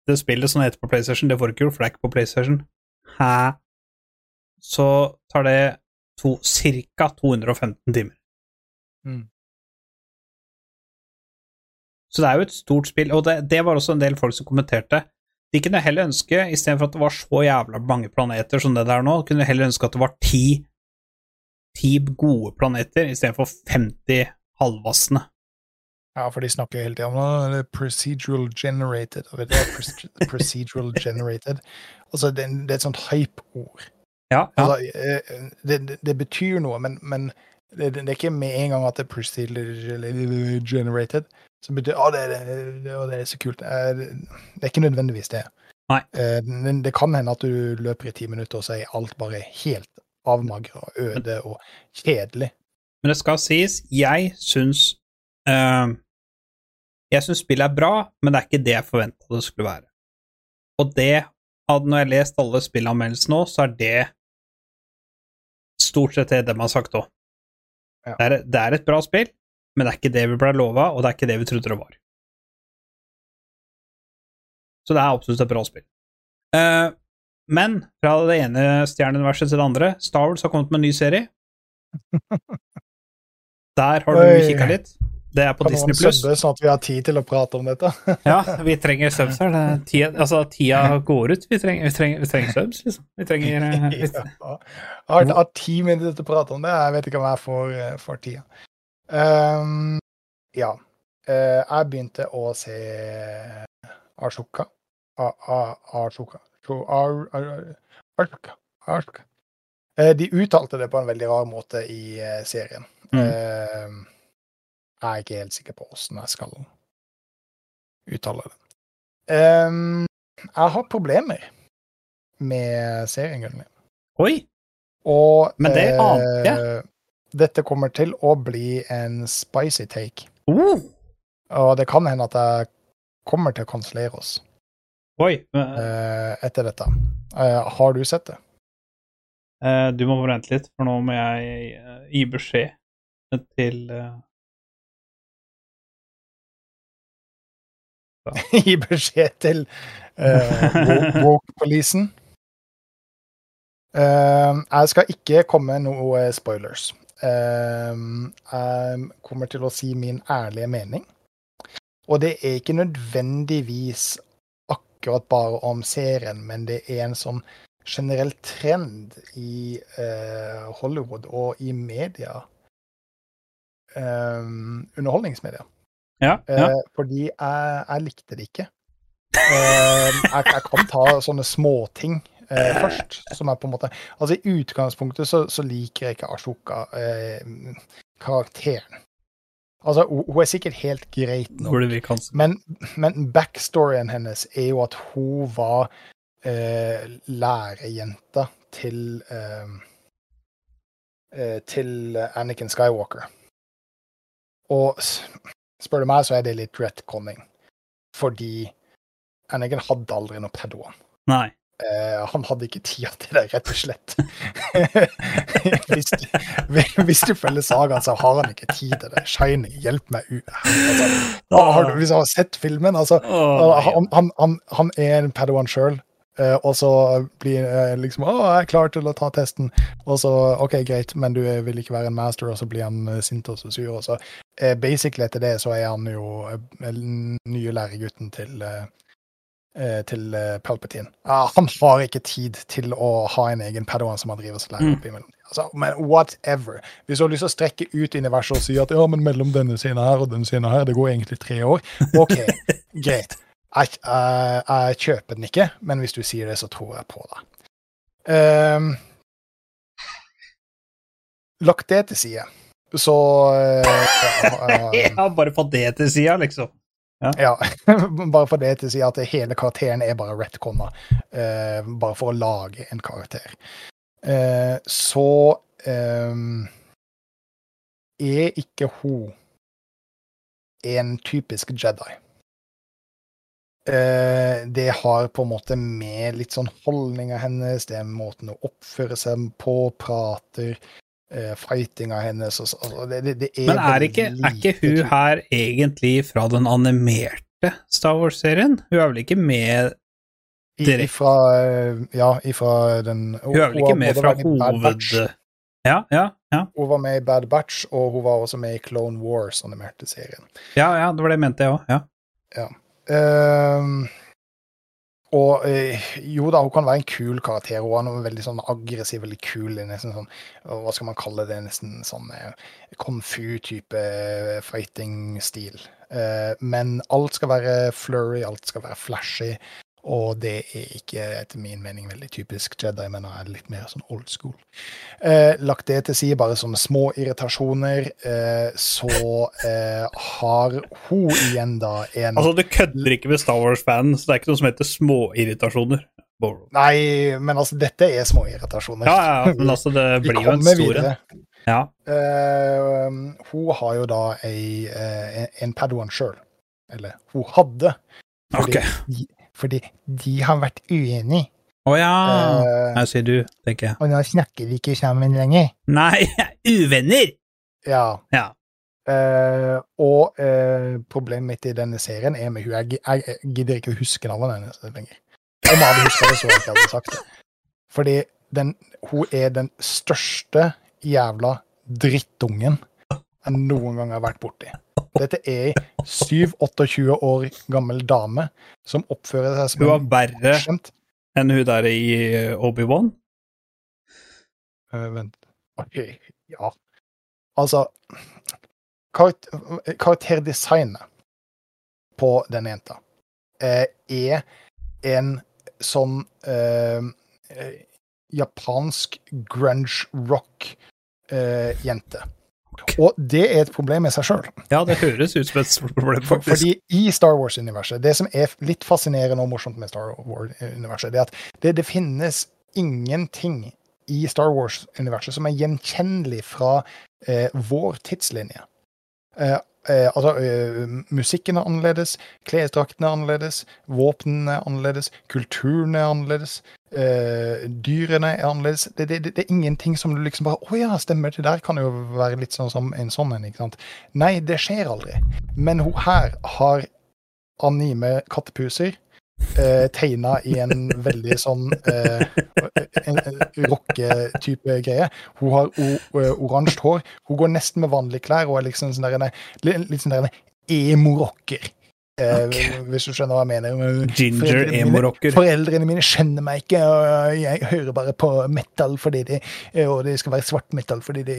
platte spillet som det heter på PlayStation, det får ikke gjort, det ikke på PlayStation, hæ, så tar det to, ca. 215 timer. Mm. Så det er jo et stort spill, og det, det var også en del folk som kommenterte. De kunne heller ønske, istedenfor at det var så jævla mange planeter som det der nå, kunne de heller ønske at det var ti, ti gode planeter istedenfor 50 halvvassende. Ja, for de snakker jo hele tida om det procedural generated. Og det du procedural generated? Altså, det, er- et sånt hype-ord. Ja, ja. Altså, eh, det, det, betyr noe, men, men det, det er ikke med en gang at det er procedural generated. Så betyr å, det, å, det er så kult. Eh, Det, det er ikke nødvendigvis det. Nei. Eh, det kan hende at du løper i ti minutter, og så er alt bare helt avmagra, øde og kjedelig. Men det skal sies, jeg syns eh, Jeg syns spillet er bra, men det er ikke det jeg forventa det skulle være. Og det at når jeg har lest alle spillanmeldelsene nå, så er det stort sett det de har sagt òg. Ja. Det, det er et bra spill, men det er ikke det vi ble lova, og det er ikke det vi trodde det var. Så det er absolutt et bra spill. Uh, men fra det ene stjerneuniverset til det andre, Star Wars har kommet med en ny serie. Der har du kikka litt. Det er på Kan Disney Pluss. sånn at vi har tid til å prate om dette? Ja, vi trenger subs her. Er Tida, altså, tida går ut. Vi trenger, vi trenger, vi trenger subs, liksom. Vi trenger eh, vi, Ja. Jeg har, har ti minutter til å prate om det. Jeg vet ikke om jeg får, eh, får tida. Um, ja. Uh, jeg begynte å se Ashoka. Ashoka. Ashoka. Ashoka. Eh, De uttalte det på en veldig rar måte i serien. Mm. Eh, Jeg er ikke helt sikker på åssen jeg skal uttale det. Um, jeg har problemer med serien, Gunnli. Oi! Og Men det ante jeg. Uh, dette kommer til å bli en spicy take. Uh. Og det kan hende at jeg kommer til å kansellere oss Oi. Uh, eh, etter dette. Eh, har du sett det? eh, du må vente litt, for nå må jeg eh, gi beskjed til Gi beskjed til uh, woke-policen. Uh, jeg skal ikke komme noe spoilers. Uh, jeg kommer til å si min ærlige mening. Og det er ikke nødvendigvis akkurat bare om serien, men det er en sånn generell trend i uh, Hollywood og i media. um, underholdningsmedia. Ja. ja. Eh, fordi jeg, jeg likte det ikke. Eh, jeg, jeg kan ta sånne småting eh, først, som er på en måte Altså, i utgangspunktet så, så liker jeg ikke Ashoka eh, karakteren. Altså, hun, er sikkert helt greit nå, men, men backstoryen hennes er jo at hun var eh, lærerjenta til Til Anakin Skywalker. Og spør du meg, så er det litt retconning. Fordi Anakin hadde aldri noe padawan. Nei. Uh, han hadde ikke tida til det, rett og slett. hvis, du, hvis du følger sagaen, så har han ikke tid til det. Shining, hjelp meg ut. Altså, har du, hvis du har sett filmen, altså oh, han, han, han, han er en padawan sjøl, og så blir eh, liksom 'Å, jeg er klar til å ta testen.' Og så 'OK, greit, men du vil ikke være en master', og så blir han eh, sint og så sur. Og så eh, basically etter det så er han jo eh, nye læregutten til eh, eh, til eh, Palpatine. Ah, han har ikke tid til å ha en egen padawan som han driver og lærer Mm. opp imellom. Altså, men whatever. Hvis du har lyst til å strekke ut universet og si at ja, men mellom denne scenen her og denne scenen her, det går egentlig tre år, OK, greit. Jeg, jeg, jeg kjøper den ikke, men hvis du sier det, så tror jeg på det. Um, lagt det til side, så uh, Ja, bare på det til sida, liksom. Ja, bare for det til å si at hele karakteren er bare retconna. Uh, bare for å lage en karakter. Uh, så um, er ikke hun en typisk Jedi. Eh, det har på en måte med litt sånn holdninga hennes, det er måten å oppføre seg på, prater, eh, fightinga hennes altså, det, det, det er Men er ikke, er ikke hun typ- her egentlig fra den animerte Star Wars-serien? Hun er vel ikke med Direkte. Ifra, eh, ja, ifra den Hun er vel ikke med fra hoved... Ja, ja, ja. Hun var med i Bad Batch, og hun var også med i Clone Wars, animerte serien. Ja, ja, det var det jeg mente, jeg òg. Ja. Ehm, og eh, jo da, hun kan være en kul karakter. Hun er veldig sånn aggressiv, veldig kul. nesten sånn, Hva skal man kalle det? Nesten sånn eh, kung fu-type eh, fighting-stil. Eh, men alt skal være flurry, alt skal være flashy. Og det er ikke etter min mening veldig typisk Jedi, men er litt mer sånn old school. Eh, lagt det til side, bare sånne små irritasjoner, eh, så eh, har hun igjen da en Altså, du kødder ikke med Star Wars-fanen, så det er ikke noe som heter småirritasjoner. Nei, men altså, dette er små irritasjoner. Ja, ja, men altså, det blir jo en stor en. Ja. Eh, hun har jo da ei, en, en padawan sjøl. Eller hun hadde. Fordi, Ok. Fordi de har vært uenige. Å ja. Eh, Her sier du, tenker jeg. og nå snakker de ikke sammen lenger. Nei, uvenner! Ja. Ja. Uh, og uh, problemet mitt i denne serien er med hun Jeg, jeg, jeg gidder ikke å huske navnet hennes lenger. Om jeg hadde huska det, så jeg aldri sagt det. Fordi den, hun er den største jævla drittungen jeg noen gang har vært borti. Dette er ei 7-28 år gammel dame som oppfører seg som Hun var verre enn hun der i eh, Obi-Wan. Uh, Vent. Ok, ja. Altså karakter, Karakterdesignet på denne jenta uh, er en sånn uh, japansk grunge rock-jente. Og det er et problem i seg sjøl. Ja, det høres ut som et stort problem, faktisk. fordi i Star Wars-universet, det som er litt fascinerende og morsomt med Star Wars-universet, det er at det, det finnes ingenting i Star Wars-universet som er gjenkjennelig fra eh, vår tidslinje. Eh, eh, altså, eh, musikken er annerledes, klesdraktene er annerledes, våpnene er annerledes, kulturen er annerledes, eh, dyrene er annerledes. Det, det, det, det er ingenting som du liksom bare Å ja, stemmer, det der kan jo være litt sånn som en sånn en, ikke sant. Nei, det skjer aldri. Men hun her har anime kattepuser. Eh, tegna i en veldig sånn eh, en, en rocketype greie. Hun har eh, oransje hår. Hun går nesten med vanlige klær og er liksom sånn der, litt, sånn emo-rocker. Eh, Ok. Hvis du skjønner hva jeg mener. Ginger emo-rocker. Foreldrene mine skjønner meg ikke, og jeg hører bare på metal fordi de og det skal være svart metal fordi det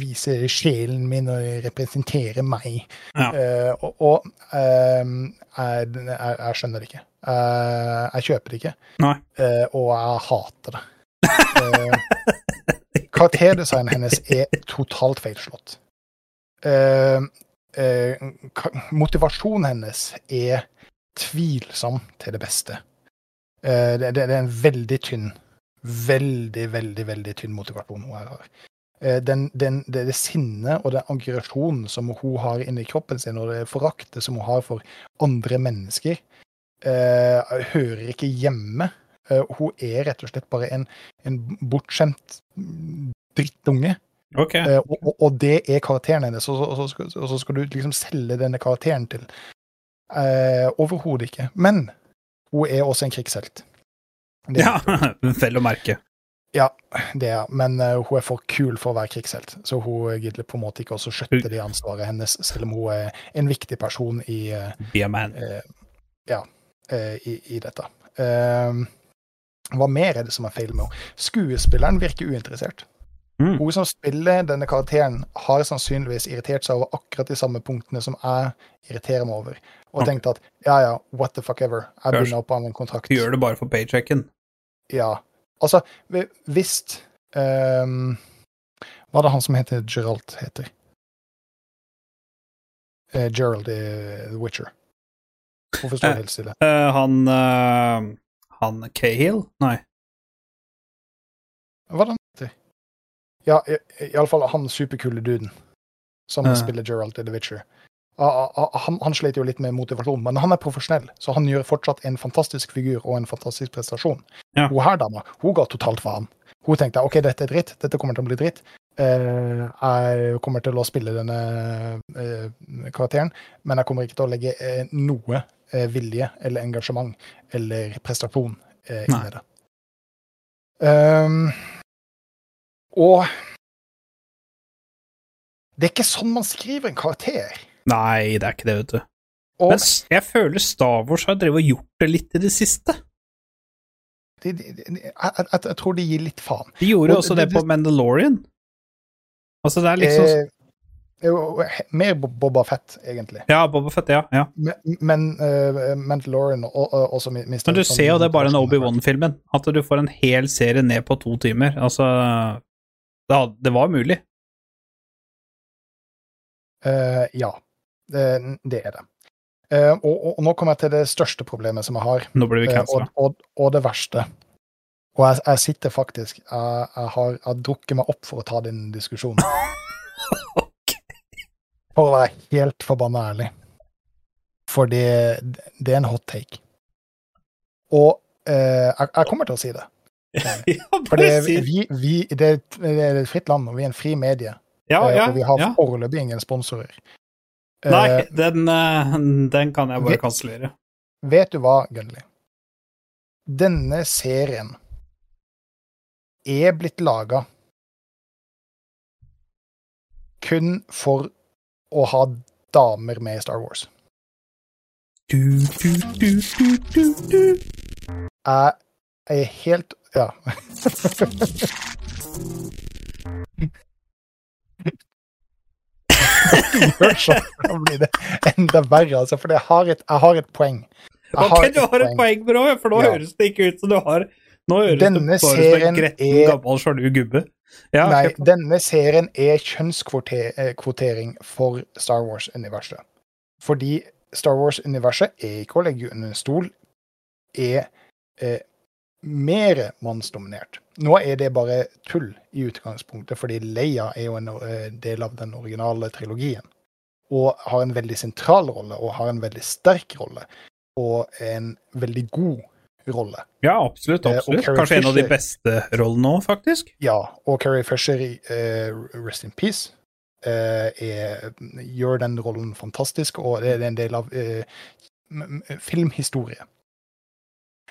viser sjelen min og representerer meg. Ja. Uh, og og um, jeg, jeg, jeg skjønner det ikke. Uh, jeg kjøper det ikke, eh, og jeg hater det. Eh, karakterdesignen hennes er totalt feilslått. Eh, eh, ka- motivasjonen hennes er tvilsom til det beste. Eh, det, er en veldig tynn, veldig, veldig veldig tynn motivasjon hun har. Eh, den, den, det, det sinnet og den aggresjonen som hun har inni kroppen sin, og det foraktet som hun har for andre mennesker, eh, hører ikke hjemme. Eh, hun er rett og slett bare en, en bortskjemt drittunge. Ok. Uh, og, og, det er karakteren hennes, og så, og og så skal du liksom selge denne karakteren til uh, Overhodet ikke. Men hun er også en krigshelt. Det, Ja, vel å merke. ja, det er Men uh, hun er for kul for å være krigshelt, så hun gidder på en måte ikke også skjøtte det ansvaret hennes, selv om hun er en viktig person i, Be a man. ja, i, i dette. Hva mer er det som er feil med henne? Skuespilleren virker uinteressert. Mm. Hun som spiller denne karakteren, har sannsynligvis irritert seg over akkurat de samme punktene som jeg irriterer meg over, og tenkt at ja, ja, what the fuck ever, jeg begynner opp av en kontrakt. Du Gjør det bare for paychecken. Ja. Altså, hvis um, Hva er det han som heter Geralt heter? Uh, Gerald i The Witcher. Hvorfor står han helt stille? Uh, han uh, Han Cahill? Nei. Hva er det? Ja, i- iallfall han superkule duden som Ja. spiller Geralt i The Witcher. Han, han slet jo litt med motivasjon, men han er profesjonell, så han gjør fortsatt en fantastisk figur og en fantastisk prestasjon. Ja. Hun her dama, hun ga totalt faen. Hun tenkte OK, dette er dritt, dette kommer til å bli dritt. Eh, jeg kommer til å spille denne eh, karakteren, men jeg kommer ikke til å legge eh, noe vilje eller engasjement eller prestasjon i det. Um, og det er ikke sånn man skriver en karakter. Nei, det er ikke det, vet du. Og Men jeg føler Star Wars har drevet og gjort det litt i det siste. de, de, de, jeg, jeg, tror de gir litt faen. De gjorde Og også det- på Mandalorian. Altså, det er liksom Eh, mer Boba Fett, egentlig. Ja, Boba Fett, ja. ja. Men, uh, Mandalorian og, og også mi- mister Men du ser jo det bare i Obi-Wan-filmen, at du får en hel serie ned på to timer. Altså Det, det var mulig. Uh, ja, det, det er det. Uh, og, og, og nå kommer jeg til det største problemet som jeg har. Nå blir vi Eh, cancela. og, og, og det verste. Og jeg, jeg sitter faktisk Jeg, jeg, har, jeg har drukket meg opp for å ta den diskusjonen. For å være helt forbanna ærlig. For det, det er en hot take. Og eh, jeg, jeg kommer til å si det. Ja, For det, vi, vi, det, et- det er et fritt land, og vi er en fri medie. Ja, eh, ja, og vi har foreløpig ingen sponsorer. Eh, Nei, den, eh, den kan jeg bare kansellere. Vet du hva, Gunnli? Denne serien er blitt laga kun for å ha damer med i Star Wars. Du, du, du. Jeg er helt Ja. Gjør sånn, da blir det enda verre, altså, for jeg har et, jeg har et poeng. Jeg Ok, du har et poeng, bro, for nå Ja. høres det ikke ut som du har Nå høres det Denne bare ut som en gretten, er- gammel, sjalu gubbe. Ja, Nei, okay. denne serien er kjønnskvotering for Star Wars-universet. Fordi Star Wars-universet er ikke å legge under en stol, er eh, mer mannsdominert. Nå er det bare tull i utgangspunktet, fordi Leia er jo en eh, del av den originale trilogien. Og har en veldig sentral rolle, og har en veldig sterk rolle. Og en veldig god rolle. ja, absolutt. Eh, absolutt. Kanskje Kanskje en av de beste rollene òg, faktisk. Ja, og Carrie Fisher i uh, Rest in Peace uh, er, gjør den rollen fantastisk, og det er en del av m- filmhistorie.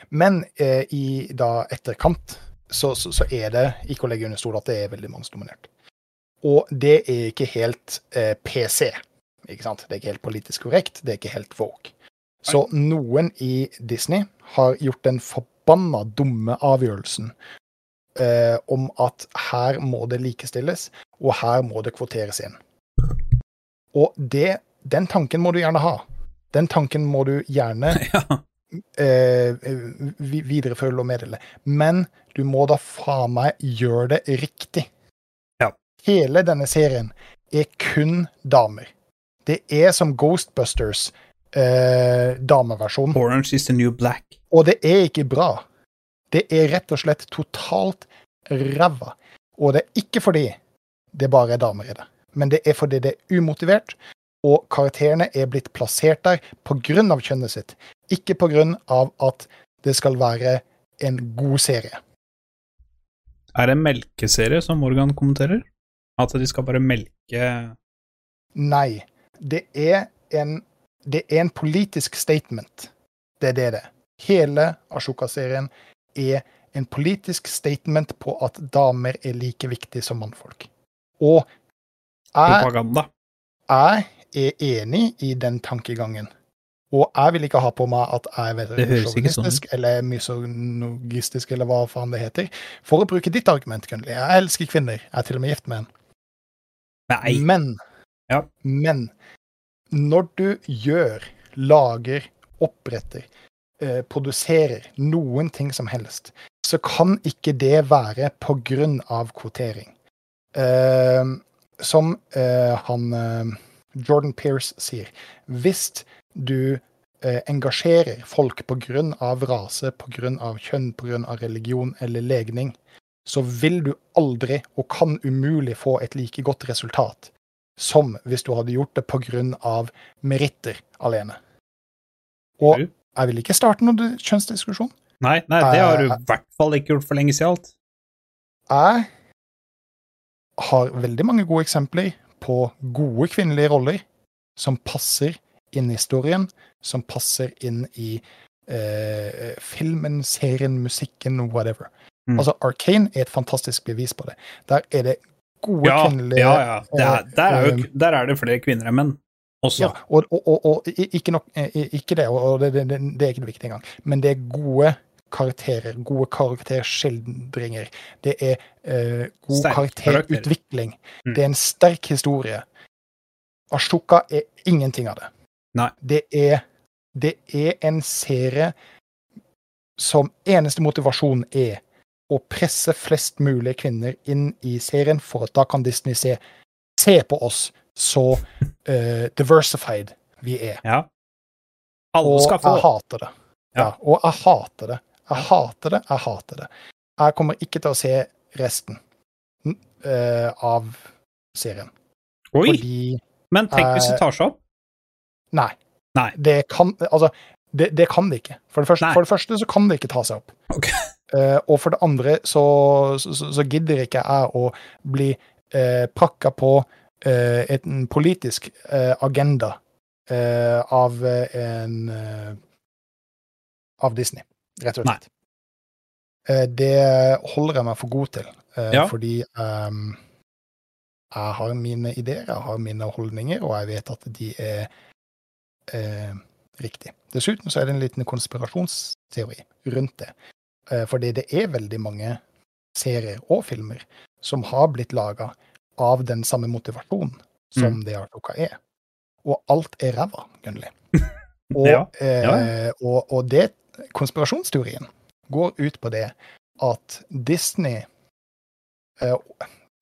Men eh, i da etterkant så, så, så er det ikke å legge under stol at det er veldig mannsdominert. Og det er ikke helt eh, PC. Ikke sant? Det er ikke helt politisk korrekt, det er ikke helt Vogue. Så noen i Disney har gjort den forbanna dumme avgjørelsen eh, om at her må det likestilles, og her må det kvoteres inn. Og det, den tanken må du gjerne ha. Den tanken må du gjerne. eh, vi- videreføre og meddele. Men du må da faen meg gjøre det riktig. Ja. Hele denne serien er kun damer. Det er som Ghostbusters eh, dameversjon. Orange is the new black. Og det er ikke bra. Det er rett og slett totalt ræva. Og det er ikke fordi det bare er damer i det, men det er fordi det er umotivert, og karakterene er blitt plassert der pga. kjønnet sitt, ikke på grunn av at det skal være en god serie. Er det en melkeserie som Morgan kommenterer? At de skal bare melke Nei. Det er en, det er en politisk statement. Det er det det er. Hele Ashoka-serien er en politisk statement på at damer er like viktige som mannfolk. Og jeg, propaganda? jeg er enig i den tankegangen. Og jeg vil ikke ha på meg at jeg er Det sånn eller misogynistisk, eller hva faen det heter. For å bruke ditt argument, Gunnli. Jeg elsker kvinner. Jeg er til og med gift med en. Nei. Men, Ja. men når du gjør, lager, oppretter, eh, produserer noen ting som helst, så kan ikke det være på grunn av kvotering. Eh, som eh, han eh, Jordan Pierce sier, hvis du eh, engasjerer folk av rase, av kjønn, av religion eller legning, så vil du aldri, og kan umulig, få et like godt resultat som hvis du hadde gjort det av meritter alene. Og jeg vil ikke starte noen kjønnsdiskusjon. Nei, nei, det har du Eh, i hvert fall ikke gjort for lenge siden. alt. Jeg har veldig mange gode eksempler på gode kvinnelige roller som passer inn i historien, som passer inn i eh, filmen, serien, musikken, whatever. Mm. Altså, Arcane er et fantastisk bevis på det. Der er det gode Ja, kvinnelige ja, ja. Det er, der, er jo, eh, der er det flere kvinner enn menn også. Ja, og, og, og, og ikke, nok, eh, ikke det, og det, det, det er ikke det viktige engang, men det er gode karakterer, gode karakterskildringer. Det er eh, god sterk karakterutvikling. Mm. Det er en sterk historie. Ashoka er ingenting av det. Nei. Det er, det er en serie som eneste motivasjon er å presse flest mulig kvinner inn i serien, for at da kan Disney se, se på oss så uh, diversified vi er. Ja. Alle Og skal få. jeg hater det. Ja. Ja. og jeg hater det. Jeg hater det, jeg hater det. Jeg kommer ikke til å se resten eh, av serien. Oi! Fordi Men tenk hvis det tar seg opp. Nei. Nei. Det kan Altså, det, det kan det ikke. For det, første, for det første så kan det ikke ta seg opp. Okay. Uh, og for det andre så, så, så, gidder ikke jeg å bli uh, prakka på uh, et- en politisk eh, agenda eh, av eh, en eh, Av Disney, rett og slett. Eh, det holder jeg meg for god til, eh, Ja. fordi um, jeg har mine ideer, jeg har mine holdninger, og jeg vet at de er eh, riktig. Dessuten så er det en liten konspirasjonsteori rundt det. Eh, fordi det er veldig mange serier og filmer som har blitt laga av den samme motivasjonen som Mm. det Artoka er. Og alt er ræva, Gunnli. Og, Ja, eh, og, og det, konspirasjonsteorien går ut på det at Disney eh,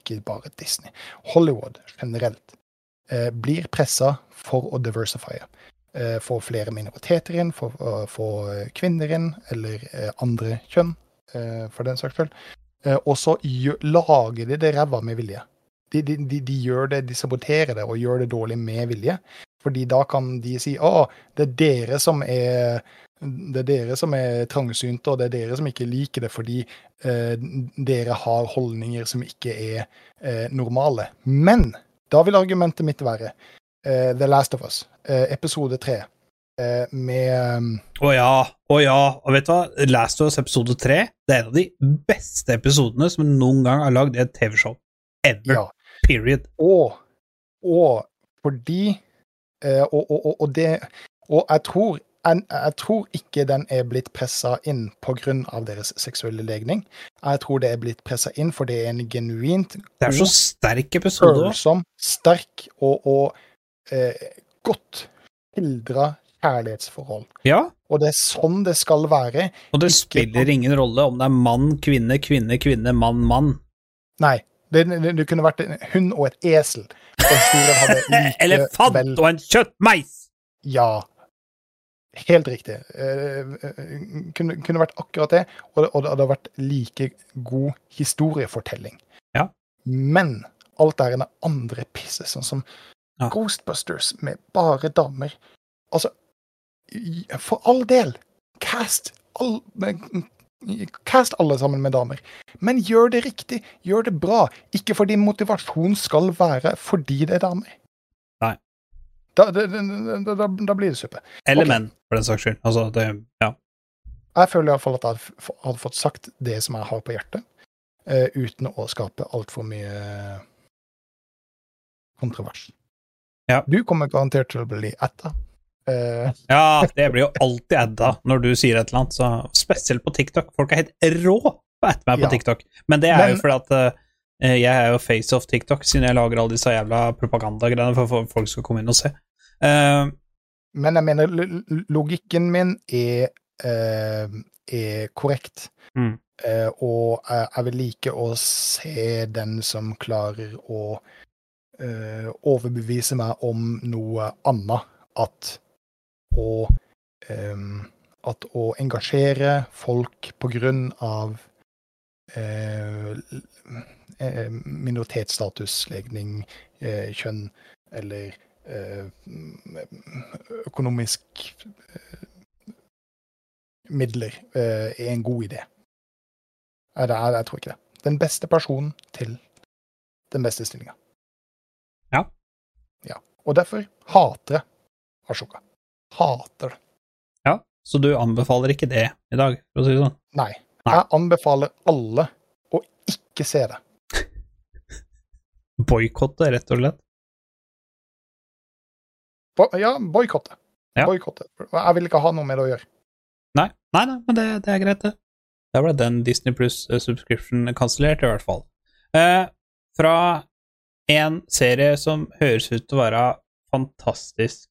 Ikke bare Disney. Hollywood generelt eh, blir pressa for å diversifye. Eh, få flere minoriteter inn, få uh, få kvinner inn, eller eh, andre kjønn, eh, for den saks skyld. Eh, og så lager de det ræva med vilje. De, de, de, de gjør det, de saboterer det og gjør det dårlig med vilje. Fordi da kan de si å, det er dere som er det er dere som er trangsynte, og det er dere som ikke liker det fordi eh, dere har holdninger som ikke er eh, normale. Men da vil argumentet mitt være eh, The Last of Us, eh, episode tre, eh, med Å ja, å ja. Og vet du hva? Last of Us episode 3 det er en av de beste episodene som noen gang har lagd et TV-show. Ever. Ja. Period. Og, og fordi eh, og, og, og, og det Og jeg tror, jeg, jeg tror ikke den er blitt pressa inn pga. deres seksuelle legning. Jeg tror det er blitt pressa inn for det er en genuint Det er så sterk episode. følsom, sterk og, og eh, godt skildra kjærlighetsforhold. Ja, Og det er sånn det skal være. og det Ikke- spiller ingen rolle om det er mann, kvinne, kvinne, kvinne, mann, mann. Nei. Det, det, det kunne vært en hund og et esel. Elefant vel... Og en kjøttmeis! Ja. Helt riktig. Eh, eh, kunne, kunne vært akkurat det, og det, og det hadde vært like god historiefortelling. Ja. Men alt det andre pisset, sånn som Ja. Ghostbusters med bare damer Altså, for all del, cast, all, cast alle sammen med damer. Men gjør det riktig, gjør det bra. Ikke fordi motivasjon skal være fordi det er damer. Nei. Da, da, da, da, blir det suppe. Eller Ok. menn, for den saks skyld. Altså, det Ja. Jeg føler iallfall at jeg hadde fått sagt det som jeg har på hjertet, uh, uten å skape altfor mye kontrovers. Ja. Du kommer garantert til å bli etta. Uh. Ja, det blir jo alltid adda når du sier et eller annet, så spesielt på TikTok. Folk er helt rå på å ette meg på Ja. TikTok. Men det er jo fordi at uh, jeg er jo face of TikTok, siden jeg lager alle disse jævla propagandagreiene for at folk skal komme inn og se. Uh, men jeg mener lo- lo- logikken min er, eh, er korrekt. Mm. Eh, og jeg vil like å se den som klarer å eh, overbevise meg om noe annet. At å eh, At å engasjere folk på grunn av eh, eh, minoritetsstatus, legning, eh, kjønn eller økonomisk midler er en god idé. Er, jeg tror ikke det. Den beste personen til den beste stillinga. Ja. ja. Og derfor hater jeg Ashoka. Hater det. ja, så du anbefaler ikke det i dag, for å si det sånn? Nei. Nei. Jeg anbefaler alle å ikke se det. Boikotte, rett og slett? Bo ja, boikotte. Ja. Boikotte. Jeg vil ikke ha noe med det å gjøre. Nei, nei, nei men det, det er greit, det. Da ble den Disney Pluss subscription kansellert, i hvert fall. Eh, fra en serie som høres ut til å være fantastisk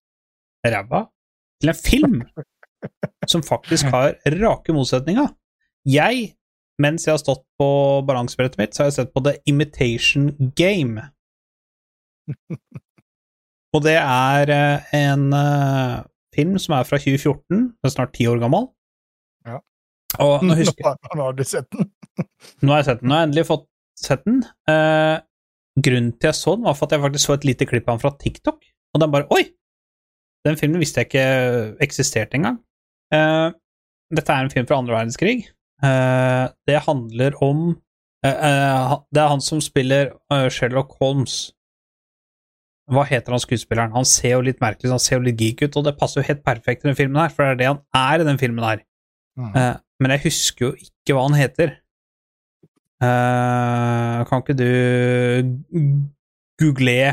ræva, til en film som faktisk har rake motsetninger. Jeg, mens jeg har stått på balansebrettet mitt, så har jeg sett på The Imitation Game. Og det er eh, en eh, film som er fra 2014, den er snart ti år gammel. Ja. Og nå husker Nå, nå har du sett den. nå har jeg sett den. Nå har jeg endelig fått sett den. Eh, grunnen til jeg så den, var for at jeg faktisk så et lite klipp av den fra TikTok, og den bare Oi! Den filmen visste jeg ikke eksisterte engang. Uh, dette er en film fra andre verdenskrig. Uh, det handler om uh, Det er han som spiller Sherlock Holmes. Hva heter han skuespilleren? Han ser jo litt merkelig han ser jo litt geek ut, og det passer jo helt perfekt i den filmen her, for det er det han er i den filmen her. Mm. Men jeg husker jo ikke hva han heter. Eh, kan ikke du google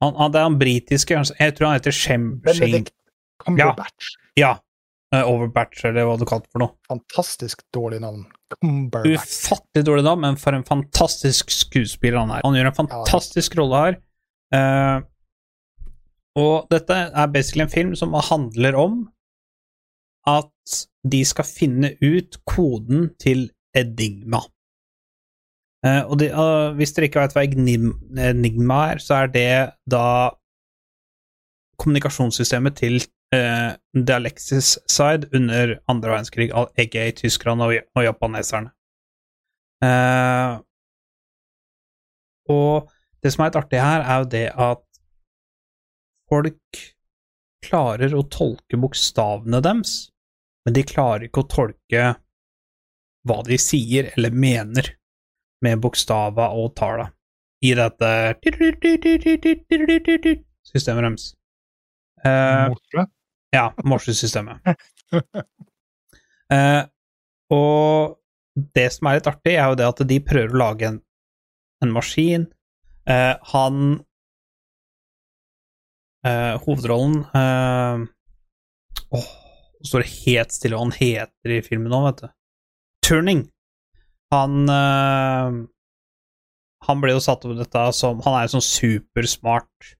han, han, Det er han britiske Jeg tror han heter Shem... Benedict Cumberbatch. Ja. eh, Overbatch, eller hva du kalte det for noe. Fantastisk dårlig navn. Cumberbatch. Ufattelig dårlig navn, men for en fantastisk skuespiller han er. Han gjør en fantastisk rolle her. Uh, og dette er basically en film som handler om at de skal finne ut koden til Enigma. Eh, og de, og hvis dere ikke vet hva Enigma er, så er det da kommunikasjonssystemet til uh, The Alexis Side under andre verdenskrig, egget i Tyskland og, og japaneserne. Uh, og det som er litt artig her, er jo det at folk klarer å tolke bokstavene deres, men de klarer ikke å tolke hva de sier eller mener med bokstaver og talla i dette systemet deres. Uh, Morse. ja, morsesystemet. uh, og det som er litt artig, er jo det at de prøver å lage en, en maskin. Uh, han uh, Hovedrollen Åh, nå står det helt stille hva han heter i filmen nå, vet du. Turning. Han eh, Han ble jo satt opp dette som Han er en sånn supersmart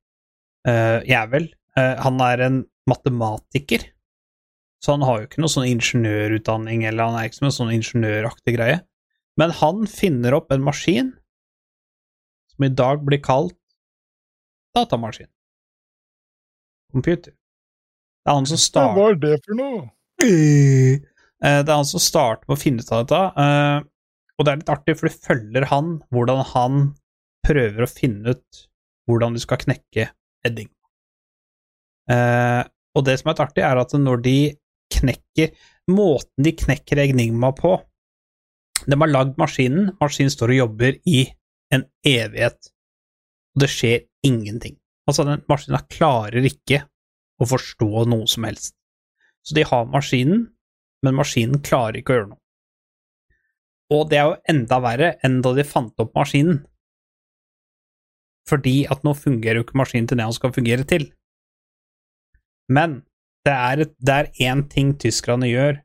eh, jævel. Uh, han er en matematiker, så han har jo ikke noe sånn ingeniørutdanning, eller han er ikke som en sånn ingeniøraktig greie. Men han finner opp en maskin som i dag blir kalt datamaskin. Computer. Det er han som starter Hva er det for noe? Det er han som starter med å finne ut av dette. Og det er litt artig, for du følger han, hvordan han prøver å finne ut hvordan du skal knekke edding. Eh, og det som er litt artig, er at når de knekker Måten de knekker Enigma på De har lagd maskinen, maskinen står og jobber i en evighet, og det skjer ingenting. Altså, den maskinen klarer ikke å forstå noe som helst. Så de har maskinen, men maskinen klarer ikke å gjøre noe. Og det er jo enda verre enn da de fant opp maskinen. Fordi at nå fungerer jo ikke maskinen til det han skal fungere til. Men det er, et- det er én ting tyskerne gjør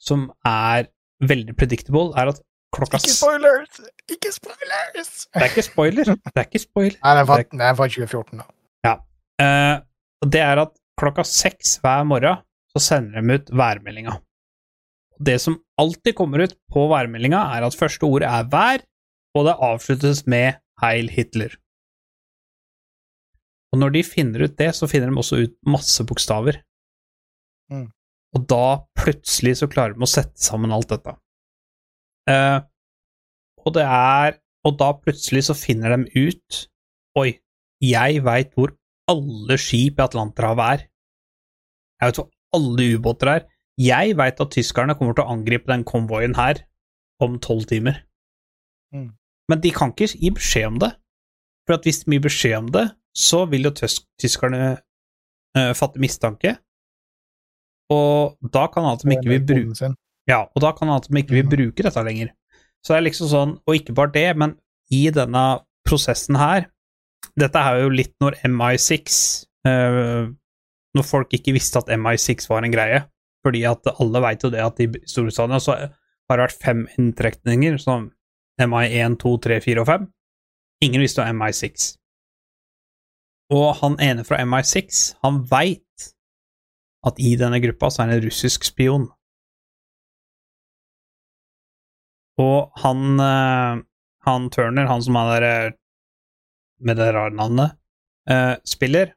som er veldig predictable, er at klokka Ikke spoilers! Ikke spoilers! Det er ikke spoiler. Det er ikke spoiler. Nei, den er fra, den er 2014, da. Ja. og det er at klokka seks hver morgen så sender de ut værmeldinga. Det som alltid kommer ut på værmeldinga, er at første ordet er vær, og det avsluttes med Heil Hitler. Og når de finner ut det, så finner de også ut masse bokstaver. Mm. Og da plutselig så klarer de å sette sammen alt dette. Uh, og det er Og da plutselig så finner de ut Oi, jeg veit hvor alle skip i Atlanterhavet er. Jeg vet hvor alle ubåter er. Jeg veit at tyskerne kommer til å angripe den konvoien her om tolv timer. Mm. Men de kan ikke gi beskjed om det. For at hvis de gir beskjed om det, så vil jo tyskerne uh, fatte mistanke. Og da kan alt de ikke vil bruke ja, og da kan alt de ikke vil Mhm. bruke dette lenger. Så det er liksom sånn, og ikke bare det, men i denne prosessen her Dette er jo litt når MI6 uh, Når folk ikke visste at MI6 var en greie. Fordi at alle veit jo det at i Storbritannia så har det vært fem inntrekninger, som MI1, 2, 3, 4 og 5. Ingen visste om MI6. Og han ene fra MI6, han veit at i denne gruppa så er det en russisk spion. Og han, eh, han Turner, han som er der eh, med det rare navnet, eh, spiller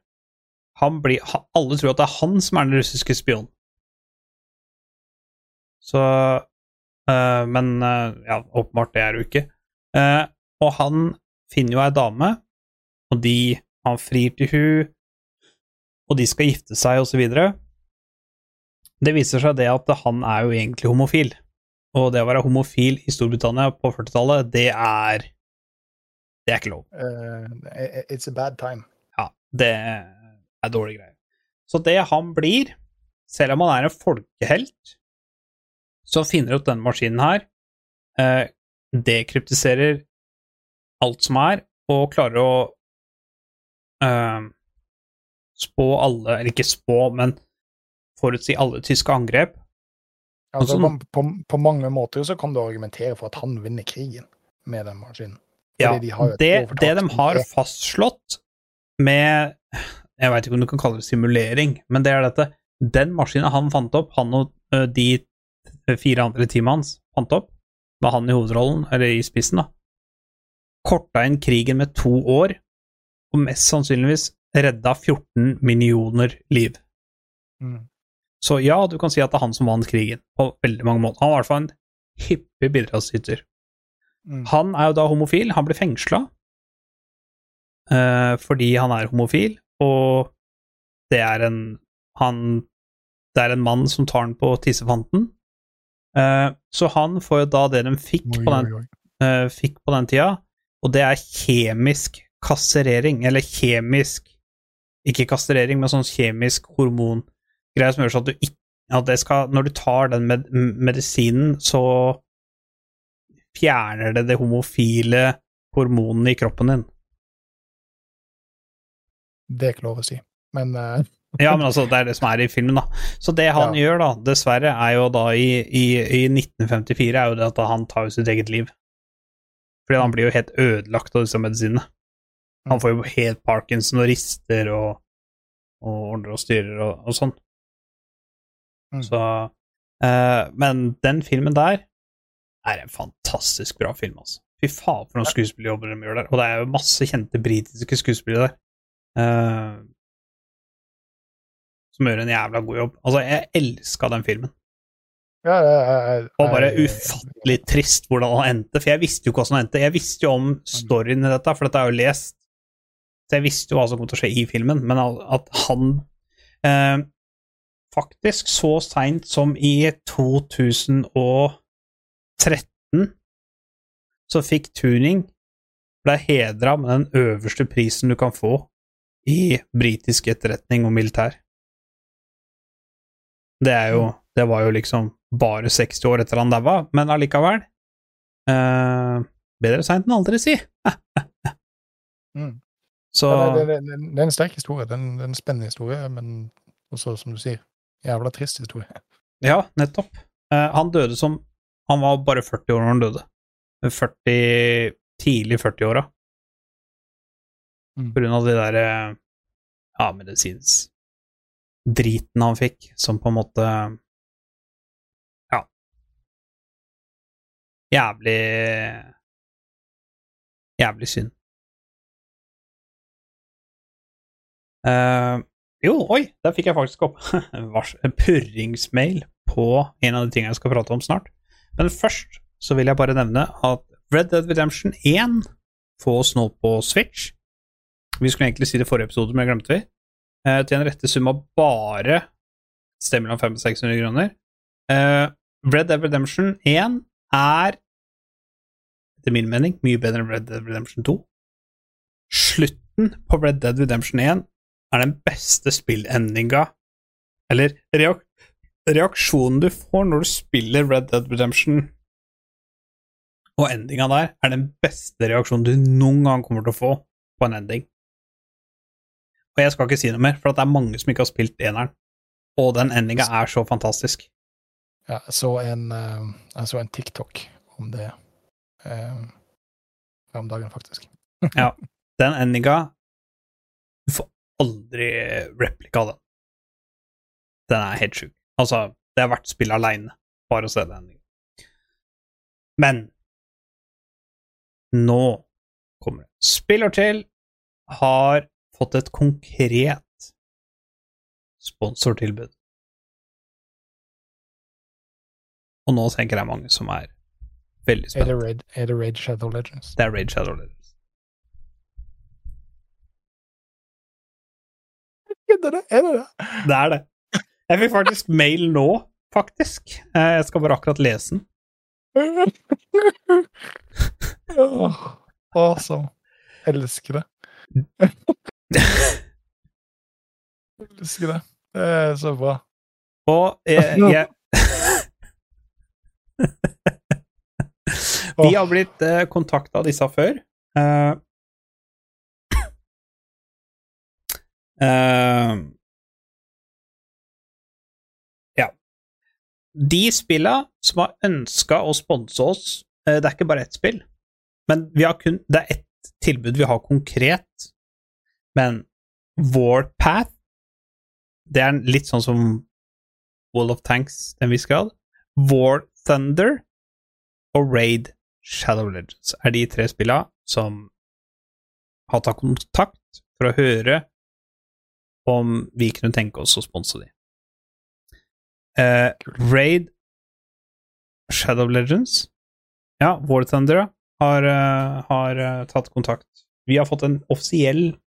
han blir, Alle tror at det er han som er den russiske spion. Så uh, Men uh, ja, åpenbart det er jo ikke. Uh, og han finner jo ei dame, og de Han frir til hun, og de skal gifte seg, og så videre. Det viser seg det at han er jo egentlig homofil. Og det å være homofil i Storbritannia på 40-tallet, det er Det er ikke lov. It's a bad time. Ja, det er dårlige greier. Så det han blir, selv om han er en folkehelt, så finner opp denne maskinen her, eh, dekryptiserer alt som er, og klarer å eh, spå alle Eller ikke spå, men forutsi alle tyske angrep. Altså, på, på, på mange måter så kan du argumentere for at han vinner krigen med den maskinen. Ja, de har det, det de har fastslått med Jeg veit ikke om du kan kalle det simulering, men det er dette Den maskinen han fant opp, han og ø, de fire andre teamet hans fant opp, med han i hovedrollen, eller i spissen, da, korta inn krigen med to år, og mest sannsynligvis redda 14 millioner liv. Mm. Så ja, du kan si at det er han som vant krigen, på veldig mange måter. Han var i hvert fall en hyppig bidragsyter. Mm. Han er jo da homofil, han blir fengsla uh, fordi han er homofil, og det er en han Det er en mann som tar han på tissefanten. Eh, så han får jo da det de fikk Oi, på den oi, oi. eh, fikk på den tida, og det er kjemisk kasserering, eller kjemisk Ikke kastrering, men sånn kjemisk hormongreie som gjør at du ikke at det skal, Når du tar den med, medisinen, så fjerner det det homofile hormonene i kroppen din. Det er ikke lov å si. Men eh, Ja, men altså, det er det som er i filmen, da. Så det han Ja. gjør, da, dessverre, er jo da i, i, i 1954, er jo det at han tar jo sitt eget liv. Fordi han blir jo helt ødelagt av disse medisinene. Han får jo helt parkinson og rister og, og ordner og styrer og, og sånn. Mm. Så eh, Men den filmen der er en fantastisk bra film, altså. Fy faen, for noen skuespillerjobber de gjør der. Og det er jo masse kjente britiske skuespillere der. eh, som gjør en jævla god jobb. Altså, jeg elska den filmen. ja, jeg, jeg, Og bare ufattelig trist hvordan han endte, for jeg visste jo ikke hvordan han endte. Jeg visste jo om storyen i dette, for dette jeg jo lest. Så jeg visste jo hva som kom til å skje i filmen, men at han eh, faktisk så seint som i 2013 så fikk Tuning ble hedra med den øverste prisen du kan få i britisk etterretning og militær. Det jo Det var jo liksom bare 60 år etter han daua, men allikevel. Uh, bedre seint enn aldri, si. Mm. Så Ja, det, det, det, er en sterk historie. Det er en, det er en spennende historie, men også, som du sier, jævla trist historie. Ja, nettopp. Uh, han døde som Han var bare 40 år når han døde. 40 Tidlig 40-åra. Mm. På grunn av de der eh, ja, medisins driten han fikk, som på en måte Ja. Jævlig Jævlig synd. Uh, jo, oi, der fikk jeg faktisk opp en purringsmail på en av de tingene jeg skal prate om snart. Men først så vil jeg bare nevne at Red Dead Redemption 1 fås nå på Switch. Vi skulle egentlig si det i forrige episode, men det glemte vi. Eh, til en rette sum av bare sted mellom 500 og 600 kroner. Eh, Red Dead Redemption 1 er, etter min mening, mye bedre enn Red Dead Redemption 2. Slutten på Red Dead Redemption 1 er den beste spillendinga Eller reak reaksjonen du får når du spiller Red Dead Redemption, og endinga der, er den beste reaksjonen du noen gang kommer til å få på en ending. Og jeg skal ikke si noe mer, for at det er mange som ikke har spilt eneren. Og den endinga er så fantastisk. Ja, jeg så en, eh, jeg så en TikTok om det eh, om dagen, faktisk. ja. Den endinga Du får aldri replika av den. Den er helt sjuk. Altså, det er verdt spillet aleine, bare å se den endinga. Men nå kommer det. Spiller til har fått et konkret sponsortilbud. Og nå tenker jeg mange som er veldig Er det spent. Er det Raid Shadow Legends? Det er Raid Shadow Legends. Er det det? Er det det? Det er det. Jeg fikk faktisk mail nå, faktisk. Eh, Jeg skal bare akkurat lese den. Awesome. Elsker det. Elsker det. Det er så bra. Og jeg, jeg Vi har blitt eh, kontakta av disse før. Eh, eh, ja. De spilla som har ønska å sponse oss eh, Det er ikke bare ett spill, men vi har kun, det er ett tilbud vi har konkret. Men Warpath Det er litt sånn som Wall of Tanks til en viss grad. War Thunder og Raid Shadow Legends er de tre spillene som har tatt kontakt for å høre om vi kunne tenke oss å sponse de. Eh, Raid Shadow Legends Ja, War Thunder har, eh, har eh, tatt kontakt. Vi har fått en offisiell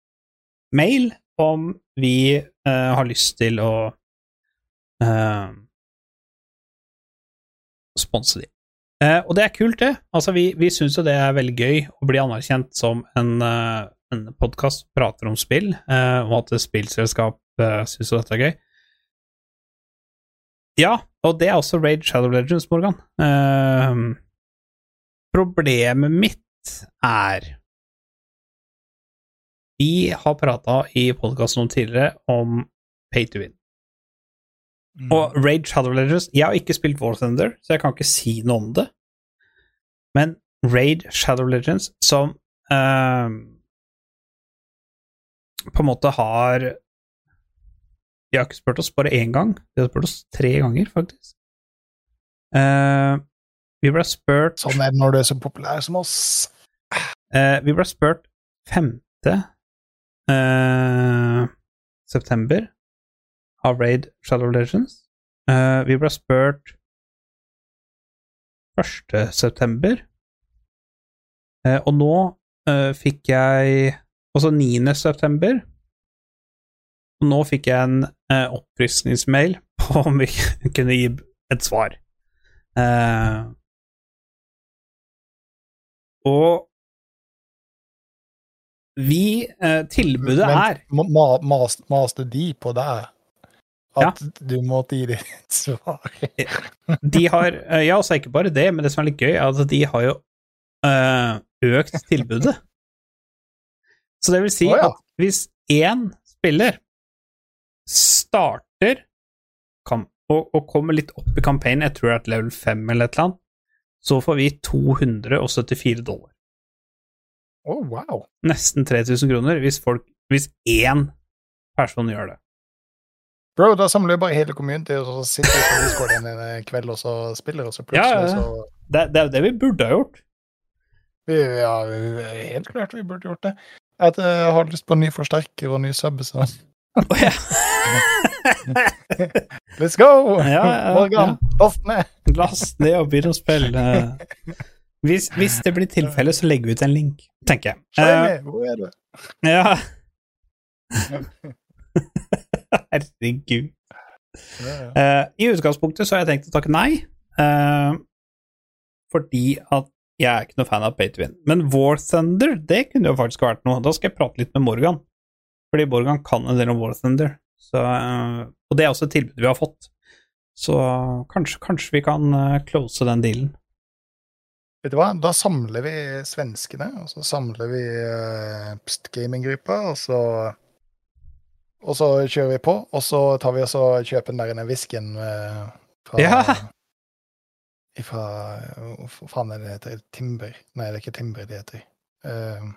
mail om vi uh, har lyst til å uh, sponse de. Uh, og det er kult, det. Altså, vi, vi syns jo det er veldig gøy å bli anerkjent som en, uh, en podkast som prater om spill, eh, og at spillselskap uh, syns jo dette er gøy. Ja, og det er også Raid Shadow Legends, Morgan. Eh, problemet mitt er Vi har prata i podkasten om tidligere om pay to win. Mm. Og Raid Shadow Legends Jeg har ikke spilt War Thunder, så jeg kan ikke si noe om det. Men Raid Shadow Legends, som eh, på en måte har De har ikke spurt oss bare én gang, de har spurt oss tre ganger, faktisk. Eh, vi ble spurt Sånn er det når du er så populær som oss. Eh, vi ble spurt 5. Eh, september av Raid Shadow Legends. Eh, vi ble spurt 1. september. Eh, og nå eh, fikk jeg Altså 9. september. Og nå fikk jeg en eh, oppfriskningsmail på om vi kunne gi et svar. Eh, og vi eh, Tilbudet Men er ma- ma- mas, maste de på deg at du måtte gi dem et svar? De har eh, Ja, altså ikke bare det, men det som er litt gøy, er at de har jo eh, økt tilbudet. Så det vil si oh, ja. at hvis én spiller starter kamp, og, og kommer litt opp i campaignen, jeg tror det er et level 5 eller et eller annet, så får vi 274 dollar. Å, wow. Nesten 3000 kroner hvis folk Hvis én person gjør det. Bro, da samler vi bare hele kommunen og så sitter vi på Discord en en kveld og så spiller, og så Ja, ja, plutselig ja. så Det, det er jo det vi burde ha gjort. Ja, helt klart vi burde gjort det. Jeg eh, har lyst på ny forsterker og ny sub, så oh, ja. let's go! Ja, ja, ja. Morgan, last ned! Last ned og begynn å spille. Hvis, hvis det blir tilfelle, så legger vi ut en link, tenker jeg. Shiny, hvor er du? Eh, ja. Herregud. Eh, I utgangspunktet så har jeg tenkt å takke nei, eh, fordi at jeg er ikke noe fan av Pay. Men War Thunder, det kunne jo faktisk vært noe. Da skal jeg prate litt med Morgan, fordi Morgan kan en del om War Thunder. Så, eh, og det er også et tilbud vi har fått. Så kanskje, kanskje vi kan eh, close den dealen. Vet du hva, da samler vi svenskene, og så samler vi uh, gaminggruppa, og så og så kjører vi på, og så tar vi og kjøper den der whiskyen uh, fra Ja. Fra Hva faen er det det heter? Timber? Nei, det er ikke Timber det heter. Uh,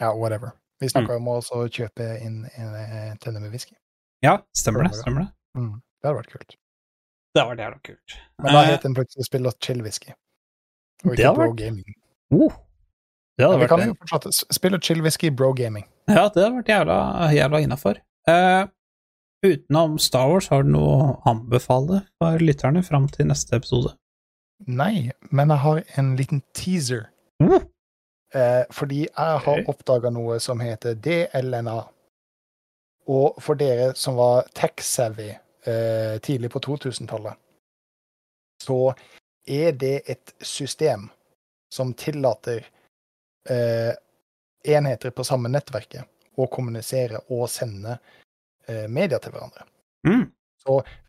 ja, whatever. Vi Mm. snakka om å kjøpe inn en eh, tenne med whisky. Ja, stemmer det. stemmer det. Mm. Det hadde vært kult. Det var jævla kult. Men da het den plutselig Spill og chill whisky. Og Det ikke bro gaming. Uh, det hadde vi vært kan jo fortsatt Spill og chill whisky, bro gaming. Ja, det hadde vært jævla, jævla innafor. Uh, utenom Star Wars, har du noe å anbefale for lytterne fram til neste episode? Nei, men jeg har en liten teaser. Oh. Eh, fordi jeg har oppdaga noe som heter DLNA. Og for dere som var tech-savvy eh, tidlig på 2000-tallet, så er det et system som tillater eh, enheter på samme nettverket å kommunisere og sende eh, media til hverandre. Mm.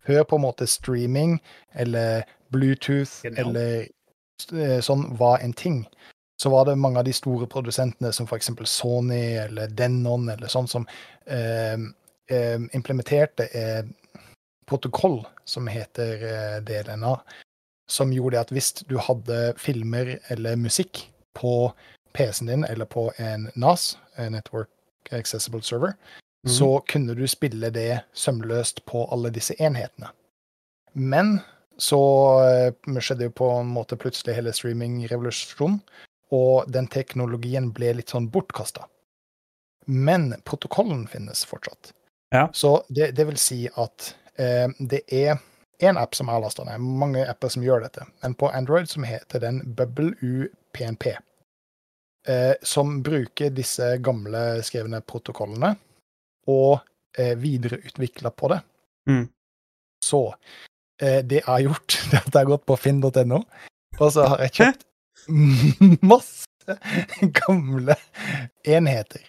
Før på en måte streaming eller Bluetooth Genial. eller eh, sånn var en ting, så var det mange av de store produsentene som f.eks. Sony eller Denon eller sånn som eh, eh, implementerte eh, protokoll som heter DLNA, som gjorde at hvis du hadde filmer eller musikk på PC-en din eller på en NAS, en Network Accessible Server, mm. så kunne du spille det sømløst på alle disse enhetene. Men så eh, skjedde jo på en måte plutselig hele streamingrevolusjonen, og den teknologien ble litt sånn bortkasta. Men protokollen finnes fortsatt. Ja. Så det, det vil si at eh, det er én app som er lasta ned, mange apper som gjør dette, men på Android som heter den Bubble UPNP. Eh, som bruker disse gamle skrevne protokollene og eh, videreutvikler på det. Mm. Så eh, det jeg har gjort, det er at jeg har gått på finn.no, og så har jeg kjøpt masse gamle enheter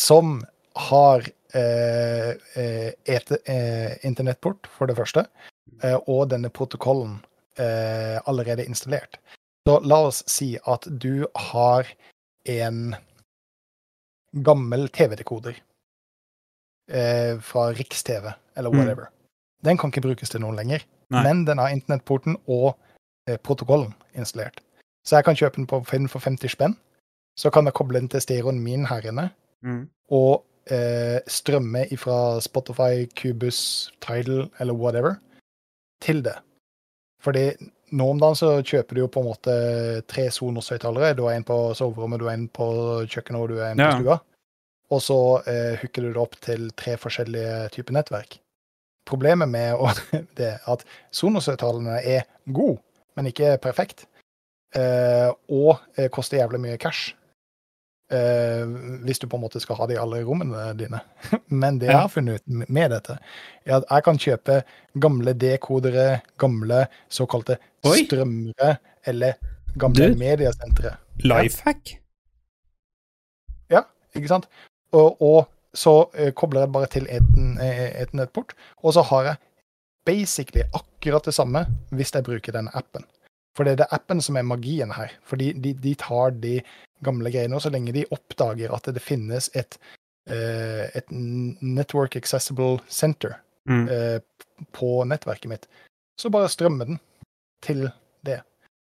som har eh, eh, et, eh, internettport, for det første, og denne protokollen eh, allerede installert. Så la oss si at du har en gammel TV-dekoder eh, fra Riks-TV, eller Mm. whatever. Den kan ikke brukes til noen lenger, Nei. men den har internettporten og eh, protokollen installert. Så jeg kan kjøpe den på Finn for 50 spenn. Så kan jeg koble den til stereoen min her inne, Mm. og eh, strømme ifra Spotify, Cubus, Tidal eller whatever til det. Fordi nå om dagen så kjøper du jo på en måte tre Sonos-høyttalere. Du har en på soverommet, du har en på kjøkkenet og du har en Ja. på stua. Og så eh, hooker du det opp til tre forskjellige typer nettverk. Problemet med å, det er at Sonos-høyttalerne er gode, men ikke perfekt. Eh, og eh, koster jævlig mye cash. Eh, hvis du på en måte skal ha det i alle rommene dine. Men det jeg har funnet ut med dette, er at jeg kan kjøpe gamle dekodere, gamle såkalte Oi. strømmere eller gamle Du. mediesentre. Lifehack? Ikke sant? Og, og så eh, kobler jeg bare til et eh, Ethernet-port, og så har jeg basically akkurat det samme hvis jeg bruker den appen. For det er det appen som er magien her. Fordi de, de tar de gamle greiene, og så lenge de oppdager at det finnes et, uh, et Network Accessible Center Mm. uh, på nettverket mitt, så bare strømmer den til det.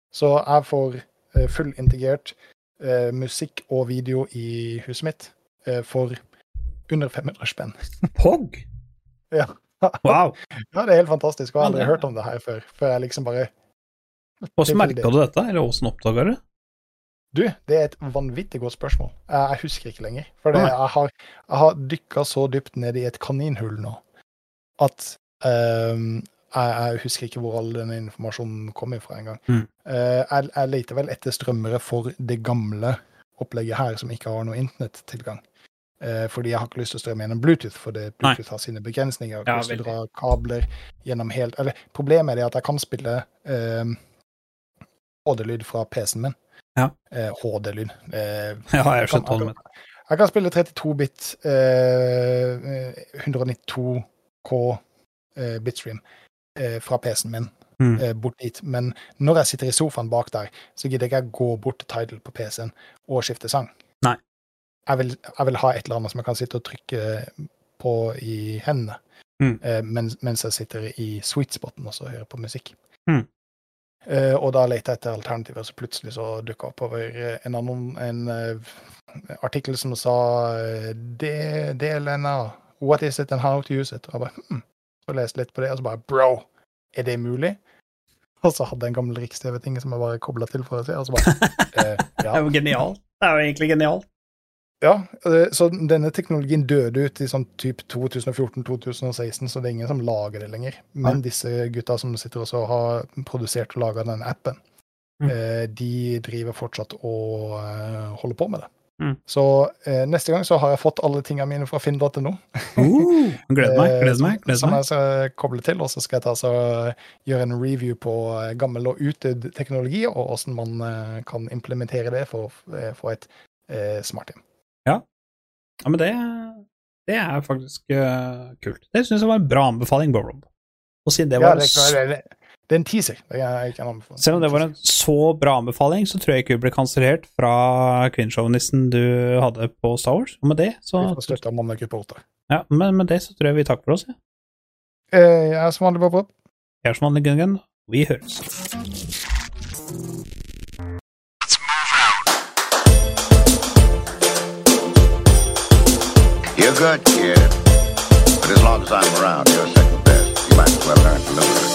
Så jeg får uh, fullintegrert musikk og video i huset mitt for under 500 spenn. Pog? Ja. Wow. ja, det er helt fantastisk. Og jeg har aldri hørt om det her før. Før jeg liksom bare Hvordan merka du dette, eller hvordan oppdaga du det? Du, det er et vanvittig godt spørsmål. Jeg, husker ikke lenger. For det, jeg har, jeg har dykka så dypt ned i et kaninhull nå at um, jeg, jeg husker ikke hvor all den informasjonen kom ifra engang. Mm. Uh, jeg, jeg leter vel etter strømmere for det gamle opplegget her, som ikke har noe internettilgang. Uh, fordi jeg har ikke lyst til å strømme gjennom Bluetooth, for det, Bluetooth har sine begrensninger. Jeg har ikke Ja, lyst til å dra kabler gjennom helt Eller problemet er det at jeg kan spille ehm, HD-lyd fra PC-en min. Ja. Eh, HD-lyd. Eh, Ja, jeg skjønte hva du mener. jeg kan spille 32-bit eh, 192K eh, bitstream eh, fra PC-en min Mm. eh, bort dit. Men når jeg sitter i sofaen bak der, så gidder jeg ikke gå bort til Tidal på PC-en og skifte sang. Nei. Jeg vil, jeg vil ha et eller annet som jeg kan sitte og trykke på i hendene Mm. eh, mens, mens jeg sitter i sweet spoten og hører på musikk. Mm. Eh, og da leter jeg etter alternativer, så plutselig så dukka opp over eh, en, annen, en eh, artikkel som sa DLNA, what is it and how to use it? Og jeg bare, hm. Så leste litt på det, og så bare bro, er det mulig? Og så hadde jeg en gammel Riks-TV-ting som jeg bare kobla til for å se, og så bare eh, Det ja. er jo genialt. Det er jo egentlig genialt. Ja. eh, Så denne teknologien døde ut i sånn type 2014-2016, så det er ingen som lager det lenger. Men disse gutta som sitter også og har produsert og laga den appen, Mm. eh, de driver fortsatt og eh, holder på med det. Mm. Så eh, neste gang så har jeg fått alle tingene mine fra finn.no. Uh, gleder meg, Eh, gleder meg. gleder Som jeg skal koble til, og så skal jeg ta så gjøre en review på eh, gammel og utdødd teknologi, og hvordan man eh, kan implementere det for å eh, få et eh, smarthjem. Ja, men det, det er faktisk uh, kult. Det syns jeg var en bra anbefaling, Borob. Og siden det Ja, det, er, det, det er en teaser. Det er ikke en anbefaling. Selv om det var en så bra anbefaling, så tror jeg ikke vi ble kansellert fra kvinneshownissen du hadde på Star Wars. Og med det så Vi får støtte ja, men med det så tror jeg vi takker for oss. Ja. Eh, Jeg er som vanlig Bob Rob. Jeg er som vanlig Gungan. Vi høres. You're good, kid. But as long as I'm around, you're second best. You might as well learn to know